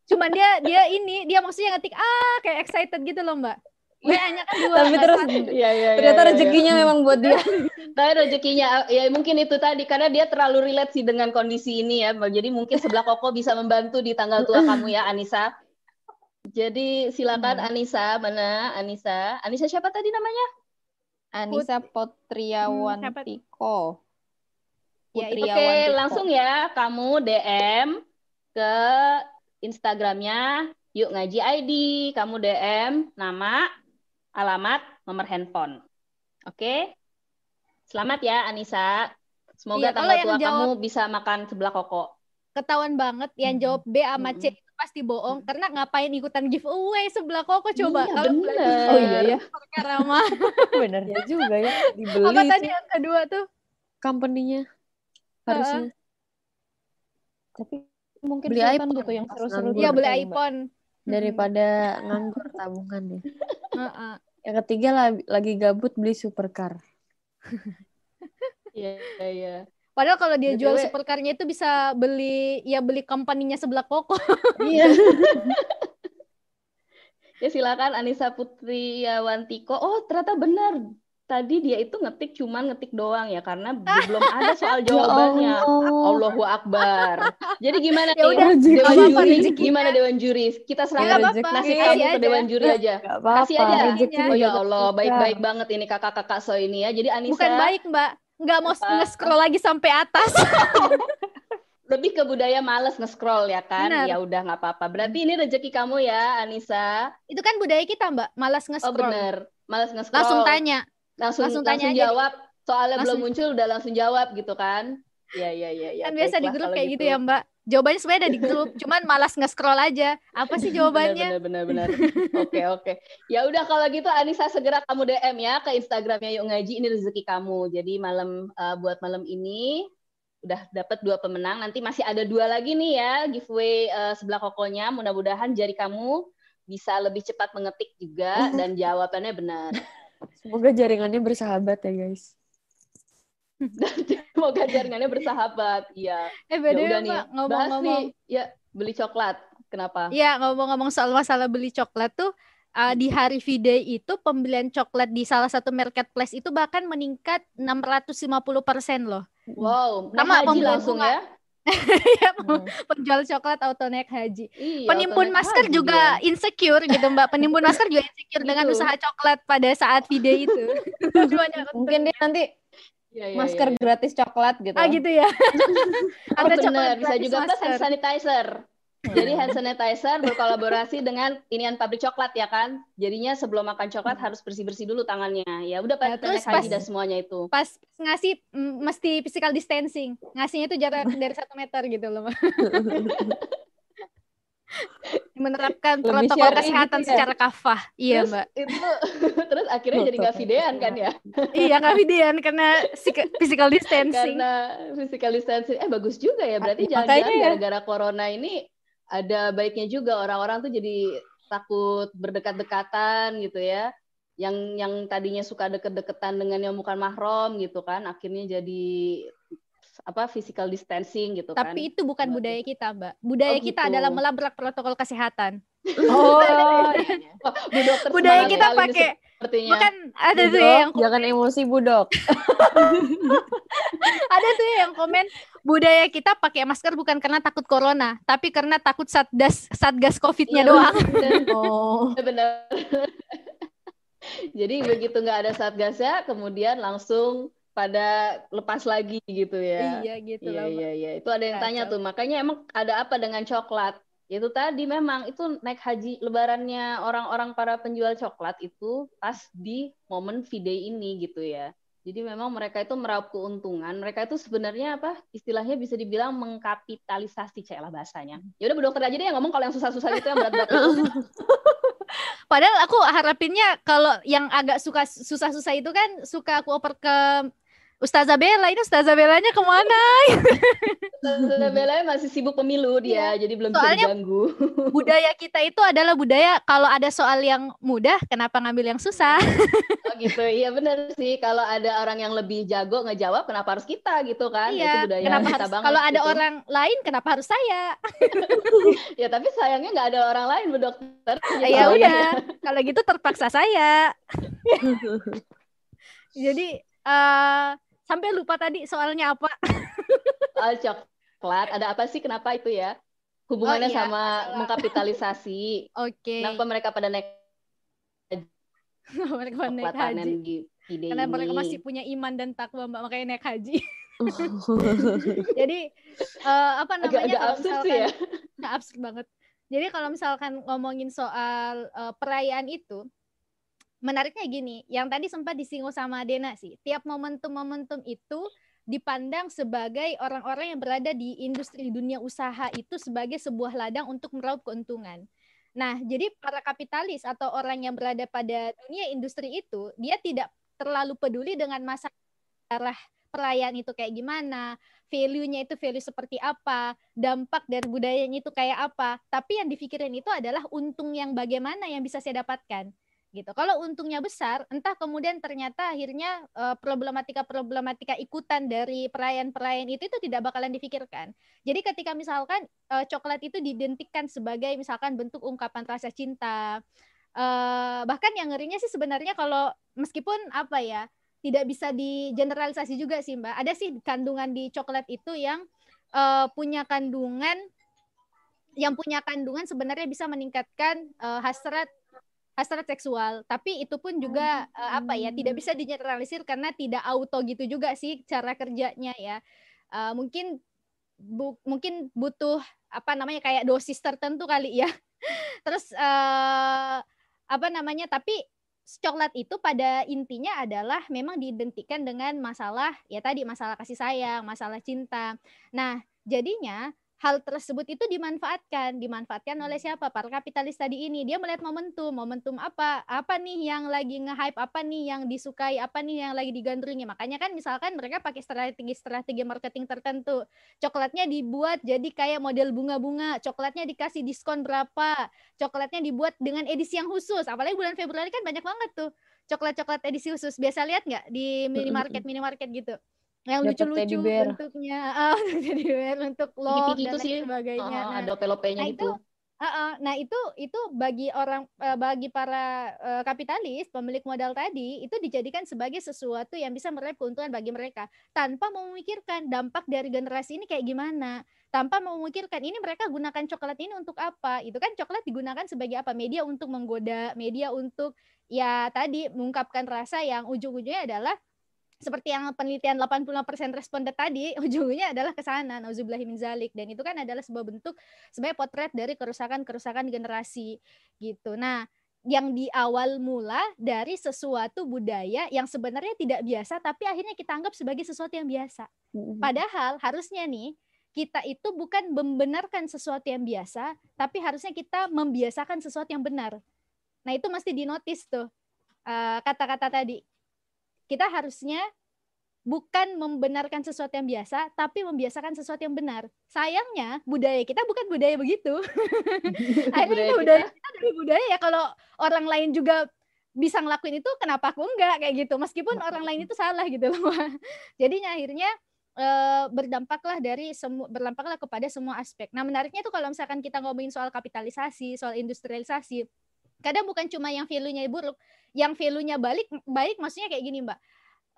Cuman dia dia ini dia maksudnya ngetik ah kayak excited gitu loh Mbak. WA-nya kan dua. Tapi nggak terus. Iya, iya, ternyata iya, iya. rezekinya memang buat dia. Tapi rezekinya ya mungkin itu tadi karena dia terlalu relate sih dengan kondisi ini ya. Jadi mungkin sebelah Koko bisa membantu di tanggal tua kamu ya Anissa. Jadi silakan Anissa, mana Anissa? Anissa siapa tadi namanya? Anissa Potriawantiko. Ya, itu. Oke, Putriawantiko. langsung ya kamu DM ke Instagramnya Yuk Ngaji ID. Kamu DM nama, alamat, nomor handphone. Oke? Selamat ya Anissa. Semoga Iya, kalau tanggal tua jawab- kamu bisa makan sebelah koko. Ketahuan banget yang jawab B sama C itu pasti bohong karena ngapain ikutan giveaway sebelah koko coba Iya, kalau bener. Oh iya ya, perkara mah. bener ya juga ya. Dibeli apa tadi yang kedua tuh? Company-nya harusnya. Tapi mungkin Beli iPhone butuh yang seru-seru. Iya gitu beli iPhone. Daripada nganggur tabungan ya. Heeh. Yang ketiga la- lagi gabut beli supercar. Iya, iya. Padahal kalau dia BTW. jual supercarnya itu bisa beli ya beli company-nya sebelah koko. Iya. Ya silakan Anissa Putriawantiko. Oh, ternyata benar. Tadi dia itu ngetik cuman ngetik doang ya karena belum ada soal jawabannya. Allahu Akbar. Jadi gimana Ya nih? udah, Dewan apa-apa, juri, rezekinya. gimana Dewan juri? Kita Ya, serahkan apa-apa, nasib kamu ke aja. Dewan juri aja. Apa-apa. Kasih aja. rezeki Oh ya Allah, baik-baik banget ini kakak-kakak so ini ya. Jadi Anissa Bukan baik, Mbak. Nggak mau Apa? nge-scroll lagi sampai atas. lebih ke budaya males nge-scroll ya kan? Benar. Ya udah nggak apa-apa. Berarti ini rezeki kamu ya, Anissa. itu kan budaya kita, Mbak. Malas Oh nge-scroll. bener, males nge-scroll. Langsung tanya. langsung langsung langsung, tanya aja jawab. Soalnya belum Langsung. muncul udah langsung jawab gitu kan? Ya ya ya ya. kan biasa di grup kayak gitu. ya, Mbak. Jawabannya sebenarnya ada di grup, cuman malas nge-scroll aja. Apa sih jawabannya? Benar benar benar. Oke oke. Ya udah kalau gitu Anissa segera kamu DM ya ke Instagramnya Yuk Ngaji ini rezeki kamu. Jadi malam eh, buat malam ini udah dapat dua pemenang. Nanti masih ada dua lagi nih ya giveaway eh, sebelah kokonya. Mudah-mudahan jari kamu bisa lebih cepat mengetik juga dan jawabannya benar. Semoga jaringannya bersahabat ya guys. Semoga jaringannya bersahabat. Iya. Eh, Ya beda ya, nih. Ngomong-ngomong. nih. Ya beli coklat. Kenapa? Iya, ngomong-ngomong soal masalah beli coklat tuh, uh, di hari V-Day itu pembelian coklat di salah satu marketplace itu bahkan meningkat 650% loh. Wow, Sama haji langsung ya? Ya, Hmm. Penjual coklat auto naik haji. Iya, Penimbun masker haji juga dia. insecure gitu Mbak. Penimbun masker juga insecure dengan Gitu. usaha coklat pada saat V-Day itu. Mungkin dia nanti Iya, iya, masker iya. gratis coklat gitu. Ah gitu ya. Oh, Ada bener, coklat bisa juga plus hand sanitizer. Hmm. Jadi hand sanitizer berkolaborasi dengan inian pabrik coklat ya kan. Jadinya sebelum makan coklat harus bersih-bersih dulu tangannya. Ya udah Ya, terus pas- dah semuanya itu. Pas ngasih mm, mesti physical distancing. Ngasihnya itu jarak dari satu meter gitu loh. Menerapkan Lebih protokol syar'i kesehatan gitu ya? secara kafah. Iya, terus Mbak. itu terus akhirnya jadi nggak videan kan ya iya, nggak videoan karena physical distancing. karena physical distancing eh bagus juga ya berarti Makanya jangan-jangan ya. gara-gara corona ini ada baiknya juga orang-orang tuh jadi takut berdekat-dekatan gitu ya yang yang tadinya suka deket-deketan dengan yang bukan mahram gitu kan akhirnya jadi apa physical distancing gitu kan Tapi itu bukan Mbak. budaya kita, Mbak. Budaya Oh, kita gitu. adalah melabrak protokol kesehatan. Oh, Wah, Bu dokter Budaya kita pakai sepertinya bukan ada tuh Budok, ya yang jangan emosi budok. ada tuh ya yang komen budaya kita pakai masker bukan karena takut corona, tapi karena takut satgas satgas covidnya Iya, doang. bener. Oh, benar. Jadi begitu nggak ada satgasnya, kemudian langsung pada lepas lagi gitu ya. iya gitu Iya lah. Iya iya. Itu ada yang tanya Kacau. tuh. Makanya emang ada apa dengan coklat? Itu tadi memang itu naik haji lebarannya orang-orang para penjual coklat itu pas di momen V-Day ini gitu ya. Jadi memang mereka itu meraup keuntungan. Mereka itu sebenarnya apa? Istilahnya bisa dibilang mengkapitalisasi cek lah bahasanya. Ya udah Bu dokter aja deh yang ngomong kalau yang susah-susah itu yang berat-berat itu. Padahal aku harapinnya kalau yang agak suka susah-susah itu kan suka aku oper ke Ustazah Bella. Ini Ustazah Bellanya ke mana? Ustazah Bella masih sibuk pemilu dia, jadi belum bisa diganggu. budaya kita itu adalah budaya kalau ada soal yang mudah, kenapa ngambil yang susah? Oh gitu, iya benar sih. Kalau ada orang yang lebih jago ngejawab, kenapa harus kita gitu kan? Itu iya. budaya Kenapa kita harus banget. kalau ada gitu. orang lain, kenapa harus saya? Ya tapi sayangnya nggak ada orang lain, Bu Dokter. Jadi ya tahu udah, kalau gitu terpaksa saya. Jadi eh sampai lupa tadi soalnya apa? Soal coklat, ada apa sih? Kenapa itu ya? Hubungannya Oh, iya, sama masalah. mengkapitalisasi. Oke. Kenapa mereka pada naik mereka naik coklat haji. ide Karena ini? mereka masih punya iman dan takwa, Mbak, makanya naik haji. Jadi eh, apa namanya Agak-agak kalau absurd misalkan sih ya. Absurd banget. Jadi kalau misalkan ngomongin soal eh, perayaan itu, menariknya gini, yang tadi sempat disinggung sama Dena sih, tiap momentum-momentum itu dipandang sebagai orang-orang yang berada di industri dunia usaha itu sebagai sebuah ladang untuk meraup keuntungan. Nah, jadi para kapitalis atau orang yang berada pada dunia industri itu, dia tidak terlalu peduli dengan masalah perayaan itu kayak gimana, value-nya itu value seperti apa, dampak dari budayanya itu kayak apa. Tapi yang dipikirin itu adalah untung yang bagaimana yang bisa saya dapatkan. Gitu. Kalau untungnya besar, entah kemudian ternyata akhirnya eh, problematika-problematika ikutan dari perayaan-perayaan itu itu tidak bakalan difikirkan. Jadi ketika misalkan eh, coklat itu didentikan sebagai misalkan bentuk ungkapan rasa cinta, eh, bahkan yang ngerinya sih sebenarnya kalau meskipun apa ya tidak bisa digeneralisasi juga sih mbak. Ada sih kandungan di coklat itu yang eh, punya kandungan yang punya kandungan sebenarnya bisa meningkatkan eh, hasrat hasrat seksual. Tapi itu pun juga eh, apa ya tidak bisa digeneralisir karena tidak auto gitu juga sih cara kerjanya ya. Eh, mungkin bu- mungkin butuh apa namanya kayak dosis tertentu kali ya. Terus eh, apa namanya tapi coklat itu pada intinya adalah memang diidentikan dengan masalah ya tadi masalah kasih sayang, masalah cinta. Nah, jadinya hal tersebut itu dimanfaatkan, dimanfaatkan oleh siapa? Para kapitalis tadi ini. Dia melihat momentum, momentum apa? Apa nih yang lagi nge-hype, apa nih yang disukai, apa nih yang lagi digandrungi. Makanya kan misalkan mereka pakai strategi-strategi marketing tertentu. Coklatnya dibuat jadi kayak model bunga-bunga, coklatnya dikasih diskon berapa, coklatnya dibuat dengan edisi yang khusus. Apalagi bulan Februari kan banyak banget tuh coklat-coklat edisi khusus. Biasa lihat nggak di minimarket minimarket gitu? Yang lucu-lucu bentuknya, ah, teddy bear untuk Piki-piki dan itu lain sih. sebagainya. Oh, Nah, ada lope-lopenya nah itu. Heeh, nah itu itu bagi orang eh, bagi para eh, kapitalis pemilik modal tadi itu dijadikan sebagai sesuatu yang bisa meraih keuntungan bagi mereka tanpa memikirkan dampak dari generasi ini kayak gimana tanpa memikirkan ini mereka gunakan coklat ini untuk apa itu kan coklat digunakan sebagai apa media untuk menggoda media untuk ya tadi mengungkapkan rasa yang ujung-ujungnya adalah seperti yang penelitian 85% responden tadi ujungnya adalah ke sana zalik dan itu kan adalah sebuah bentuk sebagai potret dari kerusakan-kerusakan generasi gitu. Nah, yang di awal mula dari sesuatu budaya yang sebenarnya tidak biasa tapi akhirnya kita anggap sebagai sesuatu yang biasa. Padahal harusnya nih kita itu bukan membenarkan sesuatu yang biasa, tapi harusnya kita membiasakan sesuatu yang benar. Nah, itu mesti dinotis tuh eh, kata-kata uh, tadi. Kita harusnya bukan membenarkan sesuatu yang biasa, tapi membiasakan sesuatu yang benar. Sayangnya budaya kita bukan budaya begitu. Akhirnya budaya, budaya kita dari budaya ya kalau orang lain juga bisa ngelakuin itu, kenapa aku enggak kayak gitu? Meskipun orang lain itu salah gitu loh. Jadinya akhirnya e, berdampaklah dari semua berdampaklah kepada semua aspek. Nah menariknya itu kalau misalkan kita ngomongin soal kapitalisasi, soal industrialisasi, kadang bukan cuma yang value-nya buruk, yang value-nya balik baik maksudnya kayak gini mbak.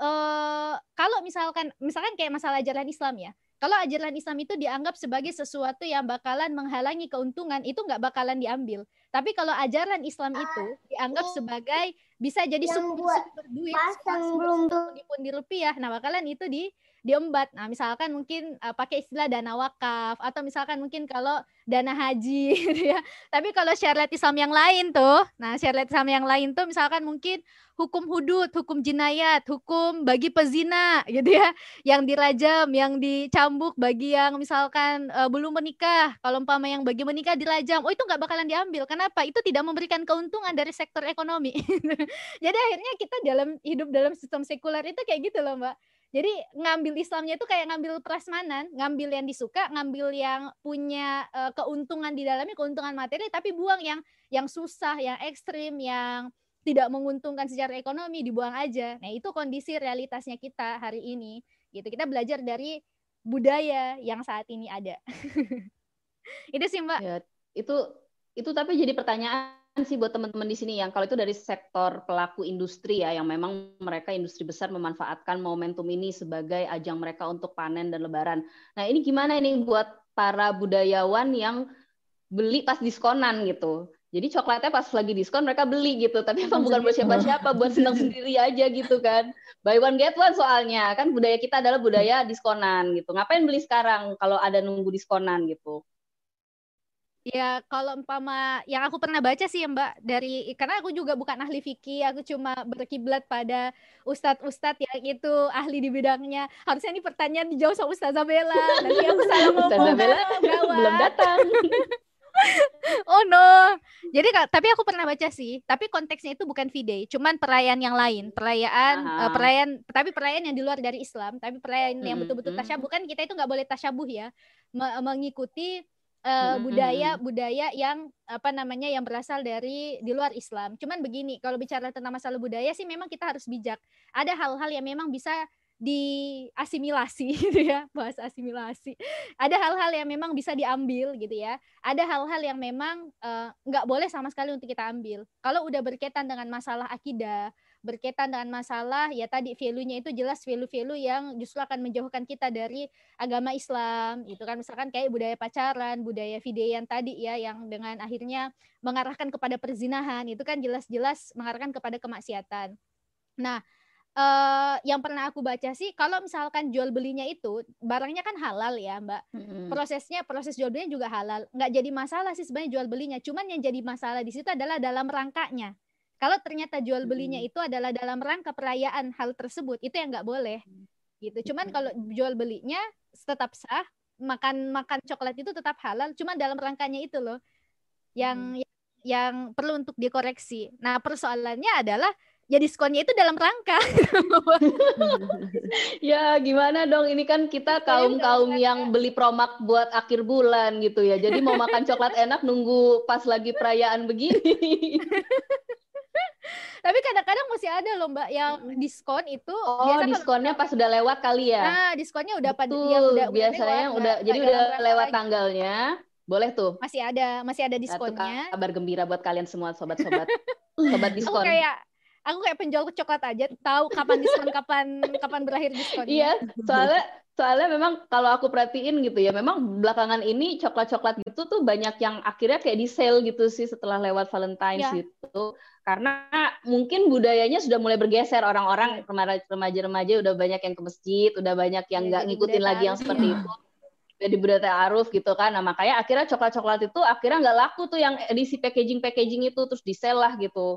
Uh, kalau misalkan misalkan kayak masalah ajaran Islam ya. Kalau ajaran Islam itu dianggap sebagai sesuatu yang bakalan menghalangi keuntungan itu nggak bakalan diambil. Tapi kalau ajaran Islam itu dianggap sebagai bisa jadi sumber, sumber duit sumber, di pundi rupiah. Nah bakalan itu di diembat. Nah, misalkan mungkin uh, pakai istilah dana wakaf atau misalkan mungkin kalau dana haji gitu ya. Tapi kalau syariat Islam yang lain tuh, nah syariat Islam yang lain tuh misalkan mungkin hukum hudud, hukum jinayat, hukum bagi pezina gitu ya, yang dirajam, yang dicambuk bagi yang misalkan uh, belum menikah. Kalau umpama yang bagi menikah dirajam, oh itu nggak bakalan diambil. Kenapa? Itu tidak memberikan keuntungan dari sektor ekonomi. Jadi akhirnya kita dalam hidup dalam sistem sekuler itu kayak gitu loh, Mbak jadi ngambil Islamnya itu kayak ngambil prasmanan, ngambil yang disuka, ngambil yang punya uh, keuntungan di dalamnya, keuntungan materi, tapi buang yang yang susah, yang ekstrim, yang tidak menguntungkan secara ekonomi dibuang aja. Nah itu kondisi realitasnya kita hari ini. Gitu kita belajar dari budaya yang saat ini ada. itu sih mbak. Ya, itu itu tapi jadi pertanyaan sih buat teman-teman di sini yang kalau itu dari sektor pelaku industri ya yang memang mereka industri besar memanfaatkan momentum ini sebagai ajang mereka untuk panen dan lebaran. Nah, ini gimana ini buat para budayawan yang beli pas diskonan gitu. Jadi coklatnya pas lagi diskon mereka beli gitu, tapi emang bukan buat siapa-siapa, buat senang sendiri aja gitu kan. Buy one get one soalnya, kan budaya kita adalah budaya diskonan gitu. Ngapain beli sekarang kalau ada nunggu diskonan gitu. Ya, kalau umpama yang aku pernah baca sih ya Mbak dari karena aku juga bukan ahli fikih, aku cuma berkiblat pada ustadz-ustadz yang itu ahli di bidangnya. Harusnya ini pertanyaan dijawab sama Ustazah Bella. Nanti aku salah ngomong. Ustazah Bella belum datang. oh no. Jadi tapi aku pernah baca sih, tapi konteksnya itu bukan V-Day, cuman perayaan yang lain, perayaan uh, perayaan tapi perayaan yang di luar dari Islam, tapi perayaan yang betul-betul tasyabuh kan kita itu nggak boleh tasyabuh ya, mengikuti uh, budaya budaya yang apa namanya yang berasal dari di luar Islam. Cuman begini, kalau bicara tentang masalah budaya sih memang kita harus bijak. Ada hal-hal yang memang bisa diasimilasi gitu ya bahasa asimilasi ada hal-hal yang memang bisa diambil gitu ya ada hal-hal yang memang nggak uh, boleh sama sekali untuk kita ambil kalau udah berkaitan dengan masalah akidah berkaitan dengan masalah ya tadi value-nya itu jelas value-value yang justru akan menjauhkan kita dari agama Islam itu kan. Misalkan kayak budaya pacaran budaya video yang tadi ya yang dengan akhirnya mengarahkan kepada perzinahan itu kan jelas-jelas mengarahkan kepada kemaksiatan. Nah uh, yang pernah aku baca sih kalau misalkan jual belinya itu barangnya kan halal ya mbak. Mm-hmm. prosesnya proses jual belinya juga halal. Nggak jadi masalah sih sebenarnya jual belinya. Cuman yang jadi masalah di situ adalah dalam rangkanya kalau ternyata jual belinya itu adalah dalam rangka perayaan hal tersebut, itu yang nggak boleh. Gitu. Cuman kalau jual belinya tetap sah, makan makan coklat itu tetap halal, cuman dalam rangkanya itu loh yang hmm. yang perlu untuk dikoreksi. Nah, persoalannya adalah ya diskonnya itu dalam rangka. ya gimana dong ini kan kita kaum kaum yang beli promak buat akhir bulan gitu ya. Jadi mau makan coklat enak nunggu pas lagi perayaan begini. Tapi kadang-kadang masih ada loh Mbak yang diskon itu Oh, biasa diskonnya pas sudah lewat kali ya. Nah, diskonnya udah pada yang udah biasanya udah, udah jadi udah lewat lagi. tanggalnya. Boleh tuh. Masih ada, masih ada diskonnya. Satu kabar gembira buat kalian semua sobat-sobat. sobat diskon. Aku kayak aku kayak penjual coklat aja tahu kapan diskon kapan kapan berakhir diskonnya. Iya, soalnya soalnya memang kalau aku perhatiin gitu ya, memang belakangan ini coklat-coklat gitu tuh banyak yang akhirnya kayak di sale gitu sih setelah lewat Valentine's ya. gitu. Karena mungkin budayanya sudah mulai bergeser orang-orang remaja-remaja udah banyak yang ke masjid, udah banyak yang iya, nggak ya, ngikutin lagi yang seperti ya. itu. Jadi budaya ta'aruf gitu kan. Nah, makanya akhirnya coklat-coklat itu akhirnya nggak laku tuh yang edisi packaging-packaging itu terus di sale lah gitu.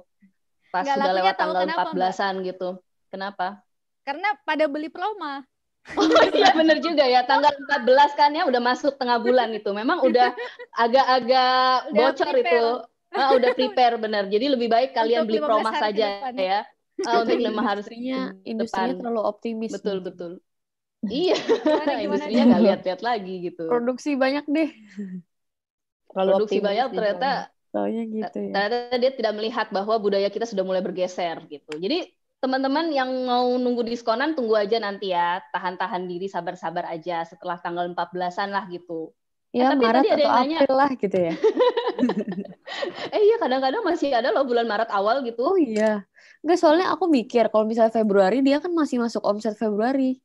Pas gak sudah lewat tanggal 14-an gitu. Kenapa? Karena pada beli promo Oh iya bener juga ya tanggal 14 kan ya udah masuk tengah bulan itu. Memang udah agak-agak bocor prepare. itu. Ah, udah prepare bener. Jadi lebih baik kalian Untuk beli 15 promak hari ke saja depan. ya. Ah, untuk lima hari industrinya depan. terlalu optimis. Betul betul. Iya, industrinya nggak lihat-lihat lagi gitu. Produksi banyak deh. Terlalu Produksi optimis banyak nih, ternyata Soalnya gitu ya. ternyata dia tidak melihat bahwa budaya kita sudah mulai bergeser gitu. Jadi teman-teman yang mau nunggu diskonan tunggu aja nanti ya, tahan-tahan diri, sabar-sabar aja setelah tanggal 14-an lah gitu. Ya tapi Maret tadi ada yang nanya- April lah gitu ya. Eh iya kadang-kadang masih ada loh bulan Maret awal gitu. Oh iya. Enggak soalnya aku mikir kalau misalnya Februari dia kan masih masuk omset Februari.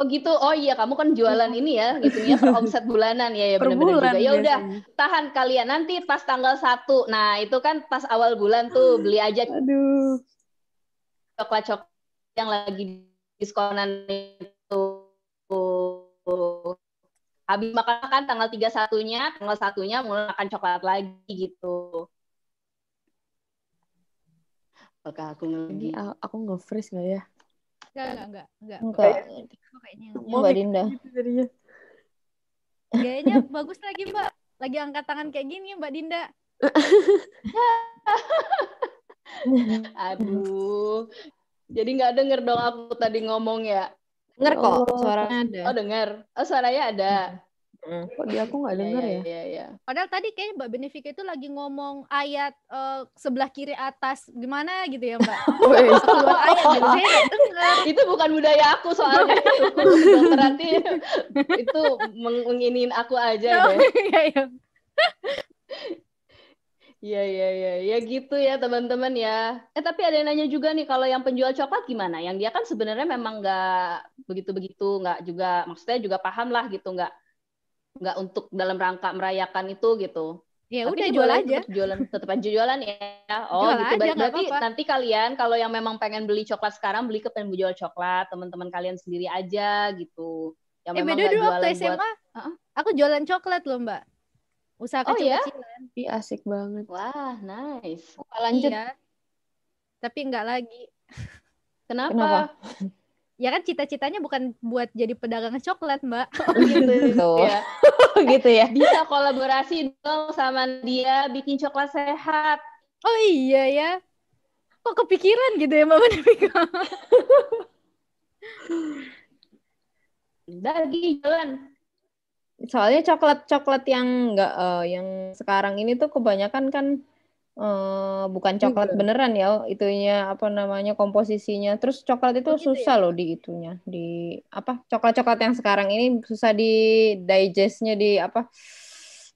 Oh gitu. Oh iya kamu kan jualan ini ya, gitu ya per omset bulanan ya ya benar-benar juga. Ya udah, tahan kalian nanti pas tanggal 1. Nah, itu kan pas awal bulan tuh beli aja Aduh. Coklat-coklat yang lagi diskonan itu. Habis makan kan tanggal 31-nya, tanggal satunya mulai makan coklat lagi gitu. Apakah aku a- aku nge-freeze nggak ya? Enggak, enggak, enggak, enggak. Kayaknya Mbak Dinda. Gitu jadinya. gayanya bagus lagi, Mbak. Lagi angkat tangan kayak gini, Mbak Dinda. Aduh. Jadi nggak denger dong aku tadi ngomong ya. Dengar kok, Allah. suaranya ada. Oh denger. Oh suaranya ada. Mm. Kok di aku nggak denger ya? Iya, iya. Padahal tadi kayaknya Mbak Benefika itu lagi ngomong ayat eh, sebelah kiri atas gimana gitu ya, Mbak. Keluar ayat gitu. Saya dengar. Itu bukan budaya aku soalnya. nanti itu meng- menginin aku aja Oh, deh. iya, iya. Iya, iya, iya. Ya gitu ya teman-teman ya. Eh tapi ada yang nanya juga nih kalau yang penjual coklat gimana? Yang dia kan sebenarnya memang nggak begitu-begitu, nggak juga maksudnya juga paham lah gitu, nggak nggak untuk dalam rangka merayakan itu gitu. Ya Tapi udah jual aja. tetap jualan tetap aja jualan ya. Oh Jual gitu. aja, Berarti apa-apa. nanti kalian kalau yang memang pengen beli coklat sekarang beli ke penjual coklat, teman-teman kalian sendiri aja gitu. Yang Eh beda dulu waktu SMA, buat aku jualan coklat loh mbak. Usaha Oh, ya? kecil-kecilan. Ih, asik banget. Wah, nice. Lanjut. Iya. Tapi nggak lagi. Kenapa? Kenapa? Ya kan cita-citanya bukan buat jadi pedagang coklat mbak. gitu. Tuh. ya. gitu ya. Bisa kolaborasi dong sama dia bikin coklat sehat. Oh iya ya. Kok kepikiran gitu ya mbak Benefika? Dagi jalan. Soalnya coklat-coklat yang enggak eh, yang sekarang ini tuh kebanyakan kan eh, bukan coklat Juga. beneran ya, itunya apa namanya komposisinya. Terus coklat itu Oh, gitu susah loh di itunya, di apa? Coklat-coklat yang sekarang ini susah di digestnya di apa?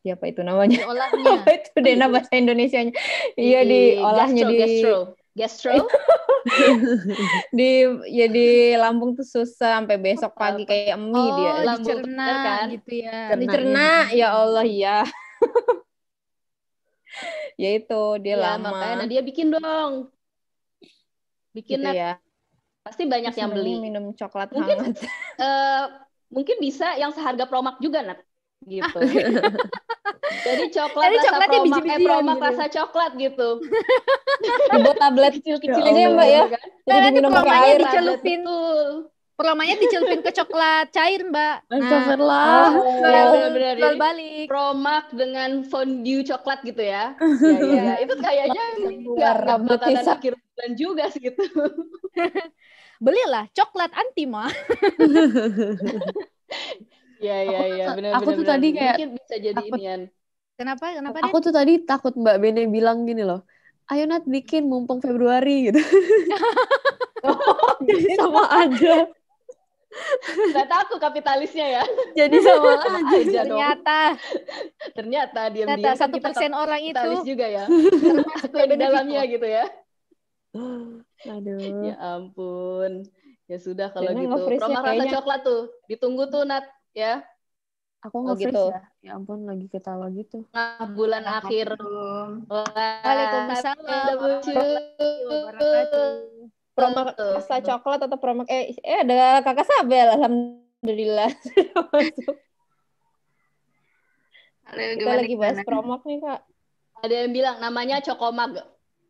Di apa itu namanya? Olahnya. Apa itu Dena bahasa Indonesianya? Iya di olahnya gastro, di gastro. Gastro? di ya di lambung tuh susah sampai besok pagi kayak mie Oh, dia. lambung, dicerna kan? gitu ya. Cerna. dicerna ya Allah ya ya itu dia Ya, lama makanya nah, dia bikin dong. Bikin gitu ya pasti banyak Terus yang beli. minum coklat Mungkin- hangat Eh, mungkin bisa yang seharga promak juga Nat. Gitu. Jadi coklat Tadi rasa coklatnya promak, eh biji-bijian promak gitu. rasa coklat gitu. dibuat tablet Kecil-kecil aja ya, Mbak, ya? Kan? jadi Nanti diminum pakai promanya air dicelupin. Betul. Perlamanya dicelupin ke coklat cair mbak. Nah, Astagfirullah. Iya, jual, benar-benar. jual Jadi, balik. Promak dengan fondue coklat gitu ya. Iya, iya, iya. Itu kayaknya nggak nggak Tablet makanan akhir bulan juga sih gitu. Belilah coklat antima. Iya, iya, iya, benar aku tuh benar, tadi kayak mungkin bisa jadi takut- inian. Kenapa? Kenapa Aku tuh tadi takut Mbak Bene bilang gini loh. Ayo Nat bikin mumpung Februari gitu. Jadi sama aja. Ternyata aku kapitalisnya ya. Jadi sama aja. Dong. Ternyata, Ternyata diam-diam ternyata kan satu persen orang itu kapitalis juga ya. termasuk yang di dalamnya gitu ya. Aduh. Ya ampun. Ya sudah kalau gitu. Promak rasa kayaknya- coklat tuh. Ditunggu tuh Nat ya. Aku Oh, nge-freeze gitu. ya. Ya ampun lagi ketawa gitu. Nah, bulan akhir. Wah, Waalaikumsalam promak rasa coklat atau promak eh eh ada kakak Sabel alhamdulillah sudah masuk Halo, kita lagi bahas gimana? promak nih kak Ada yang bilang namanya Cokomag.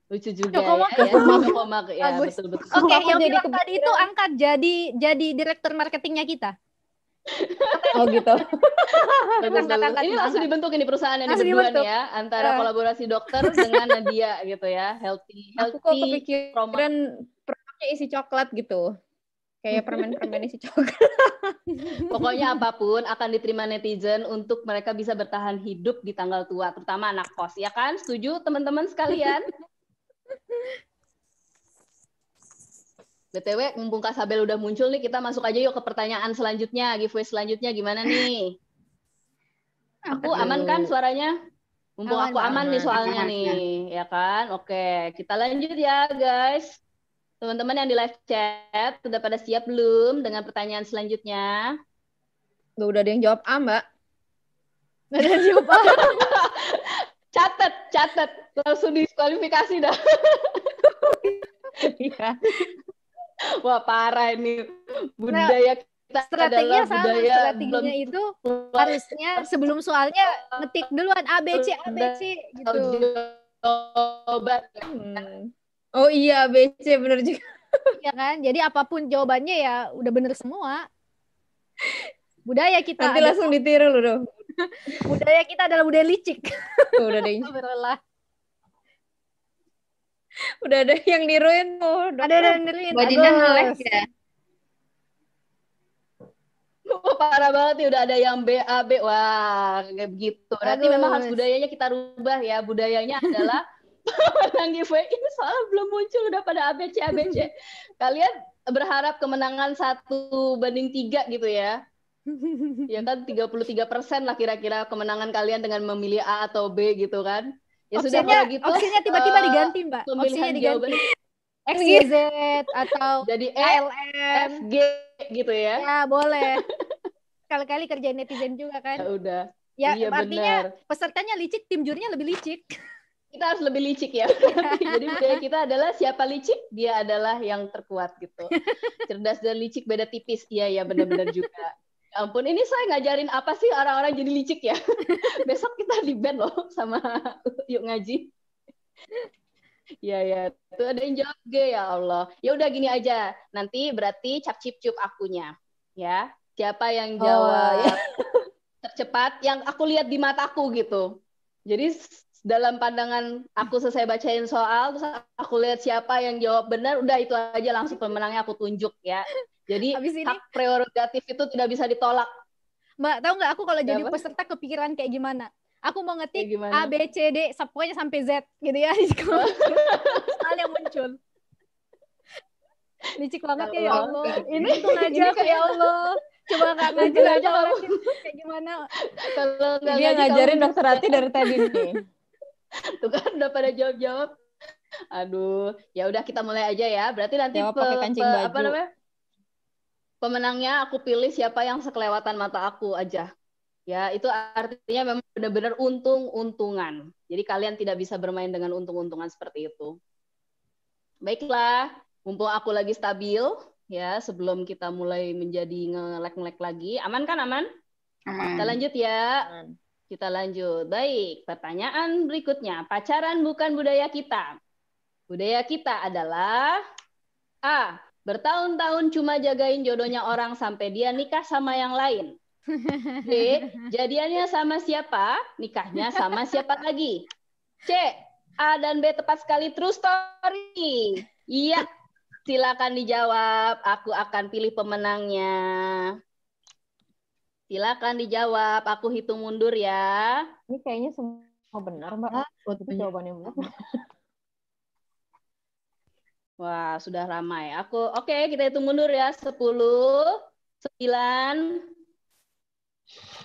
Lucu juga Yokomak. ya. ya. Yokomak, ya betul betul. Oke, Aku yang jadi bilang tadi itu angkat jadi jadi direktur marketingnya kita. Oh gitu. Ini langsung dibentuk ini perusahaan yang dibentuk. ya antara Eh. kolaborasi dokter dengan Nadia gitu ya. Healthy Aku kok healthy kepikiran produknya isi coklat gitu. Kayak permen-permen isi coklat. Pokoknya apa pun akan diterima netizen untuk mereka bisa bertahan hidup di tanggal tua, terutama anak kos, ya kan? Setuju teman-teman sekalian? BTW, mumpung Kak Sabel udah muncul nih, kita masuk aja yuk ke pertanyaan selanjutnya, giveaway selanjutnya gimana nih? Aku aman kan suaranya? Mumpung Aman, aku aman nih soalnya aman, nih, ya kan? Oke, kita lanjut ya guys. Teman-teman yang di live chat, sudah pada siap belum dengan pertanyaan selanjutnya? Tuh, udah ada yang jawab A, Mbak. Ada siapa? Catet, catet. Langsung diskualifikasi dah. Iya. Wah, parah ini. Budaya kita adalah Strateginya sama, budaya strateginya belum itu harusnya sebelum soalnya ngetik duluan ABC ABC tahu gitu. jawaban. Hmm. Oh iya, BC bener juga. Ya kan? Jadi apa pun jawabannya ya udah bener semua. Budaya kita Nanti langsung ditiru lu, Duh. budaya kita adalah budaya licik. Tuh, udah Astagfirullah. udah ada yang niruin tuh. Ada ada yang neruin. Mbak Dina Bagus. nge-live ya. Wah, parah banget nih udah ada yang B A B. Wah, kayak begitu. Berarti memang harus budayanya kita rubah ya. Budayanya adalah pemenang giveaway ini soalnya belum muncul udah pada ABC ABC. Kalian berharap kemenangan satu banding tiga gitu ya? Ya kan 33 persen lah kira-kira kemenangan kalian dengan memilih A atau B gitu kan? Ya sudah kalau gitu opsinya tiba-tiba eh, diganti, Mbak. Opsinya diganti. jawaban X, Y, Z atau jadi E, ALM. F, G gitu ya. Ya, boleh. Kali-kali kerjain netizen juga Ya kan. udah. Ya, iya artinya benar. pesertanya licik, tim jurinya lebih licik. Kita harus lebih licik ya. Jadi budaya kita adalah siapa licik, dia adalah yang terkuat gitu. Cerdas dan licik beda tipis. Iya ya benar-benar juga. Ya ampun, ini saya ngajarin apa sih orang-orang jadi licik ya? Besok kita di band loh sama yuk ngaji. Iya ya, itu ada yang jawab G ya Allah. Ya udah gini aja. Nanti berarti cap cip cup akunya, ya. Siapa yang Oh, jawab ya. tercepat yang aku lihat di mataku gitu. Jadi dalam pandangan aku selesai bacain soal, terus aku lihat siapa yang jawab benar, udah itu aja langsung pemenangnya aku tunjuk ya. Jadi Habis ini, hak prerogatif itu tidak bisa ditolak. Mbak, tahu nggak aku kalau jadi Kenapa? peserta kepikiran kayak gimana? Aku mau ngetik? A, B, C, D, pokoknya sampai Z gitu ya. Soal yang muncul. Licik banget ya, ya Allah. Allah. Ini untung aja Ini aku ya kayak- Allah. Coba nggak Untung aja aja ngeliatin kayak gimana. Kalau nggak Dia ngajarin dokter Rati dari tadi nih. Tuh kan udah pada jawab-jawab. Aduh, ya udah kita mulai aja ya. Berarti nanti Jawab pakai kancing apa baju. namanya? Pemenangnya aku pilih siapa yang sekelewatan mata aku aja. Ya, itu artinya memang benar-benar untung-untungan. Jadi kalian tidak bisa bermain dengan untung-untungan seperti itu. Baiklah, mumpung aku lagi stabil ya, sebelum kita mulai menjadi ngelek-ngelek lagi. Aman kan aman? Kita Aman. lanjut ya. Kita lanjut. Baik, pertanyaan berikutnya. Pacaran bukan budaya kita. Budaya kita adalah A. Bertahun-tahun cuma jagain jodohnya orang sampai dia nikah sama yang lain. B. Jadiannya sama siapa, nikahnya sama siapa lagi. C. A dan B tepat sekali true story. Iya. Silakan dijawab. Aku akan pilih pemenangnya. Silakan dijawab. Aku hitung mundur ya. Ini kayaknya semua benar, Mbak. Itu jawabannya benar. Wah, sudah ramai. Aku oke, kita hitung mundur ya. 10 9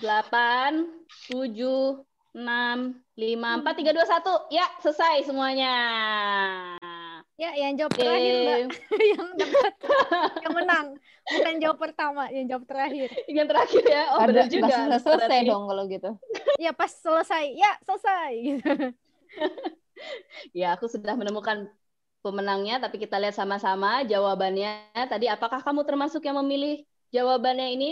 8 7 6 5 4 3 2 1. Ya, selesai semuanya. Ya, yang jawab Oke. terakhir, Mbak. yang dapat yang menang. Bukan jawab pertama, yang jawab terakhir. Yang terakhir ya. Oh, Ada benar juga. nggak selesai Berarti. dong kalau gitu. Ya, pas selesai. Ya, selesai. Gitu. Ya, aku sudah menemukan pemenangnya, tapi kita lihat sama-sama jawabannya. Tadi apakah kamu termasuk yang memilih jawabannya ini?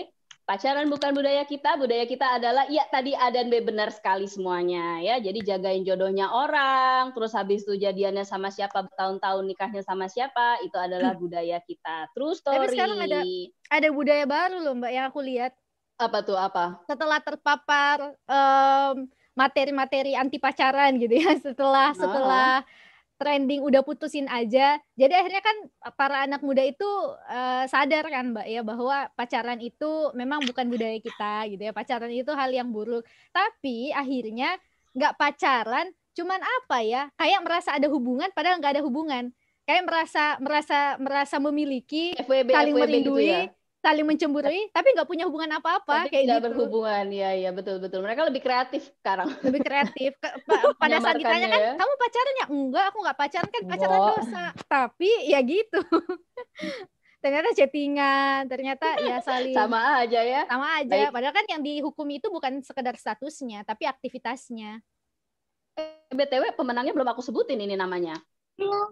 pacaran bukan budaya kita, budaya kita adalah iya tadi A dan B benar sekali semuanya ya. Jadi jagain jodohnya orang, terus habis itu jadiannya sama siapa, bertahun-tahun nikahnya sama siapa, itu adalah budaya kita. True story. Tapi sekarang ada ada budaya baru loh Mbak yang aku lihat apa tuh apa? setelah terpapar em, materi-materi anti pacaran gitu ya setelah setelah trending udah putusin aja. Jadi akhirnya kan para anak muda itu eh, sadar kan mbak ya bahwa pacaran itu memang bukan budaya kita gitu ya. Pacaran itu hal yang buruk. Tapi akhirnya nggak pacaran cuman apa ya? Kayak merasa ada hubungan padahal nggak ada hubungan. Kayak merasa merasa merasa memiliki FWB saling FWB gitu merindui. ya. Saling mencemburui tapi nggak punya hubungan apa-apa Tapi kayak tidak gitu berhubungan. Ya, ya betul betul. Mereka lebih kreatif sekarang. lebih kreatif Ke- pa- pada saat ditanya kan ya. kamu pacaran ya enggak aku nggak pacaran kan pacaran dosa tapi ya gitu ternyata chattingan ternyata ya saling sama, Sama aja ya. aja Baik. padahal kan yang dihukumi itu bukan sekedar statusnya tapi aktivitasnya Eh, BTW pemenangnya belum aku sebutin ini namanya.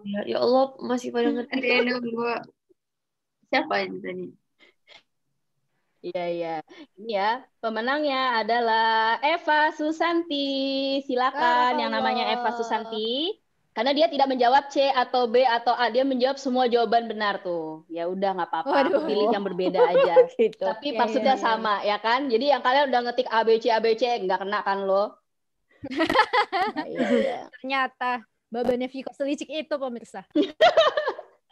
Ya, ya Allah masih pada ngerti. Dua. Siapa ini tadi? Iya iya. Ini ya, pemenangnya adalah Eva Susanti. Silakan yang namanya Eva. Susanti. Karena dia tidak menjawab C atau B atau A, dia menjawab semua jawaban benar tuh. Ya udah nggak apa-apa, pilih yang berbeda aja. gitu. Tapi maksudnya sama ya kan? Jadi yang kalian udah ngetik A B C A B C nggak kena kan lo? Nah, iya, iya. ternyata babanya Viko selicik itu pemirsa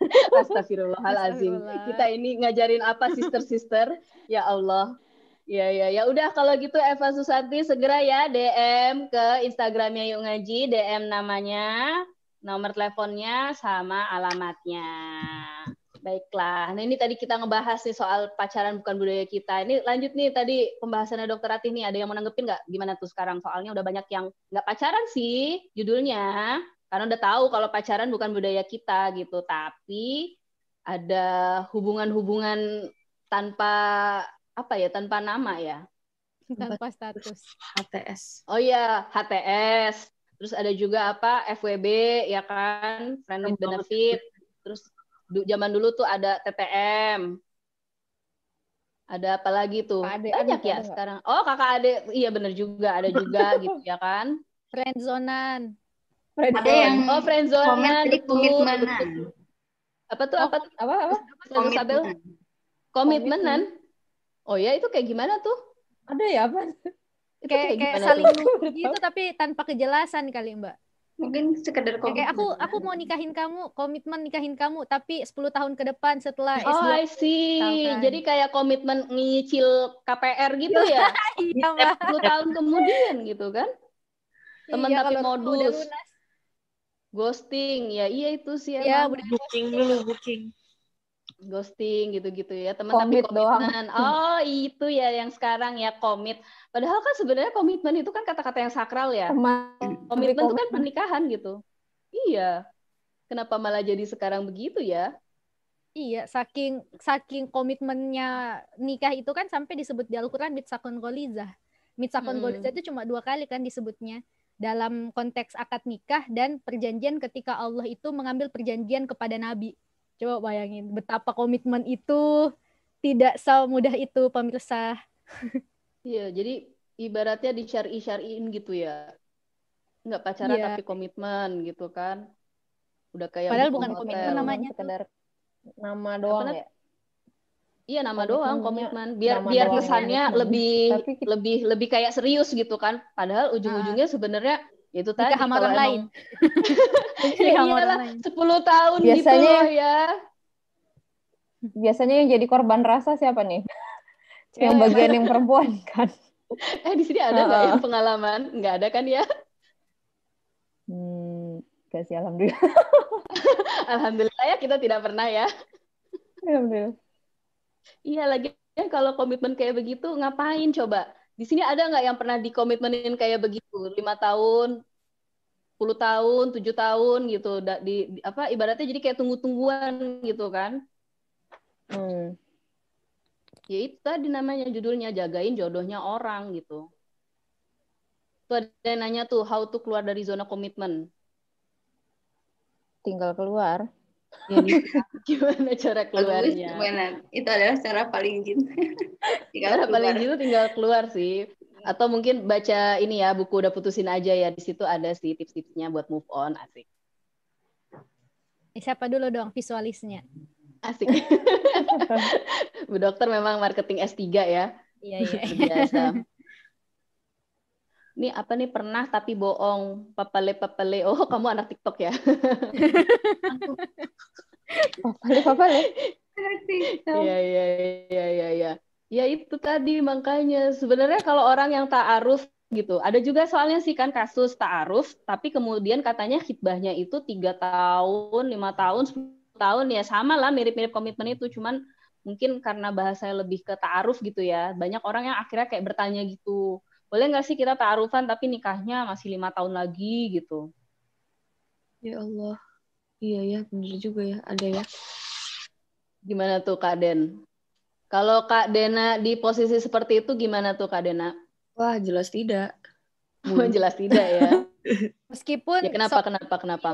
Astagfirullahalazim. Astagfirullah. Kita ini ngajarin apa sister-sister? Ya Allah. Ya ya ya udah kalau gitu Eva Susanti segera ya DM ke Instagramnya Yuk Ngaji, DM namanya, nomor teleponnya sama alamatnya. Baiklah. Nah ini tadi kita ngebahas nih soal pacaran bukan budaya kita. Ini lanjut nih tadi pembahasannya Dokter Ratih nih. Ada yang mau nanggepin nggak? Gimana tuh sekarang? Soalnya udah banyak yang nggak pacaran sih judulnya. Karena udah tahu kalau pacaran bukan budaya kita gitu. Tapi ada hubungan-hubungan tanpa apa ya? Tanpa nama ya. tanpa status HTS. Oh iya, HTS. Terus ada juga apa? FWB ya kan, friend with benefit. Terus du- zaman dulu tuh ada TTM. Ada apa lagi tuh? Adik Banyak ya sekarang. Oh, kakak adik. Iya bener juga, ada juga gitu ya kan. friendzonan Ada yang Oh, friendzone. komen tadi betul, komitmenan. Apa tuh? Apa tuh? Apa apa? Komitmen. Komitmenan. Oh ya, itu kayak gimana tuh? Ada ya apa? Itu kayak kayak gimana saling gitu tapi tanpa kejelasan kali mbak Mungkin sekedar Kayak- kayak aku komitmen. aku mau nikahin kamu komitmen nikahin kamu tapi 10 tahun ke depan setelah Oh, S2 I see. Misalkan. Jadi kayak komitmen nyicil KPR gitu ya. iya mbak 10 tahun kemudian gitu kan. Temen Iya, tapi kalau semua udah modus. lunas. Ghosting. Ya iya itu sih Iya, emang. Booking dulu, booking. Ghosting gitu-gitu ya. Temen tapi doang. komitmen. Oh, itu ya yang sekarang ya komit. Padahal kan sebenarnya komitmen itu kan kata-kata yang sakral ya. Teman. Komitmen itu kan pernikahan gitu. Iya. Kenapa malah jadi sekarang begitu ya? Iya, saking saking komitmennya nikah itu kan sampai disebut di Al-Qur'an mitsakon golizah. Mitsakon Hmm. golizah itu cuma dua kali kan disebutnya dalam konteks akad nikah dan perjanjian ketika Allah itu mengambil perjanjian kepada Nabi. Coba bayangin betapa komitmen itu tidak semudah itu pemirsa. Iya, jadi ibaratnya di syari syariin gitu ya. Nggak pacaran Iya. tapi komitmen gitu kan. Udah kayak Padahal bukan hotel. komitmen namanya sekedar nama doang ya. Iya, nama doang komitmen. Biar nama biar kesannya lebih Tapi kita- lebih lebih kayak serius gitu kan. Padahal ujung-ujungnya sebenarnya itu tadi Nikah sama kalau orang emang- lain. Ya sama iyalah, lain. 10 tahun gitu Biasanya- loh ya. Biasanya yang jadi korban rasa siapa nih? Yang bagian yang perempuan kan. Eh di sini ada nggak Heeh. yang pengalaman? Nggak ada kan ya? Hmm, gak sih alhamdulillah. Alhamdulillah ya kita tidak pernah ya. alhamdulillah. Iya lagi kalau komitmen kayak begitu ngapain coba? Di sini ada nggak yang pernah dikomitmenin kayak begitu? Lima tahun, 10 tahun, tujuh tahun gitu. Di, di- apa ibaratnya jadi kayak tunggu-tungguan gitu kan? Hmm. Ya itu tadi namanya judulnya jagain jodohnya orang gitu. Tuh ada yang nanya tuh how to keluar dari zona komitmen. Tinggal keluar. Ya, nih. Gimana cara keluarnya? gimana? Itu adalah cara paling jin. Tinggal Cara paling gitu tinggal keluar sih. Atau mungkin baca ini ya buku udah putusin aja ya di situ ada sih tips-tipsnya buat move on asik. Eh, siapa dulu dong visualisnya? Asik. Bu dokter memang marketing S3 ya. Iya iya. Biasa. Ini apa nih pernah tapi bohong. Papale papale. Oh, kamu anak TikTok ya. Papale, papale. Iya iya iya iya iya. Ya itu tadi makanya sebenarnya kalau orang yang ta'aruf gitu. Ada juga soalnya sih kan kasus ta'aruf tapi kemudian katanya khidbahnya itu tiga tahun, lima tahun, 10 tahun ya sama lah mirip-mirip komitmen itu cuman mungkin karena bahasanya lebih ke ta'aruf gitu ya. Banyak orang yang akhirnya kayak bertanya gitu. Boleh nggak sih kita ta'arufan tapi nikahnya masih lima tahun lagi gitu. Ya Allah. Iya ya, bener juga ya. Ada ya. Gimana tuh Kak Den? Kalau Kak Dena di posisi seperti itu gimana tuh Kak Dena? Wah, jelas tidak. Jelas tidak ya. Meskipun Ya kenapa so- kenapa kenapa?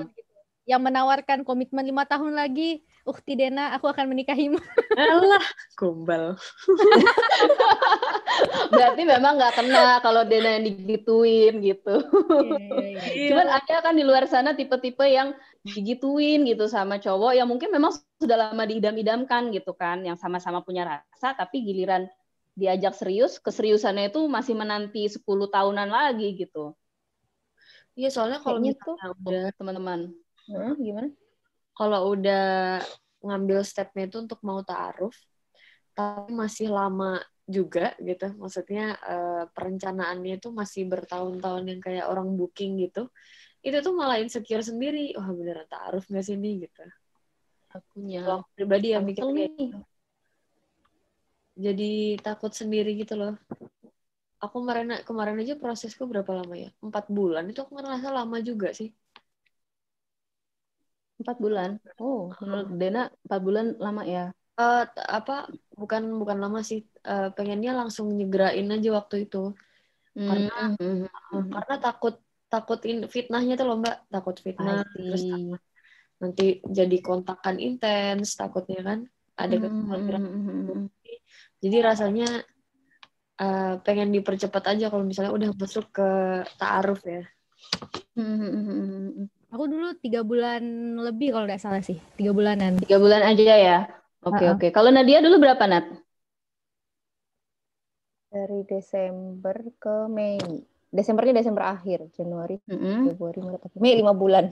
Yang menawarkan komitmen lima tahun lagi, Ukti Dena, aku akan menikahimu. Alah, gombal. Berarti memang nggak kena kalau Dena yang digituin gitu. Cuman ada kan di luar sana tipe-tipe yang digituin gitu sama cowok yang mungkin memang sudah lama diidam-idamkan gitu kan, yang sama-sama punya rasa tapi giliran diajak serius, keseriusannya itu masih menanti 10 tahunan lagi gitu. Iya, soalnya kalau misalnya udah Teman-teman. Hah, gimana? kalau udah ngambil stepnya itu untuk mau ta'aruf, tapi masih lama juga gitu. Maksudnya eh, perencanaannya itu masih bertahun-tahun yang kayak orang booking gitu. Itu tuh malah insecure sendiri. Wah beneran ta'aruf nggak sih ini gitu. Akunya. Kalau pribadi ya mikir kayak nih. gitu. Jadi takut sendiri gitu loh. Aku kemarin kemarin aja prosesku berapa lama ya? Empat bulan itu aku ngerasa lama juga sih. Empat bulan. Oh, menurut Dena empat bulan lama ya. T- apa bukan bukan lama sih Eh, pengennya langsung nyegerain aja waktu itu Karena- Hmm, Eh, karena takut takutin fitnahnya tuh loh mbak takut fitnah I terus see. takut nanti jadi kontakan intens takutnya kan ada kekhawatiran hmm. jadi rasanya eh, pengen dipercepat aja kalau misalnya udah masuk ke taaruf ya Hmm, hmm, hmm, hmm, hmm. Aku dulu tiga bulan lebih kalau nggak salah sih, tiga bulanan. Tiga bulan aja ya. Oke Uh-uh. oke. Kalau Nadia dulu berapa Nat? Dari Desember ke Mei. Desembernya Desember akhir, Januari, Mm-mm. Februari, Maret. Mei lima bulan.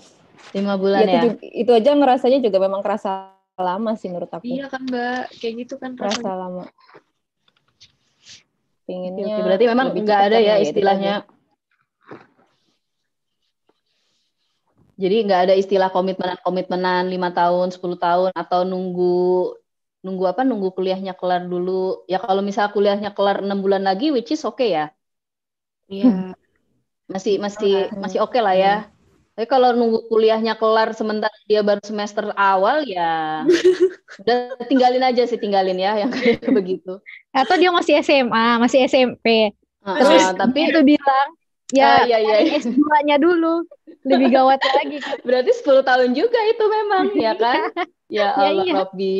Lima bulan Ya, itu, ya. juga- itu aja ngerasanya juga memang kerasa lama sih menurut aku. iya kan mbak kayak gitu kan Kerasa rasanya lama. Pinginnya. Berarti memang nggak ada ya itu istilahnya. aja. Jadi nggak ada istilah komitmenan komitmenan lima tahun, 10 tahun atau nunggu nunggu apa? Nunggu kuliahnya kelar dulu. Ya kalau misal kuliahnya kelar enam bulan lagi, which is oke ya. iya Masih masih Hmm. masih oke lah ya. Tapi kalau nunggu kuliahnya kelar sementara dia baru semester awal ya udah tinggalin aja sih tinggalin ya yang kayak begitu. Atau dia masih SMA, masih SMP. Terus tapi itu bilang, ya iya, iya, iya. S2-nya dulu. Lebih gawat lagi. berarti 10 tahun juga itu memang ya kan? Ya Ya, Allah iya. Robbi,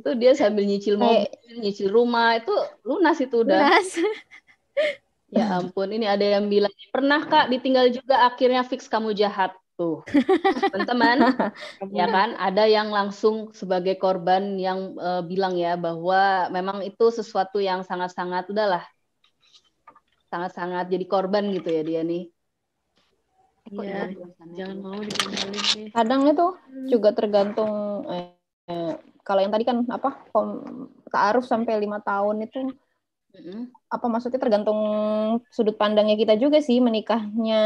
itu dia sambil nyicil mobil, nyicil rumah itu lunas itu udah. Lunas. Ya ampun, ini ada yang bilang pernah Kak ditinggal juga akhirnya fix kamu jahat tuh. Teman-teman, ya kan ada yang langsung sebagai korban yang eh, bilang ya bahwa memang itu sesuatu yang sangat-sangat udahlah sangat-sangat jadi korban gitu ya dia nih. Kok Iya, jangan tuh? mau Kadang itu juga tergantung eh, eh, kalau yang tadi kan apa taaruf sampai lima tahun itu Mm-mm. apa maksudnya tergantung sudut pandangnya kita juga sih menikahnya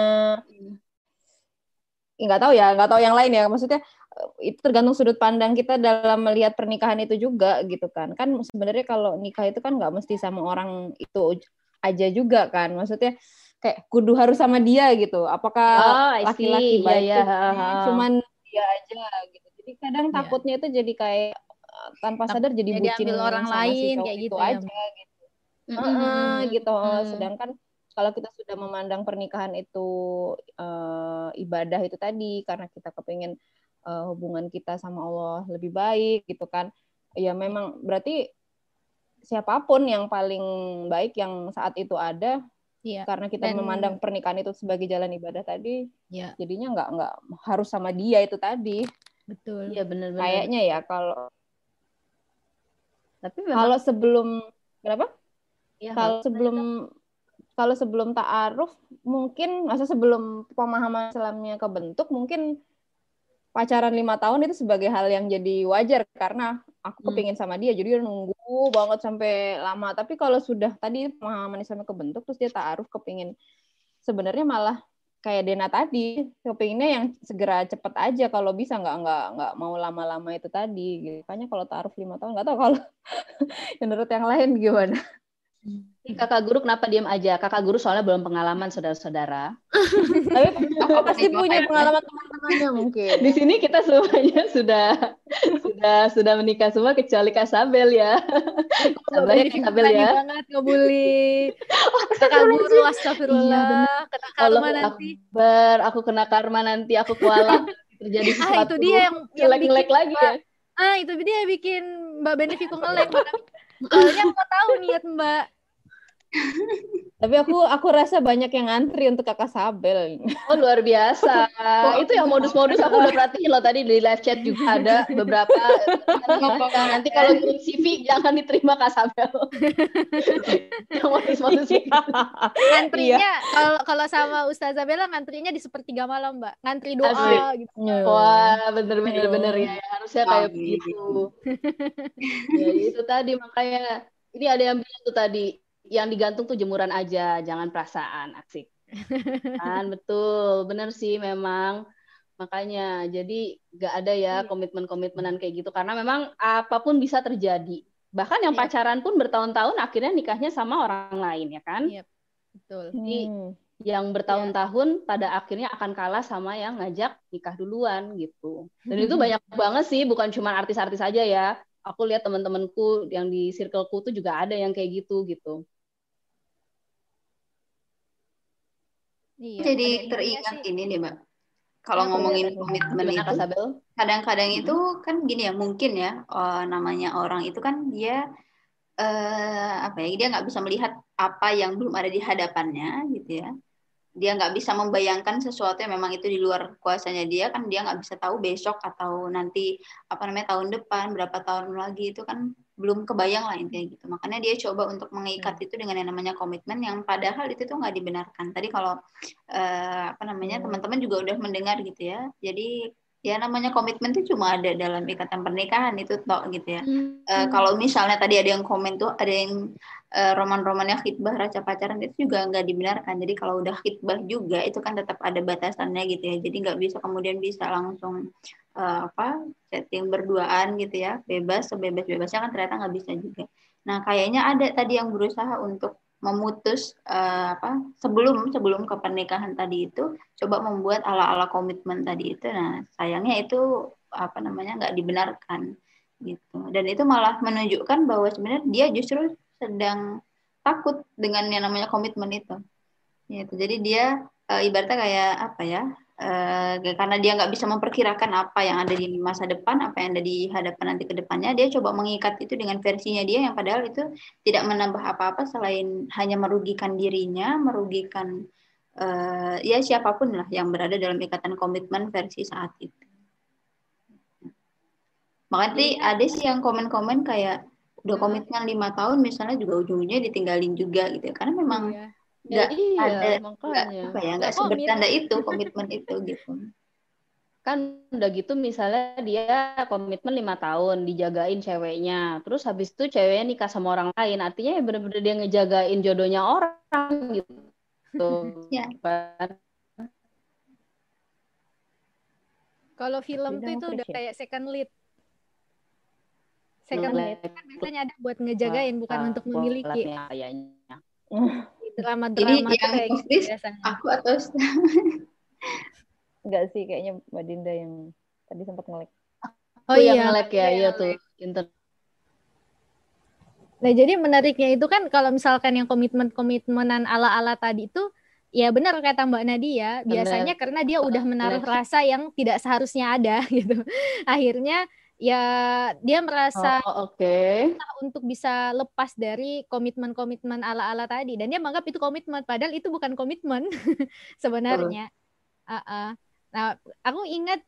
Ya, nggak tahu ya nggak tahu yang lain ya maksudnya eh, itu tergantung sudut pandang kita dalam melihat pernikahan itu juga gitu kan kan sebenarnya kalau nikah itu kan nggak mesti sama orang itu aja juga kan maksudnya kayak kudu harus sama dia gitu apakah Oh, laki-laki Iya, baik ha, ha. cuman dia aja gitu jadi kadang Iya. takutnya itu jadi kayak eh, tanpa sadar jadi Ya, bucin orang si lain kayak itu gitu ya, aja gitu. Heeh, gitu. Hmm. Sedangkan kalau kita sudah memandang pernikahan itu eh, ibadah itu tadi karena kita kepingin uh, hubungan kita sama Allah lebih baik gitu kan ya memang berarti siapa pun yang paling baik yang saat itu ada Iya. karena kita Dan- memandang pernikahan itu sebagai jalan ibadah tadi Iya, jadinya nggak nggak harus sama dia itu tadi betul. Iya benar-benar. kayaknya ya kalau Tapi memang kalau sebelum kenapa ya, kalau sebelum kalau sebelum ta'aruf mungkin masa sebelum pemahaman Islamnya kebentuk mungkin pacaran lima tahun itu sebagai hal yang jadi wajar karena aku Hmm. kepingin sama dia jadi dia nunggu banget sampai lama tapi kalau sudah tadi pemahaman Islamnya kebentuk terus dia ta'aruf kepingin sebenarnya malah kayak Dena tadi kepinginnya yang segera cepet aja kalau bisa nggak nggak nggak mau lama-lama itu tadi gitu. Makanya kalau ta'aruf lima tahun nggak tahu kalau menurut yang lain gimana kakak guru kenapa diam aja? Kakak guru soalnya belum pengalaman saudara-saudara. Tapi aku pasti punya pengalaman teman-temannya mungkin. Di sini kita semuanya sudah sudah sudah menikah semua kecuali Kak Sabel ya. Sabarnya Kak Sabel ya. banget ngebully. Kakak guru, astagfirullah. Kena Allah karma nanti. Akbar, aku kena karma nanti aku kualat terjadi Ah, sesuatu. itu dia yang, bikin lagi ya. Ah, itu dia yang bikin Mbak Benefico ngelek. Soalnya mau tahu niat Mbak. Tapi aku aku rasa banyak yang ngantri untuk kakak Sabel. Oh luar biasa. itu yang modus-modus aku udah perhatiin loh tadi di live chat juga ada beberapa. Nanti kalau kirim CV jangan diterima Kak Sabel. yang modus-modus gitu. Ngantrinya kalau kalau sama Ustazah Bella ngantrinya di sepertiga malam, Mbak. Ngantri doa Asli. gitu. Wah, bener-bener Iya. bener ya. Harusnya kayak begitu. ya, itu tadi makanya ini ada yang bilang tuh tadi yang digantung tuh jemuran aja, jangan perasaan. Asik. Kan betul, bener sih memang. Makanya jadi nggak ada ya komitmen-komitmenan kayak gitu karena memang apa pun bisa terjadi. Bahkan yang Iya. pacaran pun bertahun-tahun akhirnya nikahnya sama orang lain ya kan? Iya. Betul. Jadi, Hmm. yang bertahun-tahun pada akhirnya akan kalah sama yang ngajak nikah duluan gitu. Dan itu banyak banget sih, bukan cuma artis-artis aja ya. Aku lihat teman-temanku yang di circleku tuh juga ada yang kayak gitu gitu. Iya. Jadi pada intinya teringat sih- ini nih, Mbak. Kalau Apa ngomongin ya? komitmen itu, kadang-kadang itu kan gini ya, mungkin ya, eh, namanya orang itu kan dia eh, apa ya, dia nggak bisa melihat apa yang belum ada di hadapannya, gitu ya. Dia nggak bisa membayangkan sesuatu yang memang itu di luar kuasanya dia, kan dia nggak bisa tahu besok atau nanti apa namanya tahun depan, berapa tahun lagi itu kan belum kebayang lah intinya gitu. Makanya dia coba untuk mengikat itu dengan yang namanya komitmen yang padahal itu tuh nggak dibenarkan. Tadi kalau eh, apa namanya teman-teman juga udah mendengar gitu ya. Jadi ya namanya komitmen itu cuma ada dalam ikatan pernikahan itu toh gitu ya. Eh, kalau misalnya tadi ada yang komen tuh ada yang eh, roman-romannya khitbah raca pacaran itu juga nggak dibenarkan. Jadi kalau udah khitbah juga itu kan tetap ada batasannya gitu ya. Jadi nggak bisa kemudian bisa langsung eh, apa setting berduaan gitu ya bebas sebebas-bebasnya kan ternyata nggak bisa juga. Nah kayaknya ada tadi yang berusaha untuk memutus eh, apa sebelum sebelum ke pernikahan tadi itu coba membuat ala-ala komitmen tadi itu. Nah sayangnya itu apa namanya nggak dibenarkan gitu dan itu malah menunjukkan bahwa sebenarnya dia justru sedang takut dengan yang namanya komitmen itu gitu jadi dia e, ibaratnya kayak apa ya e, karena dia nggak bisa memperkirakan apa yang ada di masa depan apa yang ada di hadapan nanti ke depannya dia coba mengikat itu dengan versinya dia yang padahal itu tidak menambah apa-apa selain hanya merugikan dirinya merugikan e, ya siapa pun lah yang berada dalam ikatan komitmen versi saat itu Makanya tadi ada sih yang komen-komen kayak udah komitmen lima tahun misalnya juga ujungnya ditinggalin juga gitu. Karena memang Iya. Nggak iya, ada makanya. apa ya nggak sebertanda itu komitmen itu gitu. Kan udah gitu misalnya dia komitmen lima tahun dijagain ceweknya, terus habis itu ceweknya nikah sama orang lain, artinya ya bener-bener dia ngejagain jodohnya orang gitu. Ya. Kan? Kalau film tuh itu udah appreciate. kayak second lead. Second lead kan biasanya ada buat ngejagain bukan untuk memiliki. Kayaknya. Drama-drama Jadi tuh yang kayak gitu biasanya. Aku atau Enggak sih kayaknya Mbak Dinda yang tadi sempat ngelek. Oh Aku iya. ngelek ya, iya, iya tuh. Inter- Nah, jadi menariknya itu kan kalau misalkan yang komitmen-komitmenan ala-ala tadi itu ya benar kata Mbak Nadia, biasanya karena dia udah menaruh rasa yang tidak seharusnya ada gitu. Akhirnya ya dia merasa Oh, oke. untuk bisa lepas dari komitmen-komitmen ala-ala tadi dan dia menganggap itu komitmen padahal itu bukan komitmen sebenarnya. Uh-uh. Nah, aku ingat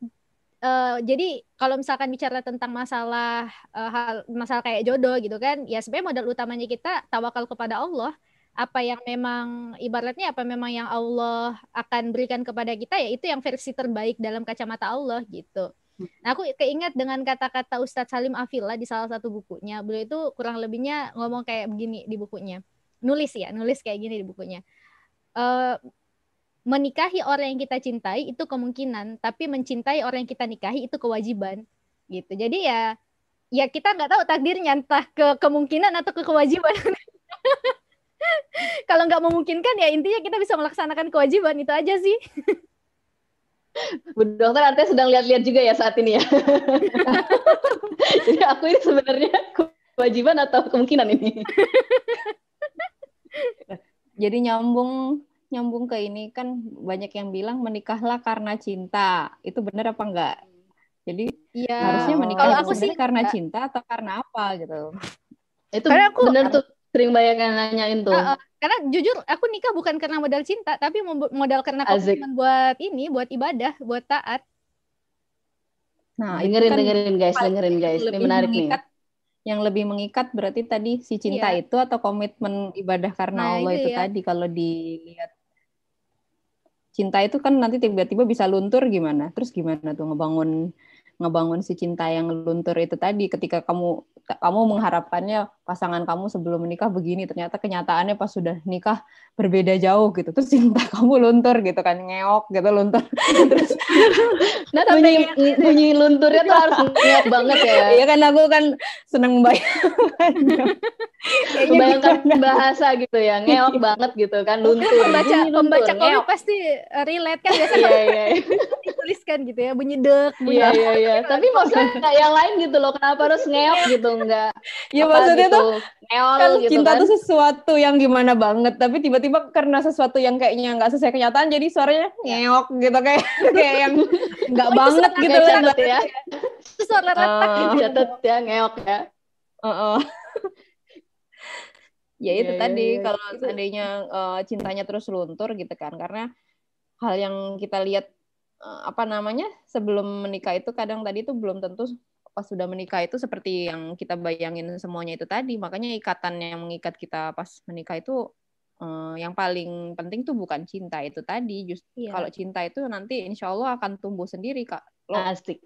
eh, jadi kalau misalkan bicara tentang masalah eh, hal masalah kayak jodoh gitu kan, ya sebenarnya modal utamanya kita tawakal kepada Allah. Apa yang memang ibaratnya apa memang yang Allah akan berikan kepada kita ya itu yang versi terbaik dalam kacamata Allah gitu. Nah, aku keinget dengan kata-kata Ustadz Salim Afila di salah satu bukunya. Beliau itu kurang lebihnya ngomong kayak begini di bukunya. Nulis ya, nulis kayak gini di bukunya. Eh, menikahi orang yang kita cintai itu kemungkinan, tapi mencintai orang yang kita nikahi itu kewajiban. Gitu. Jadi ya ya kita nggak tahu takdirnya entah ke kemungkinan atau ke kewajiban. Kalau nggak memungkinkan ya intinya kita bisa melaksanakan kewajiban itu aja sih. Bu dokter artinya sedang lihat-lihat juga ya saat ini ya. Jadi aku ini sebenarnya kewajiban atau kemungkinan ini? Jadi nyambung nyambung ke ini kan banyak yang bilang menikahlah karena cinta. Itu benar apa enggak? Jadi Iya. harusnya menikah Kalau itu aku sih karena enggak. cinta atau karena apa gitu. Itu Karena aku- bener tuh sering banyak yang nanyain tuh. Uh, uh, karena jujur aku nikah bukan karena modal cinta, tapi modal karena komitmen buat ini, buat ibadah, buat taat. Nah, itu dengerin kan dengerin guys, dengerin guys. Ini lebih menarik nih. mengikat yang lebih mengikat berarti tadi si cinta Iya. itu atau komitmen ibadah karena Nah, Allah itu itu ya. tadi kalau dilihat cinta itu kan nanti tiba-tiba bisa luntur gimana terus gimana tuh ngebangun ngebangun si cinta yang luntur itu tadi ketika kamu kamu mengharapkannya pasangan kamu sebelum menikah begini ternyata kenyataannya pas sudah nikah berbeda jauh gitu terus cinta kamu luntur gitu kan ngeok gitu luntur terus Nah, bunyi, bunyi lunturnya tuh harus ngeok banget ya. Iya kan aku kan seneng membayangkan. Membayangkan bahasa gitu ya, ngeok banget gitu kan, luntur. Pembaca Bunyi luntur, pembaca komik pasti uh, relate kan biasa Iya, iya, iya. dituliskan gitu ya, bunyi dek, bunyi Iya, iya, iya. Tapi maksudnya yang lain gitu loh, kenapa harus ngeok gitu, enggak Ya maksudnya gitu, tuh ngeol kan gitu cinta kan. tuh sesuatu yang gimana banget, tapi tiba-tiba karena sesuatu yang kayaknya nggak sesuai kenyataan, jadi suaranya ngeok gitu kayak kayak yang nggak Oh, banget gitu lah. catet ya, itu suara retak catet ya, ngeok ya. Heeh. ya itu Iya, iya, tadi iya. kalau Itu- seandainya eh, cintanya terus luntur gitu kan karena hal yang kita lihat eh, apa namanya sebelum menikah itu kadang tadi itu belum tentu pas sudah menikah itu seperti yang kita bayangin semuanya itu tadi makanya ikatan yang mengikat kita pas menikah itu eh, yang paling penting tuh bukan cinta itu tadi just Iya. kalau cinta itu nanti insya Allah akan tumbuh sendiri kak lo Asik.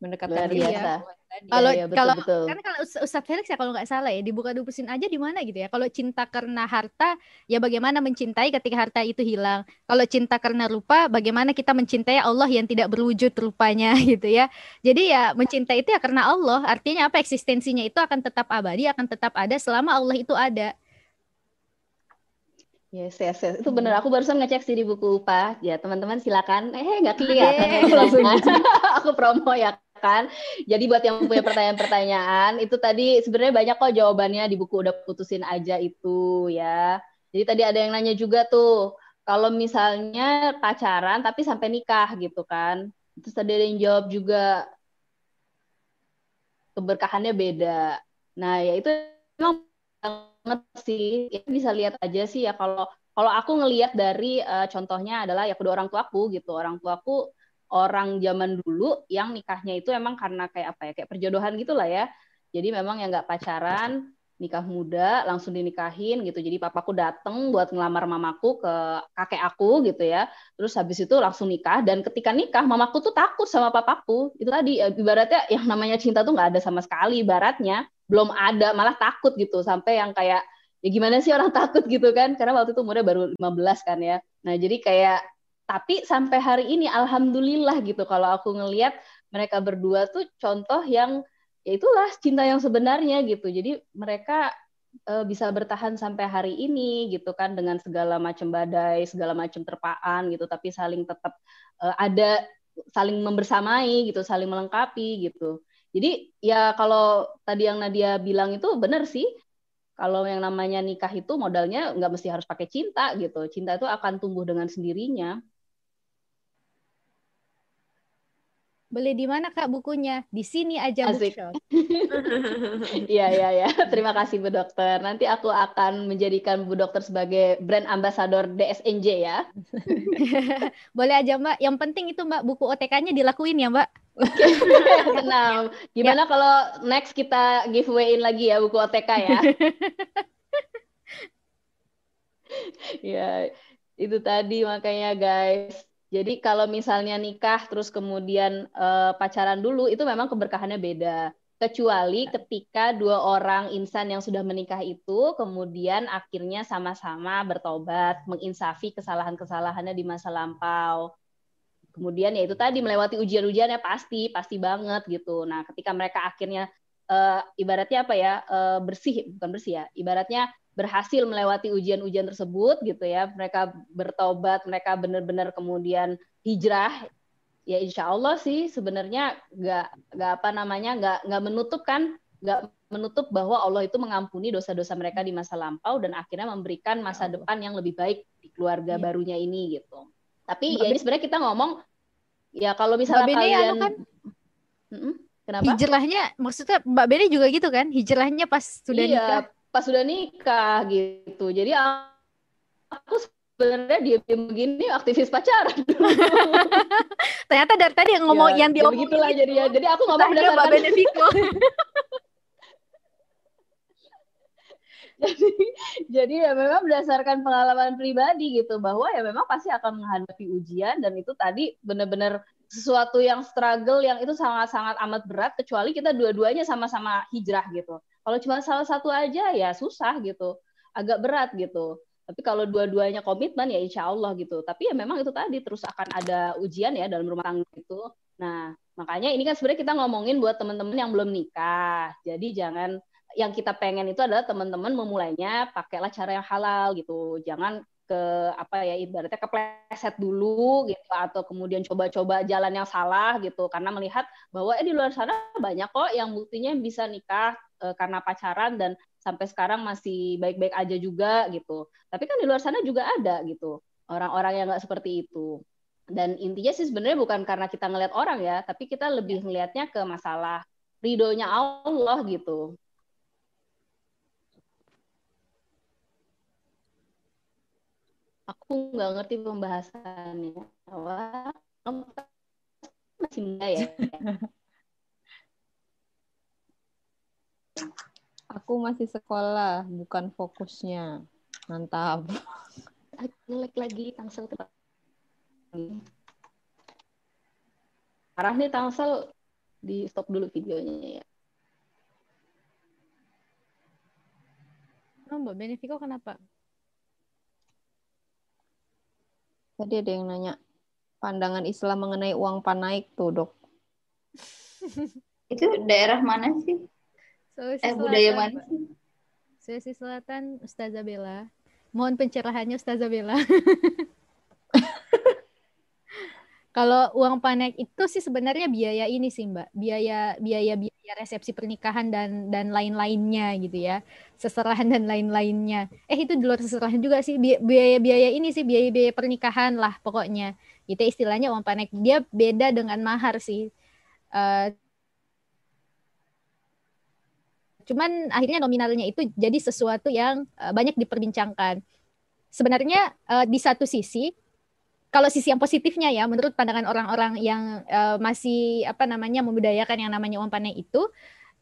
Mendekatkan Luar biasa. tadi. Kalau iya, betul, kalau kan kalau Ustaz Ustadz Felix ya kalau nggak salah ya dibuka dupusin aja di mana gitu ya. Kalau cinta karena harta ya bagaimana mencintai ketika harta itu hilang. Kalau cinta karena rupa bagaimana kita mencintai Allah yang tidak berwujud rupanya gitu ya. Jadi ya mencintai itu ya karena Allah. Artinya apa eksistensinya itu akan tetap abadi, akan tetap ada selama Allah itu ada. Yes, yes, yes. Itu bener. Aku barusan ngecek sih di buku UPA. Ya, teman-teman silakan. Eh, nggak kelihatan. Langsung aku promo ya kan. Jadi buat yang punya pertanyaan-pertanyaan, itu tadi sebenarnya banyak kok jawabannya di buku udah putusin aja itu ya. Jadi tadi ada yang nanya juga tuh, kalau misalnya pacaran tapi sampai nikah gitu kan. Terus tadi ada yang jawab juga keberkahannya beda. Nah, ya itu memang banget sih. Ya, bisa lihat aja sih ya kalau kalau aku ngelihat dari eh, contohnya adalah ya kedua orang tuaku gitu. Orang tuaku orang zaman dulu yang nikahnya itu emang karena kayak apa ya kayak perjodohan gitulah ya. Jadi memang yang nggak pacaran, nikah muda langsung dinikahin gitu. Jadi papaku dateng buat ngelamar mamaku ke kakek aku gitu ya. Terus habis itu langsung nikah dan ketika nikah mamaku tuh takut sama papaku. Itu tadi eh, ibaratnya yang namanya cinta tuh nggak ada sama sekali ibaratnya. Belum ada, malah takut gitu sampai yang kayak ya gimana sih orang takut gitu kan? Karena waktu itu umurnya baru 15 kan ya. Nah, jadi kayak tapi sampai hari ini alhamdulillah gitu kalau aku ngelihat mereka berdua tuh contoh yang ya itulah cinta yang sebenarnya gitu. Jadi mereka eh, bisa bertahan sampai hari ini gitu kan dengan segala macam badai, segala macam terpaan gitu, tapi saling tetap eh, ada saling membersamai gitu, saling melengkapi gitu. Jadi ya kalau tadi yang Nadia bilang itu benar sih. kalau yang namanya nikah itu modalnya nggak mesti harus pakai cinta gitu. Cinta itu akan tumbuh dengan sendirinya. Beli di mana Kak bukunya? Di sini aja Asik. bookshop. Iya, iya, ya. Terima kasih Bu Dokter. Nanti aku akan menjadikan Bu Dokter sebagai brand ambassador DSNJ ya. Boleh aja Mbak. Yang penting itu Mbak buku OTK-nya dilakuin ya Mbak. Tenang. Gimana kalau next kita giveaway-in lagi ya buku OTK ya? ya, itu tadi makanya guys. Jadi kalau misalnya nikah terus kemudian eh, pacaran dulu itu memang keberkahannya beda. Kecuali ketika dua orang insan yang sudah menikah itu kemudian akhirnya sama-sama bertobat, menginsafi kesalahan-kesalahannya di masa lampau. Kemudian ya itu tadi melewati ujian-ujiannya pasti, pasti banget gitu. Nah, ketika mereka akhirnya eh, ibaratnya apa ya? eh, bersih, bukan bersih ya. Ibaratnya berhasil melewati ujian-ujian tersebut gitu ya mereka bertobat mereka benar-benar kemudian hijrah ya insya Allah sih sebenarnya nggak nggak apa namanya nggak nggak menutup kan nggak menutup bahwa Allah itu mengampuni dosa-dosa mereka di masa lampau dan akhirnya memberikan masa depan yang lebih baik di keluarga Iya. barunya ini gitu tapi Mbak ya ini sebenarnya kita ngomong ya kalau misalnya Mbak anu kalian kan? Mm-mm, kenapa Hijrahnya maksudnya Mbak Beni juga gitu kan? Hijrahnya pas sudah iya, nikah. pas sudah nikah gitu. Jadi aku sebenarnya diam-diam begini aktivis pacaran. Ternyata dari tadi yang ngomong Ya, yang ya diomongin begitulah jadi ya. Jadi aku ngomong Tanya Mbak berdasarkan Benefico. jadi, jadi ya memang berdasarkan pengalaman pribadi gitu bahwa ya memang pasti akan menghadapi ujian dan itu tadi benar-benar sesuatu yang struggle yang itu sangat-sangat amat berat kecuali kita dua-duanya sama-sama hijrah gitu. Kalau cuma salah satu aja ya susah gitu, agak berat gitu. Tapi kalau dua-duanya komitmen ya insya Allah gitu. Tapi ya memang itu tadi terus akan ada ujian ya dalam rumah tangga itu. Nah makanya ini kan sebenarnya kita ngomongin buat teman-teman yang belum nikah. Jadi jangan yang kita pengen itu adalah teman-teman memulainya pakailah cara yang halal gitu. Jangan ke apa ya ibaratnya kepleset dulu gitu atau kemudian coba-coba jalan yang salah gitu karena melihat bahwa eh di luar sana banyak kok yang buktinya bisa nikah eh, karena pacaran dan sampai sekarang masih baik-baik aja juga gitu. Tapi kan di luar sana juga ada gitu orang-orang yang nggak seperti itu. Dan intinya sih sebenarnya bukan karena kita ngelihat orang ya, tapi kita lebih ngelihatnya ke masalah ridhonya Allah gitu. Aku nggak ngerti pembahasannya. Kamu masih muda ya? Aku masih sekolah, bukan fokusnya. Mantap. Jelek lagi Tangsel. Parah nih Tangsel di stop dulu videonya ya. Oh, Mbak Benefico kenapa? Tadi ada yang nanya, pandangan Islam mengenai uang panaik tuh, dok. Itu daerah mana sih? Sulawesi Eh budaya Selatan, mana Mbak. sih? Sulawesi Selatan, Ustazah Bella. Mohon pencerahannya Ustazah Bella. Kalau uang panek itu sih sebenarnya biaya ini sih Mbak, biaya biaya biaya resepsi pernikahan dan dan lain-lainnya gitu ya, seserahan dan lain-lainnya. Eh itu di luar seserahan juga sih bi- biaya-biaya ini sih biaya-biaya pernikahan lah pokoknya. Gitu istilahnya uang panek. Dia beda dengan mahar sih. Eh, cuman akhirnya nominalnya itu jadi sesuatu yang eh, banyak diperbincangkan. Sebenarnya eh, di satu sisi kalau sisi yang positifnya ya menurut pandangan orang-orang yang eh, masih apa namanya membudayakan yang namanya uang panen itu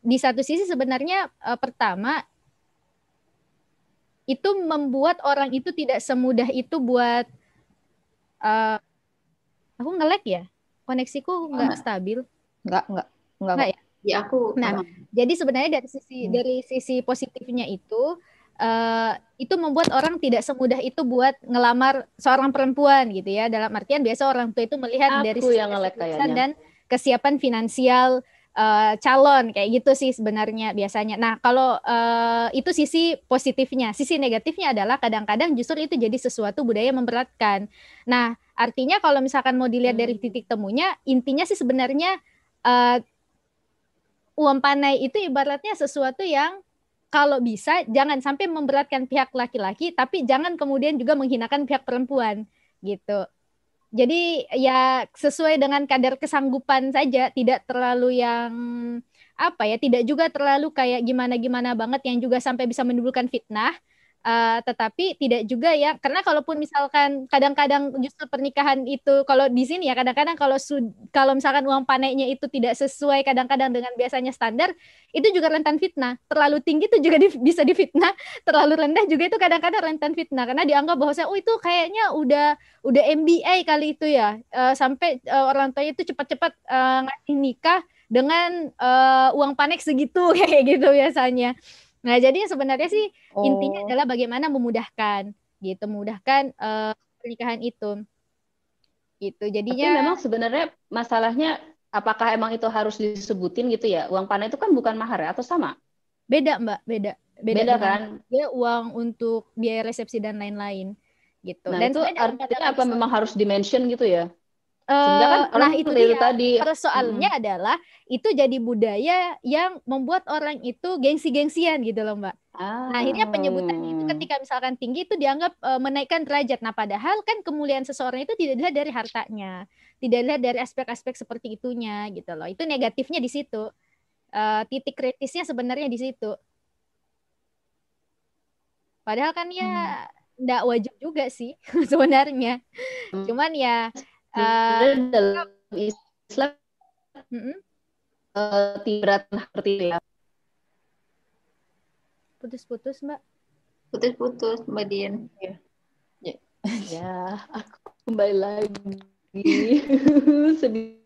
di satu sisi sebenarnya eh, pertama itu membuat orang itu tidak semudah itu buat eh, aku nge-lag ya koneksiku nggak Enggak. stabil Enggak, enggak. Enggak, Enggak kok. Ya aku Nah, emang jadi sebenarnya dari sisi Hmm. dari sisi positifnya itu eh, itu membuat orang tidak semudah itu buat ngelamar seorang perempuan gitu ya. Dalam artian biasa orang tua itu melihat Aku dari yang dan kesiapan finansial eh, calon kayak gitu sih sebenarnya biasanya. Nah, kalau eh, itu sisi positifnya, sisi negatifnya adalah kadang-kadang justru itu jadi sesuatu budaya memberatkan. Nah, artinya kalau misalkan mau dilihat dari Hmm. titik temunya, intinya sih sebenarnya eh, uang panai itu ibaratnya sesuatu yang kalau bisa jangan sampai memberatkan pihak laki-laki tapi jangan kemudian juga menghinakan pihak perempuan gitu. Jadi ya sesuai dengan kadar kesanggupan saja, tidak terlalu yang apa ya, tidak juga terlalu kayak gimana-gimana banget yang juga sampai bisa menimbulkan fitnah. Uh, tetapi tidak juga ya. Karena kalaupun misalkan kadang-kadang justru pernikahan itu kalau di sini ya kadang-kadang kalau kalau misalkan uang panainya itu tidak sesuai kadang-kadang dengan biasanya standar itu juga rentan fitnah. Terlalu tinggi itu juga di, bisa difitnah. Terlalu rendah juga itu kadang-kadang rentan fitnah. Karena dianggap bahwa saya oh itu kayaknya udah udah MBA kali itu ya. Uh, sampai uh, orang tua itu cepat-cepat uh, ngasih nikah dengan uh, uang panek segitu kayak gitu biasanya Nah, jadi sebenarnya sih oh. intinya adalah bagaimana memudahkan gitu, memudahkan uh, pernikahan itu. Gitu. Jadinya Tapi memang sebenarnya masalahnya apakah emang itu harus disebutin gitu ya? Uang panai itu kan bukan mahar ya atau sama? Beda, Mbak, beda. Beda, beda kan? Dia uang untuk biaya resepsi dan lain-lain gitu. Nah, dan itu artinya apa memang harus dimention gitu ya? Kan nah itu dia tadi. persoalannya hmm. adalah itu jadi budaya yang membuat orang itu gengsi-gengsian gitu loh mbak. Ah. Nah akhirnya penyebutan itu ketika misalkan tinggi itu dianggap uh, menaikkan derajat. Nah padahal kan kemuliaan seseorang itu tidak dilihat dari hartanya, tidak dilihat dari aspek-aspek seperti itunya gitu loh. Itu negatifnya di situ. Uh, titik kritisnya sebenarnya di situ. Padahal kan ya tidak hmm. wajib juga sih sebenarnya. Hmm. Cuman ya uh, dalam Islam mm-hmm. uh, tidak seperti itu ya. Putus-putus, Mbak. Putus-putus, Mbak Dian. Ya. ya. ya, aku kembali lagi. Sedih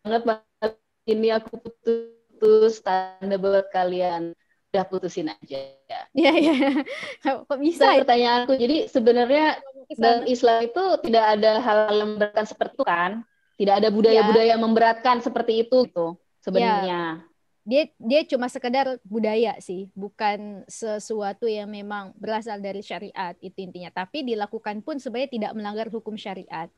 banget ini aku putus tanda buat kalian udah putusin aja. Iya iya. Kok bisa? ya? pertanyaanku. Jadi sebenarnya dalam Islam itu tidak ada hal yang memberatkan seperti itu kan? Tidak ada budaya-budaya ya. memberatkan seperti itu gitu sebenarnya. Ya. Dia dia cuma sekedar budaya sih, bukan sesuatu yang memang berasal dari syariat itu intinya. Tapi dilakukan pun sebenarnya tidak melanggar hukum syariat.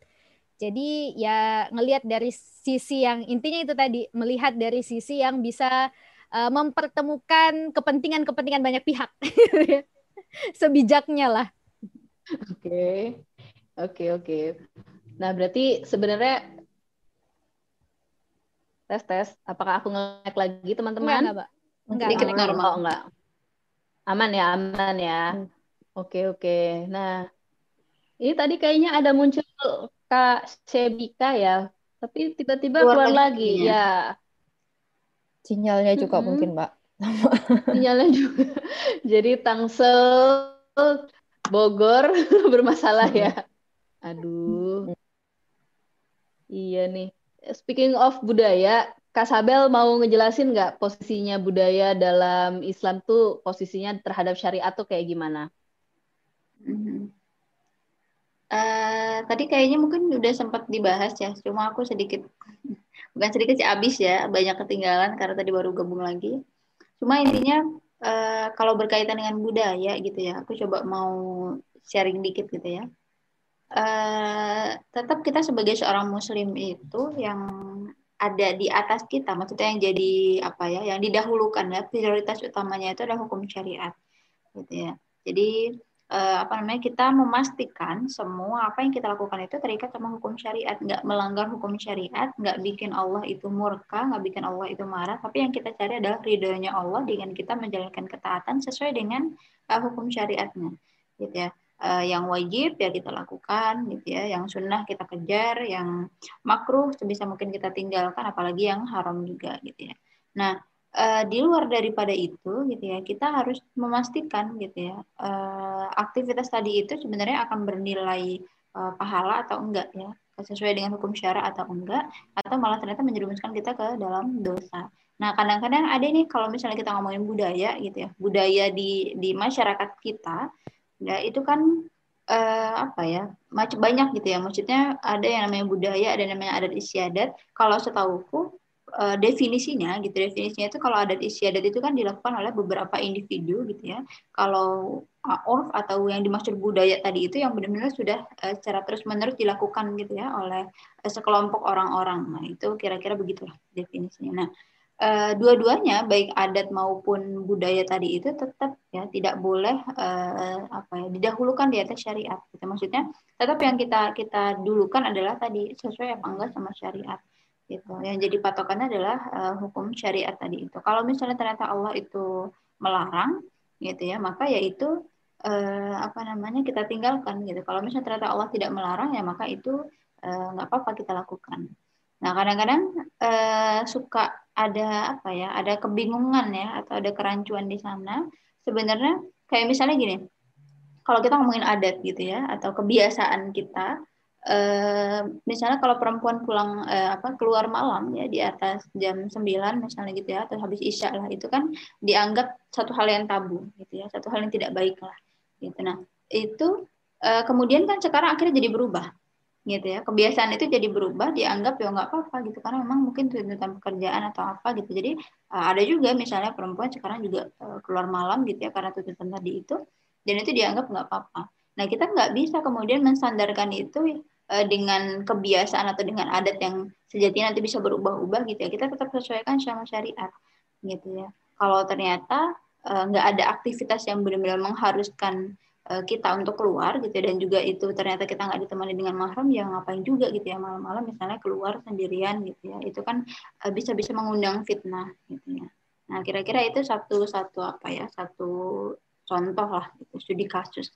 Jadi ya ngelihat dari sisi yang intinya itu tadi melihat dari sisi yang bisa uh, mempertemukan kepentingan-kepentingan banyak pihak. Sebijaknya lah. Oke. Oke, oke. Nah, berarti sebenarnya tes tes apakah aku ngelek lagi teman-teman? Enggak, Mbak. Enggak. Sedikit normal. Oh, enggak. Aman ya, aman ya. Hmm. Oke, oke. Nah, ini tadi kayaknya ada muncul Kak Sebika ya, tapi tiba-tiba keluar, keluar lagi. Ya. Sinyalnya juga mm -hmm. mungkin, Mbak. Sinyalnya juga. Jadi Tangsel Bogor bermasalah ya. Aduh. Iya nih. Speaking of budaya, Kak Sabel mau ngejelasin nggak posisinya budaya dalam Islam tuh posisinya terhadap syariat tuh kayak gimana? Uh, tadi kayaknya mungkin udah sempat dibahas ya, cuma aku sedikit bukan sedikit sih abis ya. Banyak ketinggalan karena tadi baru gabung lagi. Cuma intinya uh, kalau berkaitan dengan budaya gitu ya aku coba mau sharing dikit gitu ya. Uh, tetap kita sebagai seorang muslim itu yang ada di atas kita maksudnya yang jadi apa ya yang didahulukan ya prioritas utamanya itu adalah hukum syariat gitu ya. Jadi uh, apa namanya kita memastikan semua apa yang kita lakukan itu terikat sama hukum syariat. Nggak melanggar hukum syariat nggak bikin Allah itu murka nggak bikin Allah itu marah. Tapi yang kita cari adalah ridhonya Allah dengan kita menjalankan ketaatan sesuai dengan uh, hukum syariatnya gitu ya. Uh, yang wajib ya kita lakukan gitu ya. Yang sunnah kita kejar yang makruh sebisa mungkin kita tinggalkan apalagi yang haram juga gitu ya. Nah uh, di luar daripada itu gitu ya kita harus memastikan gitu ya uh, aktivitas tadi itu sebenarnya akan bernilai uh, pahala atau enggak ya. Sesuai dengan hukum syara atau enggak atau malah ternyata menjerumuskan kita ke dalam dosa. Nah kadang-kadang ada nih kalau misalnya kita ngomongin budaya gitu ya budaya di di masyarakat kita ya itu kan uh, apa ya macam banyak gitu ya. Maksudnya ada yang namanya budaya ada yang namanya adat istiadat. Kalau setahuku uh, definisinya gitu definisinya itu kalau adat istiadat itu kan dilakukan oleh beberapa individu gitu ya kalau uh, orf atau yang dimaksud budaya tadi itu yang benar-benar sudah uh, secara terus menerus dilakukan gitu ya oleh uh, sekelompok orang-orang nah itu kira-kira begitulah definisinya nah uh, dua-duanya baik adat maupun budaya tadi itu tetap ya tidak boleh uh, apa ya didahulukan di atas syariat. Gitu. Maksudnya tetap yang kita kita dulukan adalah tadi sesuai apa enggak sama syariat gitu. Yang jadi patokannya adalah uh, hukum syariat tadi itu. Kalau misalnya ternyata Allah itu melarang gitu ya, maka yaitu uh, apa namanya kita tinggalkan gitu. Kalau misalnya ternyata Allah tidak melarang ya maka itu nggak uh, apa-apa kita lakukan. Nah kadang-kadang uh, suka ada apa ya, ada kebingungan ya atau ada kerancuan di sana. Sebenarnya kayak misalnya gini, kalau kita ngomongin adat gitu ya atau kebiasaan kita, uh, misalnya kalau perempuan pulang uh, apa keluar malam ya di atas jam 9 misalnya gitu ya atau habis isya lah itu kan dianggap satu hal yang tabu gitu ya, satu hal yang tidak baik lah gitu. Nah, itu uh, kemudian kan sekarang akhirnya jadi berubah gitu ya kebiasaan itu jadi berubah dianggap ya nggak apa-apa gitu karena memang mungkin tuntutan pekerjaan atau apa gitu jadi uh, ada juga misalnya perempuan sekarang juga uh, keluar malam gitu ya karena tuntutan tadi itu dan itu dianggap nggak apa-apa nah kita nggak bisa kemudian mensandarkan itu uh, dengan kebiasaan atau dengan adat yang sejatinya nanti bisa berubah-ubah gitu ya. Kita tetap sesuaikan sama syariat gitu ya. Kalau ternyata nggak uh, ada aktivitas yang benar-benar mengharuskan Eh, kita untuk keluar gitu ya, dan juga itu ternyata kita nggak ditemani dengan mahram ya ngapain juga gitu ya malam-malam misalnya keluar sendirian gitu ya. Itu kan eh, bisa-bisa mengundang fitnah gitu ya. Nah kira-kira itu satu satu apa ya satu contoh lah gitu, studi kasus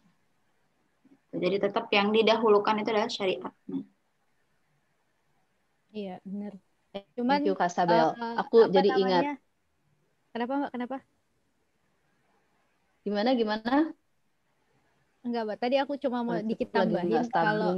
jadi tetap yang didahulukan itu adalah syariatnya iya benar. Cuman Thank you, Kasabel. Uh, aku jadi namanya? ingat. Kenapa mbak? Kenapa? Gimana gimana Enggak, Mbak. Tadi aku cuma mau dikit tambahin kalau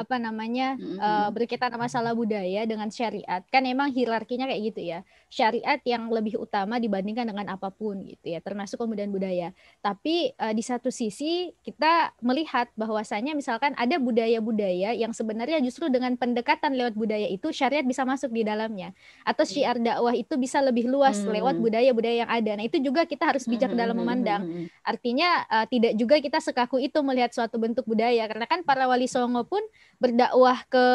apa namanya mm -hmm. uh, berkaitan masalah budaya dengan syariat. Kan emang hierarkinya kayak gitu ya. Syariat yang lebih utama dibandingkan dengan apa pun gitu ya, termasuk kemudian budaya. Tapi uh, di satu sisi kita melihat bahwasanya misalkan ada budaya-budaya yang sebenarnya justru dengan pendekatan lewat budaya itu syariat bisa masuk di dalamnya. Atau syiar dakwah itu bisa lebih luas hmm. lewat budaya-budaya yang ada. Nah, itu juga kita harus bijak hmm. dalam memandang. Artinya uh, tidak juga kita sekaku itu melihat suatu bentuk budaya. Karena kan para wali songo pun berdakwah ke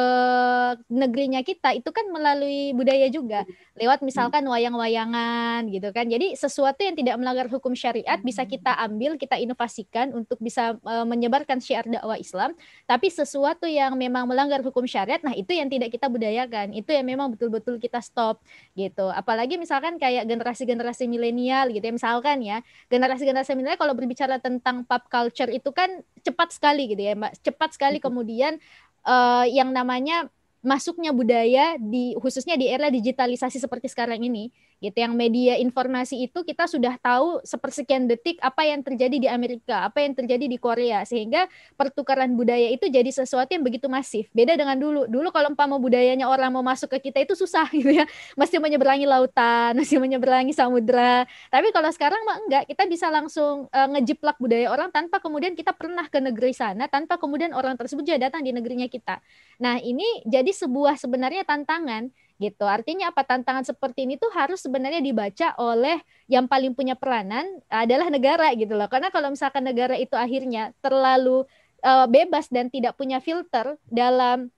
negerinya kita itu kan melalui budaya juga. Lewat misalkan wayang-wayangan gitu kan. Jadi sesuatu yang tidak melanggar hukum syariat bisa kita ambil kita inovasikan untuk bisa uh, menyebarkan syiar dakwah Islam. Tapi sesuatu yang memang melanggar hukum syariat nah itu yang tidak kita budayakan. Itu yang memang betul-betul kita stop gitu. Apalagi misalkan kayak generasi-generasi milenial gitu ya. Misalkan ya generasi-generasi milenial kalau berbicara tentang pop culture itu kan cepat sekali gitu ya Mbak. Cepat sekali kemudian uh, yang namanya masuknya budaya di khususnya di era digitalisasi seperti sekarang ini gitu yang media informasi itu kita sudah tahu sepersekian detik apa yang terjadi di Amerika apa yang terjadi di Korea sehingga pertukaran budaya itu jadi sesuatu yang begitu masif. Beda dengan dulu. Dulu kalau umpama budayanya orang mau masuk ke kita itu susah gitu ya. Mesti menyeberangi lautan mesti menyeberangi samudra. Tapi kalau sekarang mah enggak. Kita bisa langsung uh, ngejiplak budaya orang tanpa kemudian kita pernah ke negeri sana tanpa kemudian orang tersebut juga datang di negerinya kita. Nah ini jadi sebuah sebenarnya tantangan gitu. Artinya apa tantangan seperti ini tuh harus sebenarnya dibaca oleh yang paling punya peranan adalah negara gitu loh. Karena kalau misalkan negara itu akhirnya terlalu uh, bebas dan tidak punya filter dalam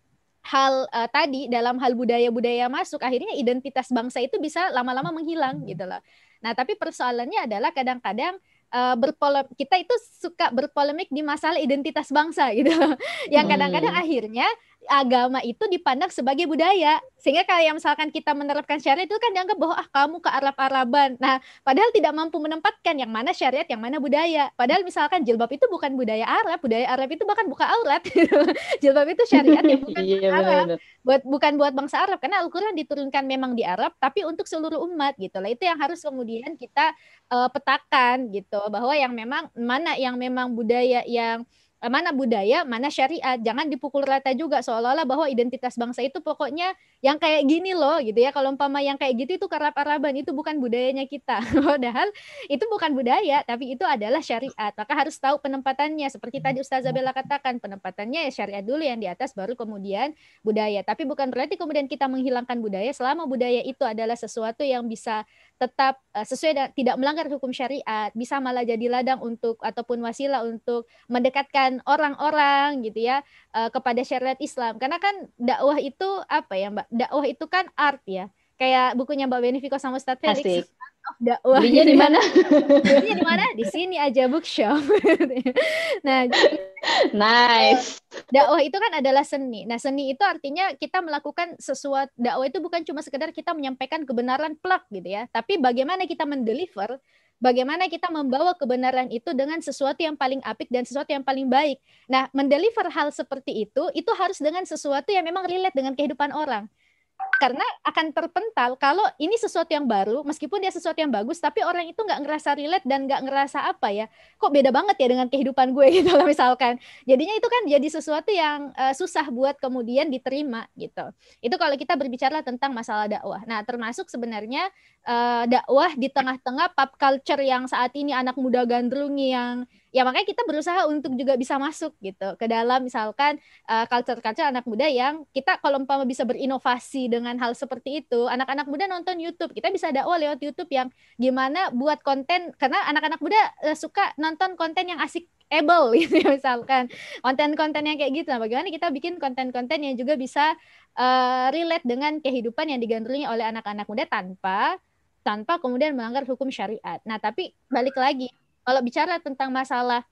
hal uh, tadi dalam hal budaya-budaya masuk akhirnya identitas bangsa itu bisa lama-lama menghilang gitu loh. Nah, tapi persoalannya adalah kadang-kadang uh, berpolem kita itu suka berpolemik di masalah identitas bangsa gitu. Yang kadang-kadang hmm. akhirnya agama itu dipandang sebagai budaya. Sehingga kayak misalkan kita menerapkan syariat itu kan dianggap bahwa ah kamu ke Arab-Araban nah padahal tidak mampu menempatkan yang mana syariat yang mana budaya. Padahal misalkan jilbab itu bukan budaya Arab budaya Arab itu bahkan buka aurat. Jilbab itu syariat yang bukan iya, Arab. buat bukan buat bangsa Arab. Karena Al-Qur'an diturunkan memang di Arab tapi untuk seluruh umat gitu lah itu yang harus kemudian kita uh, petakan gitu bahwa yang memang mana yang memang budaya yang mana budaya, mana syariat. Jangan dipukul rata juga seolah-olah bahwa identitas bangsa itu pokoknya yang kayak gini loh gitu ya. Kalau umpama yang kayak gitu itu karab-araban itu bukan budayanya kita. Padahal itu bukan budaya, tapi itu adalah syariat. Maka harus tahu penempatannya. Seperti tadi Ustazah Bella katakan, penempatannya ya syariat dulu yang di atas baru kemudian budaya. Tapi bukan berarti kemudian kita menghilangkan budaya selama budaya itu adalah sesuatu yang bisa tetap uh, sesuai tidak melanggar hukum syariat, bisa malah jadi ladang untuk ataupun wasilah untuk mendekatkan orang-orang gitu ya uh, kepada syariat Islam. Karena kan dakwah itu apa ya, Mbak? Dakwah itu kan art ya kayak bukunya Mbak Benefico sama Ustadz Felix. Of dakwah. Belinya di mana? Belinya di mana? Di sini aja bookshop. nah, jadi nice. dakwah itu kan adalah seni. Nah, seni itu artinya kita melakukan sesuatu dakwah itu bukan cuma sekedar kita menyampaikan kebenaran plak gitu ya, tapi bagaimana kita mendeliver, bagaimana kita membawa kebenaran itu dengan sesuatu yang paling apik dan sesuatu yang paling baik. Nah, mendeliver hal seperti itu itu harus dengan sesuatu yang memang relate dengan kehidupan orang. Karena akan terpental kalau ini sesuatu yang baru, meskipun dia sesuatu yang bagus, tapi orang itu nggak ngerasa relate dan nggak ngerasa apa ya, kok beda banget ya dengan kehidupan gue gitu loh misalkan. Jadinya itu kan jadi sesuatu yang eh, susah buat kemudian diterima gitu. Itu kalau kita berbicara tentang masalah dakwah. Nah, termasuk sebenarnya eh, dakwah di tengah-tengah pop culture yang saat ini anak muda gandrungi yang ya makanya kita berusaha untuk juga bisa masuk gitu ke dalam misalkan uh, culture-culture anak muda yang kita kalau umpama bisa berinovasi dengan hal seperti itu anak-anak muda nonton YouTube kita bisa dakwah lewat YouTube yang gimana buat konten karena anak-anak muda uh, suka nonton konten yang asik able gitu ya misalkan. Konten-konten yang kayak gitu. Nah bagaimana kita bikin konten-konten yang juga bisa uh, relate dengan kehidupan yang digandrungi oleh anak-anak muda tanpa tanpa kemudian melanggar hukum syariat. Nah tapi balik lagi kalau bicara tentang masalah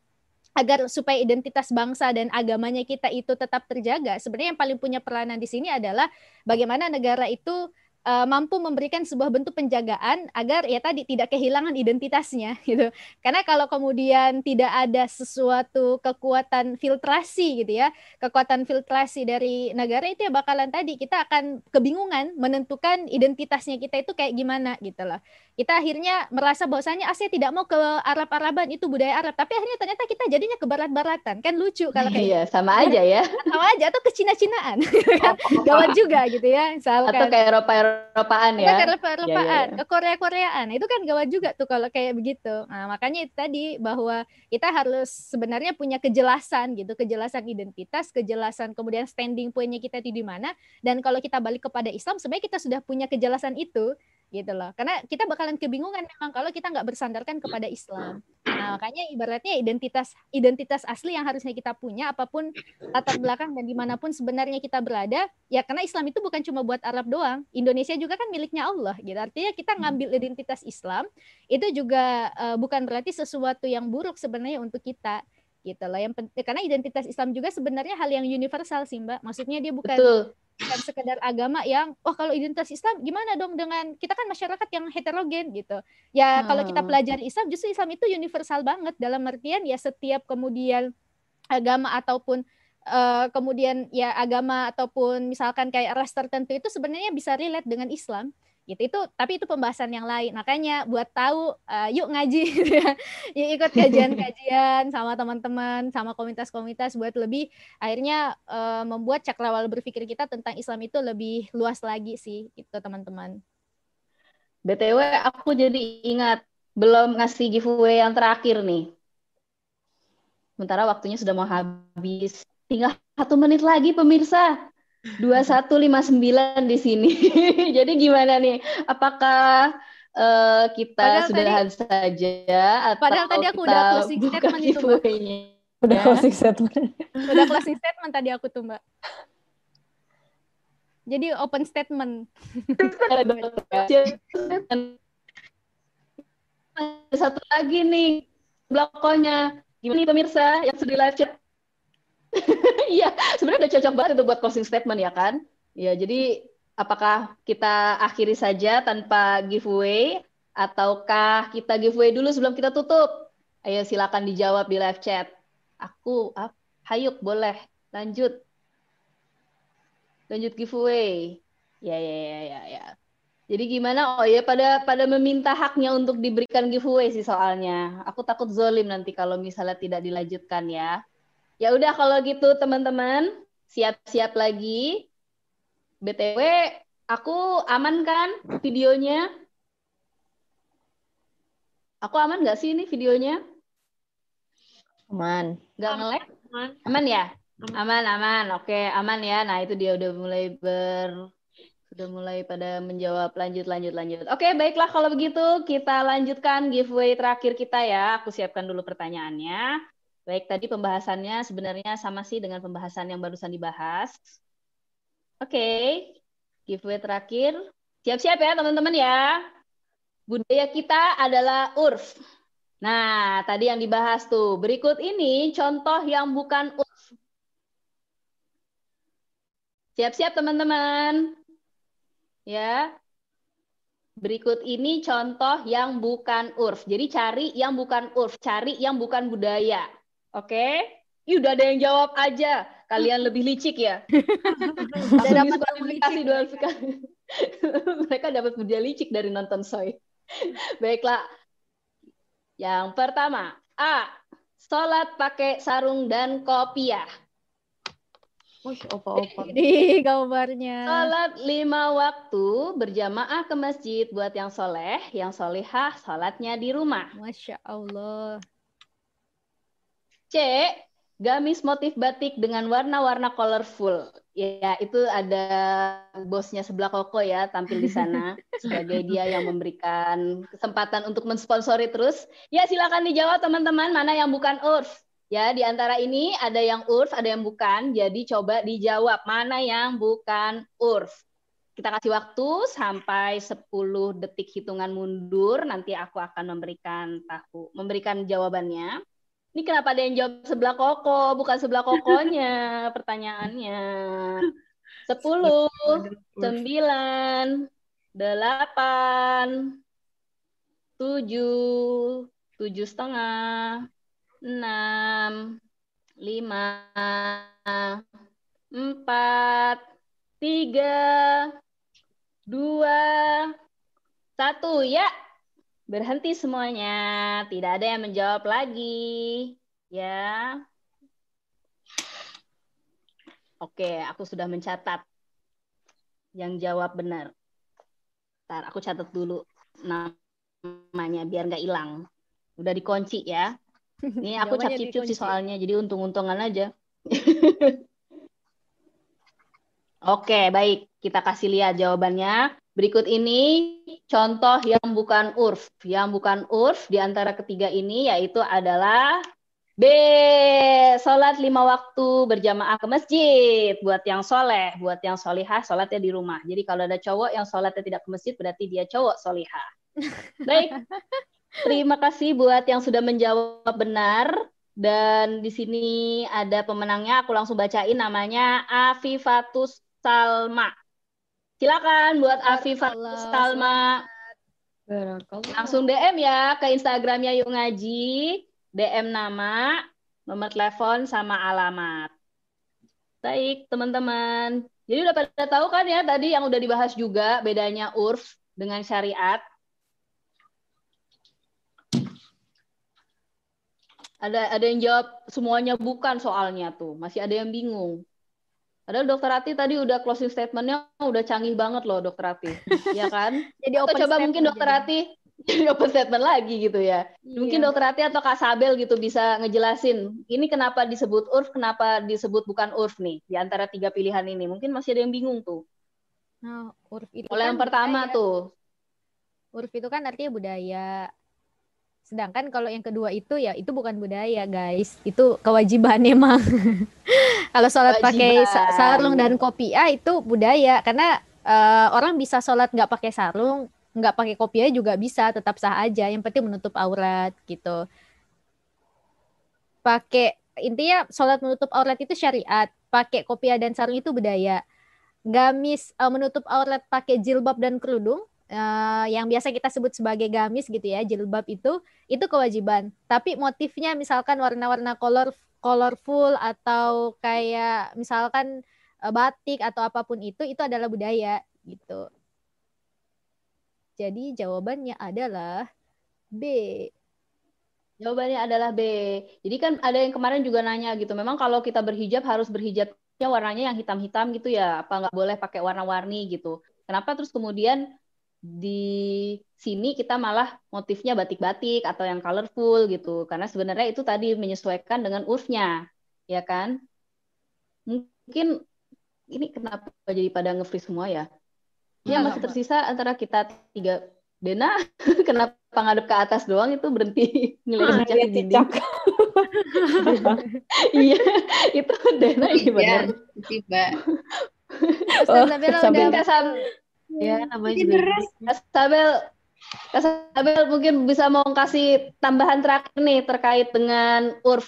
agar supaya identitas bangsa dan agamanya kita itu tetap terjaga, sebenarnya yang paling punya peranan di sini adalah bagaimana negara itu uh, mampu memberikan sebuah bentuk penjagaan agar ya tadi tidak kehilangan identitasnya gitu. Karena kalau kemudian tidak ada sesuatu kekuatan filtrasi gitu ya, kekuatan filtrasi dari negara itu ya bakalan tadi kita akan kebingungan menentukan identitasnya kita itu kayak gimana gitu loh. Kita akhirnya merasa bahwasanya Asia tidak mau ke Arab-Araban itu budaya Arab, tapi akhirnya ternyata kita jadinya ke barat-baratan. Kan lucu kalau kayak Iya, sama aja ya. sama aja atau ke Cina-Cinaan. kan gawat juga gitu ya. Misalkan Atau kayak Eropa-Eropaan ya. ke Iya, Eropa-Eropaan, iya, iya. ke Korea-Koreaan. Itu kan gawat juga tuh kalau kayak begitu. Nah, makanya itu tadi bahwa kita harus sebenarnya punya kejelasan gitu, kejelasan identitas, kejelasan kemudian standing pointnya kita itu di mana. Dan kalau kita balik kepada Islam, sebenarnya kita sudah punya kejelasan itu gitu loh. Karena kita bakalan kebingungan memang kalau kita nggak bersandarkan kepada Islam. Nah, makanya ibaratnya identitas identitas asli yang harusnya kita punya apa pun latar belakang dan di mana pun sebenarnya kita berada, ya karena Islam itu bukan cuma buat Arab doang. Indonesia juga kan miliknya Allah gitu. Artinya kita ngambil identitas Islam itu juga eh, bukan berarti sesuatu yang buruk sebenarnya untuk kita gitu loh. Yang pen- karena identitas Islam juga sebenarnya hal yang universal sih, Mbak. Maksudnya dia bukan Betul. bukan sekedar agama yang wah kalau identitas Islam gimana dong dengan kita kan masyarakat yang heterogen gitu ya kalau kita Hmm. pelajari Islam justru Islam itu universal banget dalam artian ya setiap kemudian agama ataupun eh, kemudian ya agama ataupun misalkan kayak ras tertentu itu sebenarnya bisa relate dengan Islam gitu itu tapi itu pembahasan yang lain makanya buat tahu eh, yuk ngaji gitu ya yuk ikut kajian-kajian sama teman-teman sama komunitas-komunitas buat lebih akhirnya eh, membuat cakrawala berpikir kita tentang Islam itu lebih luas lagi sih itu teman-teman BTW aku jadi ingat belum ngasih giveaway yang terakhir nih. Sementara waktunya sudah mau habis. Tinggal satu menit lagi pemirsa. 2159 di sini. Jadi gimana nih? Apakah eh, kita Padahal sudahan saja atau padahal tadi aku udah closing statement itu, Mbak. Udah Ya. closing statement. udah closing statement tadi aku tuh mbak jadi open statement Ada satu lagi nih belakangnya. Gimana nih pemirsa yang sudah live chat? Iya, sebenarnya udah cocok banget itu buat closing statement ya kan? Ya, jadi apakah kita akhiri saja tanpa giveaway ataukah kita giveaway dulu sebelum kita tutup? Ayo silakan dijawab di live chat. Aku, ah, Hayuk boleh lanjut. Lanjut giveaway. Ya, ya, ya, ya, ya. Jadi gimana? Oh ya pada pada meminta haknya untuk diberikan giveaway sih soalnya. Aku takut zolim nanti kalau misalnya tidak dilanjutkan ya. Ya udah kalau gitu teman-teman siap-siap lagi. BTW aku aman kan videonya? Aku aman nggak sih ini videonya? Aman. Nggak nge-lag? Aman ya? Aman, aman. Oke, aman ya. Nah, itu dia udah mulai ber sudah mulai pada menjawab lanjut lanjut lanjut. Oke, baiklah kalau begitu kita lanjutkan giveaway terakhir kita ya. Aku siapkan dulu pertanyaannya. Baik, tadi pembahasannya sebenarnya sama sih dengan pembahasan yang barusan dibahas. Oke. Giveaway terakhir Siap-siap ya teman-teman ya. Budaya kita adalah urf. Nah, tadi yang dibahas tuh. Berikut ini contoh yang bukan urf. Siap-siap teman-teman. Ya. Berikut ini contoh yang bukan urf. Jadi cari yang bukan urf, cari yang bukan budaya. Oke? Ih, udah ada yang jawab aja. Kalian lebih licik ya. Langsung dapat diskualifikasi licik. dua sekali. Mereka dapat budaya licik dari nonton Soy. Baiklah. Yang pertama, A. Sholat pakai sarung dan kopiah. Wih, opa-opa. Di gambarnya. Sholat lima waktu berjamaah ke masjid buat yang soleh, yang solehah sholatnya di rumah. Masya Allah. C. Gamis motif batik dengan warna-warna colorful. Ya, itu ada bosnya sebelah koko ya tampil di sana sebagai dia yang memberikan kesempatan untuk mensponsori terus. Ya, silakan dijawab teman-teman mana yang bukan urf. Ya, di antara ini ada yang urf, ada yang bukan. Jadi coba dijawab mana yang bukan urf. Kita kasih waktu sampai 10 detik hitungan mundur. Nanti aku akan memberikan tahu, memberikan jawabannya. Ini kenapa ada yang jawab sebelah koko, bukan sebelah kokonya pertanyaannya. 10, 9, 8, 7, 7 setengah, 6, 5, 4, 3, 2, 1. Ya, berhenti semuanya. Tidak ada yang menjawab lagi. Ya. Oke, aku sudah mencatat yang jawab benar. Ntar aku catat dulu namanya biar nggak hilang. Udah dikunci ya. Ini aku cap cip sih soalnya, jadi untung-untungan aja. Oke, baik. Kita kasih lihat jawabannya. Berikut ini contoh yang bukan urf. Yang bukan urf di antara ketiga ini yaitu adalah B. Sholat lima waktu berjamaah ke masjid. Buat yang soleh, buat yang solihah, sholatnya di rumah. Jadi kalau ada cowok yang sholatnya tidak ke masjid, berarti dia cowok solihah. Baik. Terima kasih buat yang sudah menjawab benar. Dan di sini ada pemenangnya. Aku langsung bacain namanya Afifatus Salma. Silakan buat Afifatus Salma. Langsung DM ya ke Instagramnya Yuk Ngaji. DM nama, nomor telepon, sama alamat. Baik, teman-teman. Jadi udah pada tahu kan ya tadi yang udah dibahas juga bedanya urf dengan syariat. Ada ada yang jawab semuanya bukan soalnya tuh. Masih ada yang bingung. Padahal dokter Ati tadi udah closing statementnya udah canggih banget loh dokter Ati. ya kan? Jadi Atau open coba mungkin dokter. Ati jadi open statement lagi gitu ya. Mungkin Iya. dokter Ati atau Kak Sabel gitu bisa ngejelasin ini kenapa disebut urf, kenapa disebut bukan urf nih di antara tiga pilihan ini. Mungkin masih ada yang bingung tuh. Nah, urf itu Mulai kan yang pertama budaya. tuh. Urf itu kan artinya budaya. Sedangkan kalau yang kedua itu ya itu bukan budaya, guys. Itu kewajiban emang. kalau sholat pakai sarung dan kopiah itu budaya karena eh, orang bisa sholat nggak pakai sarung, nggak pakai kopiah juga bisa, tetap sah aja. Yang penting menutup aurat gitu. Pakai intinya sholat menutup aurat itu syariat, pakai kopiah dan sarung itu budaya. Gamis eh, menutup aurat pakai jilbab dan kerudung eh, yang biasa kita sebut sebagai gamis gitu ya, jilbab itu itu kewajiban. Tapi motifnya misalkan warna-warna color colorful atau kayak misalkan eh, batik atau apa pun itu itu adalah budaya gitu. Jadi jawabannya adalah B. Jawabannya adalah B. Jadi kan ada yang kemarin juga nanya gitu. Memang kalau kita berhijab harus berhijabnya warnanya yang hitam-hitam gitu ya. Apa nggak boleh pakai warna-warni gitu. Kenapa terus kemudian di sini kita malah motifnya batik-batik atau yang colorful gitu. Karena sebenarnya itu tadi menyesuaikan dengan urfnya. Ya kan? Mungkin ini kenapa jadi pada nge-freeze semua ya? Ya masih tersisa antara kita tiga. Dena, kenapa ngadep ke atas doang itu berhenti ngeliat cicak di dinding? Iya, itu Dena ini benar. tiba Ustaz Zabela Sampai udah Ya, namanya Jadi juga beres. gini. Kak Sabel, Kak Sabel mungkin bisa mau kasih tambahan terakhir nih terkait dengan URF.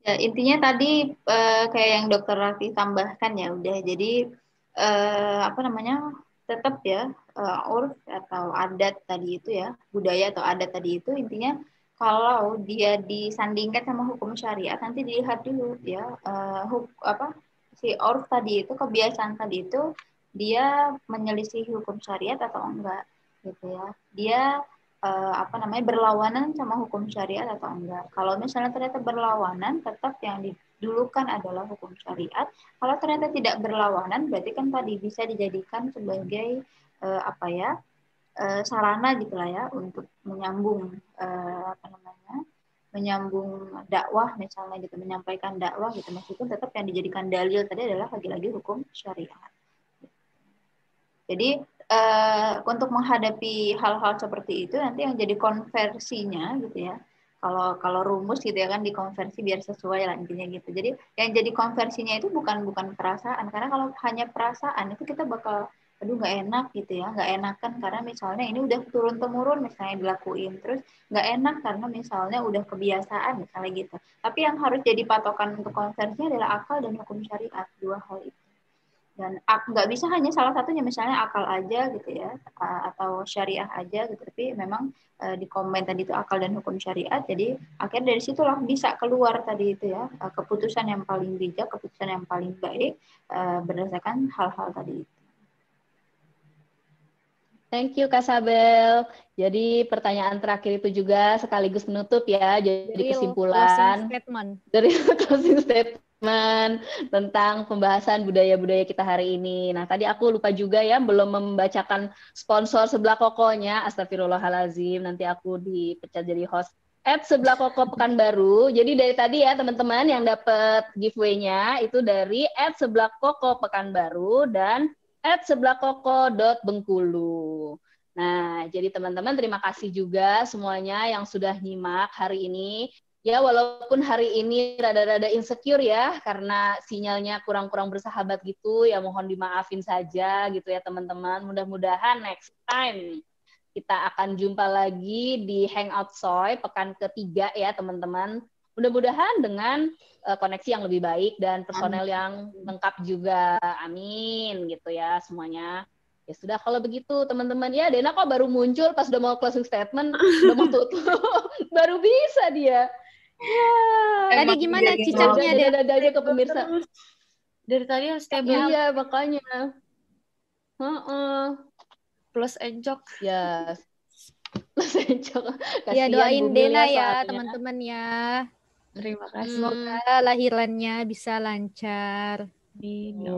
Ya, intinya tadi eh, kayak yang dokter Raffi tambahkan ya udah jadi eh, apa namanya tetap ya eh, urf atau adat tadi itu ya budaya atau adat tadi itu intinya kalau dia disandingkan sama hukum syariat nanti dilihat dulu ya eh, huk- apa si urf tadi itu kebiasaan tadi itu dia menyelisih hukum syariat atau enggak gitu ya dia eh, apa namanya berlawanan sama hukum syariat atau enggak. Kalau misalnya ternyata berlawanan, tetap yang didulukan adalah hukum syariat. Kalau ternyata tidak berlawanan, berarti kan tadi bisa dijadikan sebagai eh, apa ya eh, sarana gitulah ya untuk menyambung eh, apa namanya menyambung dakwah misalnya gitu menyampaikan dakwah gitu meskipun tetap yang dijadikan dalil tadi adalah lagi-lagi hukum syariat. Jadi eh, untuk menghadapi hal-hal seperti itu nanti yang jadi konversinya gitu ya. Kalau kalau rumus gitu ya kan dikonversi biar sesuai lah gitu. Jadi yang jadi konversinya itu bukan bukan perasaan karena kalau hanya perasaan itu kita bakal aduh nggak enak gitu ya nggak enakan karena misalnya ini udah turun temurun misalnya dilakuin terus nggak enak karena misalnya udah kebiasaan misalnya gitu. Tapi yang harus jadi patokan untuk konversinya adalah akal dan hukum syariat dua hal itu. Dan ak- nggak bisa hanya salah satunya misalnya akal aja gitu ya atau syariah aja gitu. Tapi memang eh, di komen tadi itu akal dan hukum syariat jadi akhirnya dari situlah bisa keluar tadi itu ya eh, keputusan yang paling bijak keputusan yang paling baik eh, berdasarkan hal-hal tadi itu Thank you Kak Sabel. Jadi pertanyaan terakhir itu juga sekaligus menutup ya. Jadi kesimpulan closing statement. dari closing statement tentang pembahasan budaya-budaya kita hari ini. Nah, tadi aku lupa juga ya belum membacakan sponsor sebelah kokonya. Astagfirullahalazim. Nanti aku dipecat jadi host at sebelah koko Pekanbaru. Jadi dari tadi ya teman-teman yang dapat giveaway-nya itu dari at sebelah koko Pekanbaru dan at sebelahkoko.bengkulu. Nah, jadi teman-teman terima kasih juga semuanya yang sudah nyimak hari ini. Ya, walaupun hari ini rada-rada insecure ya, karena sinyalnya kurang-kurang bersahabat gitu, ya mohon dimaafin saja gitu ya teman-teman. Mudah-mudahan next time kita akan jumpa lagi di Hangout Soy pekan ketiga ya teman-teman. Mudah-mudahan dengan uh, koneksi yang lebih baik dan personel Amin. yang lengkap juga. Amin gitu ya semuanya. Ya sudah kalau begitu teman-teman ya Dena kok baru muncul pas udah mau closing statement, udah mau tutup, baru bisa dia. Ya. Tadi gimana cicaknya deh? Dadanya ke pemirsa. Dari tadi harus stable. Iya makanya. Uh -uh. Plus encok. Ya. Plus encok. Ya doain Dena ya teman-teman ya. Terima kasih. Semoga lahirannya bisa lancar. Amin, ya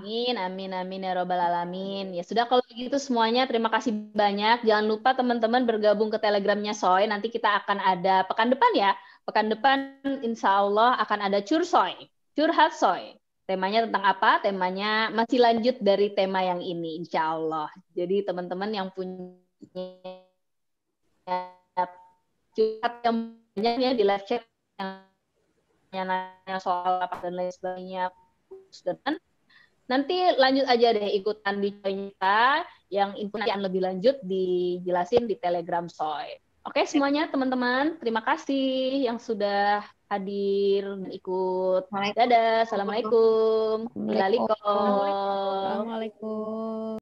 amin, amin, amin ya robbal alamin. Ya sudah kalau begitu semuanya terima kasih banyak. Jangan lupa teman-teman bergabung ke telegramnya Soy. Nanti kita akan ada pekan depan ya. Pekan depan insya Allah akan ada cursoy, curhat soy. Temanya tentang apa? Temanya masih lanjut dari tema yang ini insya Allah. Jadi teman-teman yang punya curhat yang banyak ya di live chat yang nanya soal apa dan lain sebagainya dan nanti lanjut aja deh ikutan di kita yang yang lebih lanjut dijelasin di Telegram Soy. Oke semuanya teman-teman, terima kasih yang sudah hadir dan ikut. Dadah, assalamualaikum. Assalamualaikum.